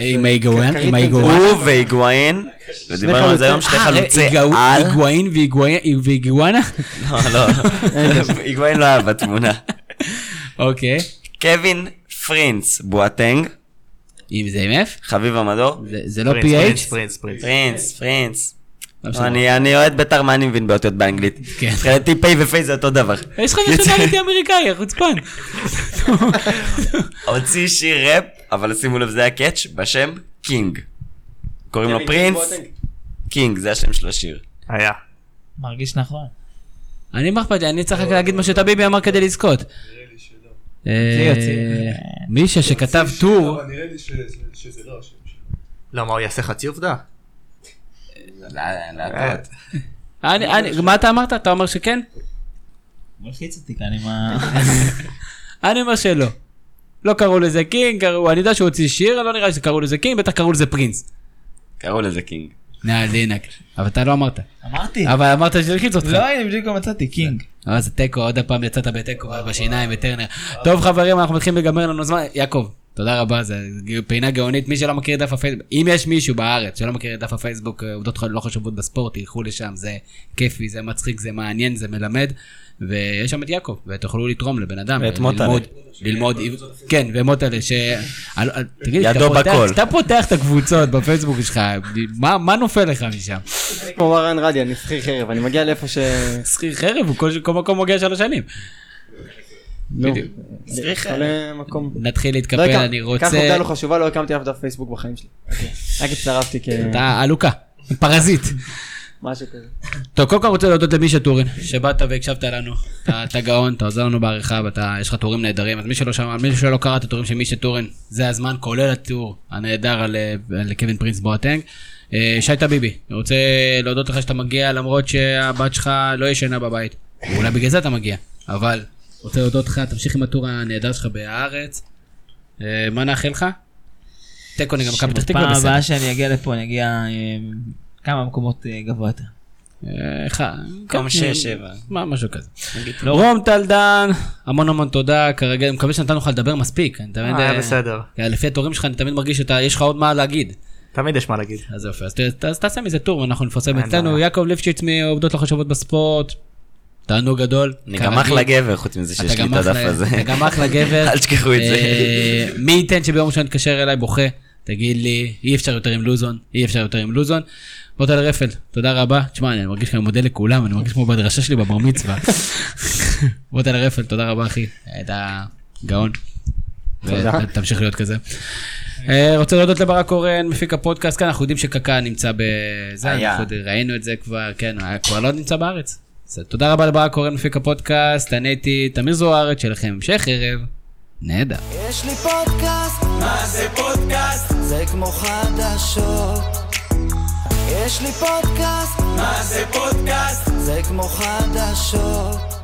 עם
אה,
ההיגואן?
כרית
עם
בן
ההיגואן?
הוא והיגואין, ודיברנו על זה היום, שני חלוצי על.
היגואין והיגואנה?
לא, לא, היגואין לא היה בתמונה.
אוקיי.
קווין פרינס בואטנג,
אם זה עם F?
חביב המדור.
זה- זה לא PH?
פרינס.
פרינס, פרינס.
לא משנה.
אני אני אוהד בית"ר, מה אני מבין באותיות באנגלית?
כן.
מבחינתי פ' ופ' זה אותו דבר.
יש לך nationality אמריקאי, חוצפן.
הוציא שיר ראפ, אבל שימו לב זה היה catch בשם King. קוראים לו פרינס, King, זה השם של השיר.
היה.
מרגיש נכון.
אני מה אכפת לי, אני צריך רק להגיד מה שטביבי אמר כדי לזכות. אה. מישה שכתב טור,
נראה לי ש- שזה לא השם שלו.
לא, מה, הוא יעשה חצי עובדה?
לאט.
אני- אני- מה אתה אמרת? אתה אומר שכן?
מלחיץ אותי כאן עם ה...
אני אומר שלא. לא קראו לזה קינג, קראו, אני יודע שהוא הוציא שיר, לא נראה לי שקראו לזה קינג, בטח קראו לזה פרינס.
קראו לזה קינג.
נא דינק. אבל אתה לא אמרת.
אמרתי.
אבל אמרת שהלחיץ אותך.
לא, הנה, בדיוק מצאתי, קינג.
אבל זה תיקו, עוד פעם יצאת בתיקו בשיניים בטרנר. טוב חברים, אנחנו מתחילים לגמר לנו זמן. יעקב, תודה רבה, זה פינה גאונית. מי שלא מכיר את דף הפייסבוק, אם יש מישהו בארץ שלא מכיר את דף הפייסבוק, אה, עובדות לא חשובות בספורט, תלכו לשם, זה כיפי, זה מצחיק, זה מעניין, זה מלמד. ויש שם את יעקב, ותוכלו לתרום לבן אדם.
ואת מוטלה.
ללמוד- ללמוד, כן, ומוטלה, ש... תגיד,
ידו
כשאתה פותח-
בכל.
כשאתה פותח את הקבוצות בפייסבוק שלך, מה מה נופל לך משם?
כמו מרן רדי, אני שכיר חרב, אני מגיע לאיפה ש...
שכיר חרב, הוא כל כל מקום מגיע שלוש שנים.
נו,
בדיוק.
צריך,
מקום.
נתחיל
לא
להתקפל,
הקם-
אני
ככה
רוצה...
עובדה לא חשובה, לא הקמתי אף דף פייסבוק בחיים שלי. רק הצטרפתי
אתה עלוקה, פרזיט.
כמשהו כזה.
טוב, קודם כל רוצה להודות למישה טורין, שבאת והקשבת לנו. אתה גאון, אתה עוזר לנו בעריכה ויש לך טורים נהדרים. אז מי שלא שמע, מי שלא קרא את הטורים של מישה טורין, זה הזמן, כולל הטור הנהדר על, אה, קווין פרינס בואטנג. אה, שי טביבי, אני רוצה להודות לך שאתה מגיע למרות שהבת שלך לא ישנה בבית. אולי בגלל זה אתה מגיע, אבל רוצה להודות לך, תמשיך עם הטור הנהדר שלך בהארץ. אה, מה נאחל לך? תיקו נגד מכבי פתח תקווה בסדר.
הבאה שאני אגיע לפה, אני אגיע אה, כמה מקומות אה, גבוה יותר.
אחד.
מקום
כן,
6-7.
מה, משהו כזה.
לא,
רום טלדן, המון המון תודה, כרגע אני מקווה שנתנו לך לדבר מספיק.
אה, היה בסדר.
לפי התורים שלך אני תמיד מרגיש שיש לך עוד מה להגיד.
תמיד יש מה להגיד.
אז יופי, אז תעשה מזה טור ואנחנו נפרסם אצלנו. יעקב ליפשיץ מעובדות לא חשובות בספורט, תענוג גדול.
אני גם. אחלה גבר, חוץ מזה שיש לי את הדף הזה.
אתה גם אחלה גבר.
אל תשכחו את זה.
אה, מי ייתן שביום ראשון תתקשר אליי בוכה, תגיד לי, אי אפשר יותר עם לוזון, אי אפשר יותר עם לוזון. בוטל רפל, תודה רבה. תשמע, אני מרגיש שאני מודה לכולם, אני מרגיש כמו בדרשה שלי בבר מצווה. בוטל רפל, תודה רבה אחי, אתה גאון.
תודה.
ותמשיך להיות כזה. אה, רוצה להודות לברק קורן, מפיק הפודקאסט, כן, אנחנו יודעים שקקה נמצא בזה, ראינו את זה כבר, כן, היה- כבר לא נמצא בארץ. אז תודה רבה לברק קורן, מפיק הפודקאסט, אני הייתי תמיר זוארץ, שיהיה לכם המשך ערב. נהדר.
יש לי פודקאסט, מה זה פודקאסט? זה כמו חדשות. יש לי פודקאסט, מה זה פודקאסט? זה כמו חדשות.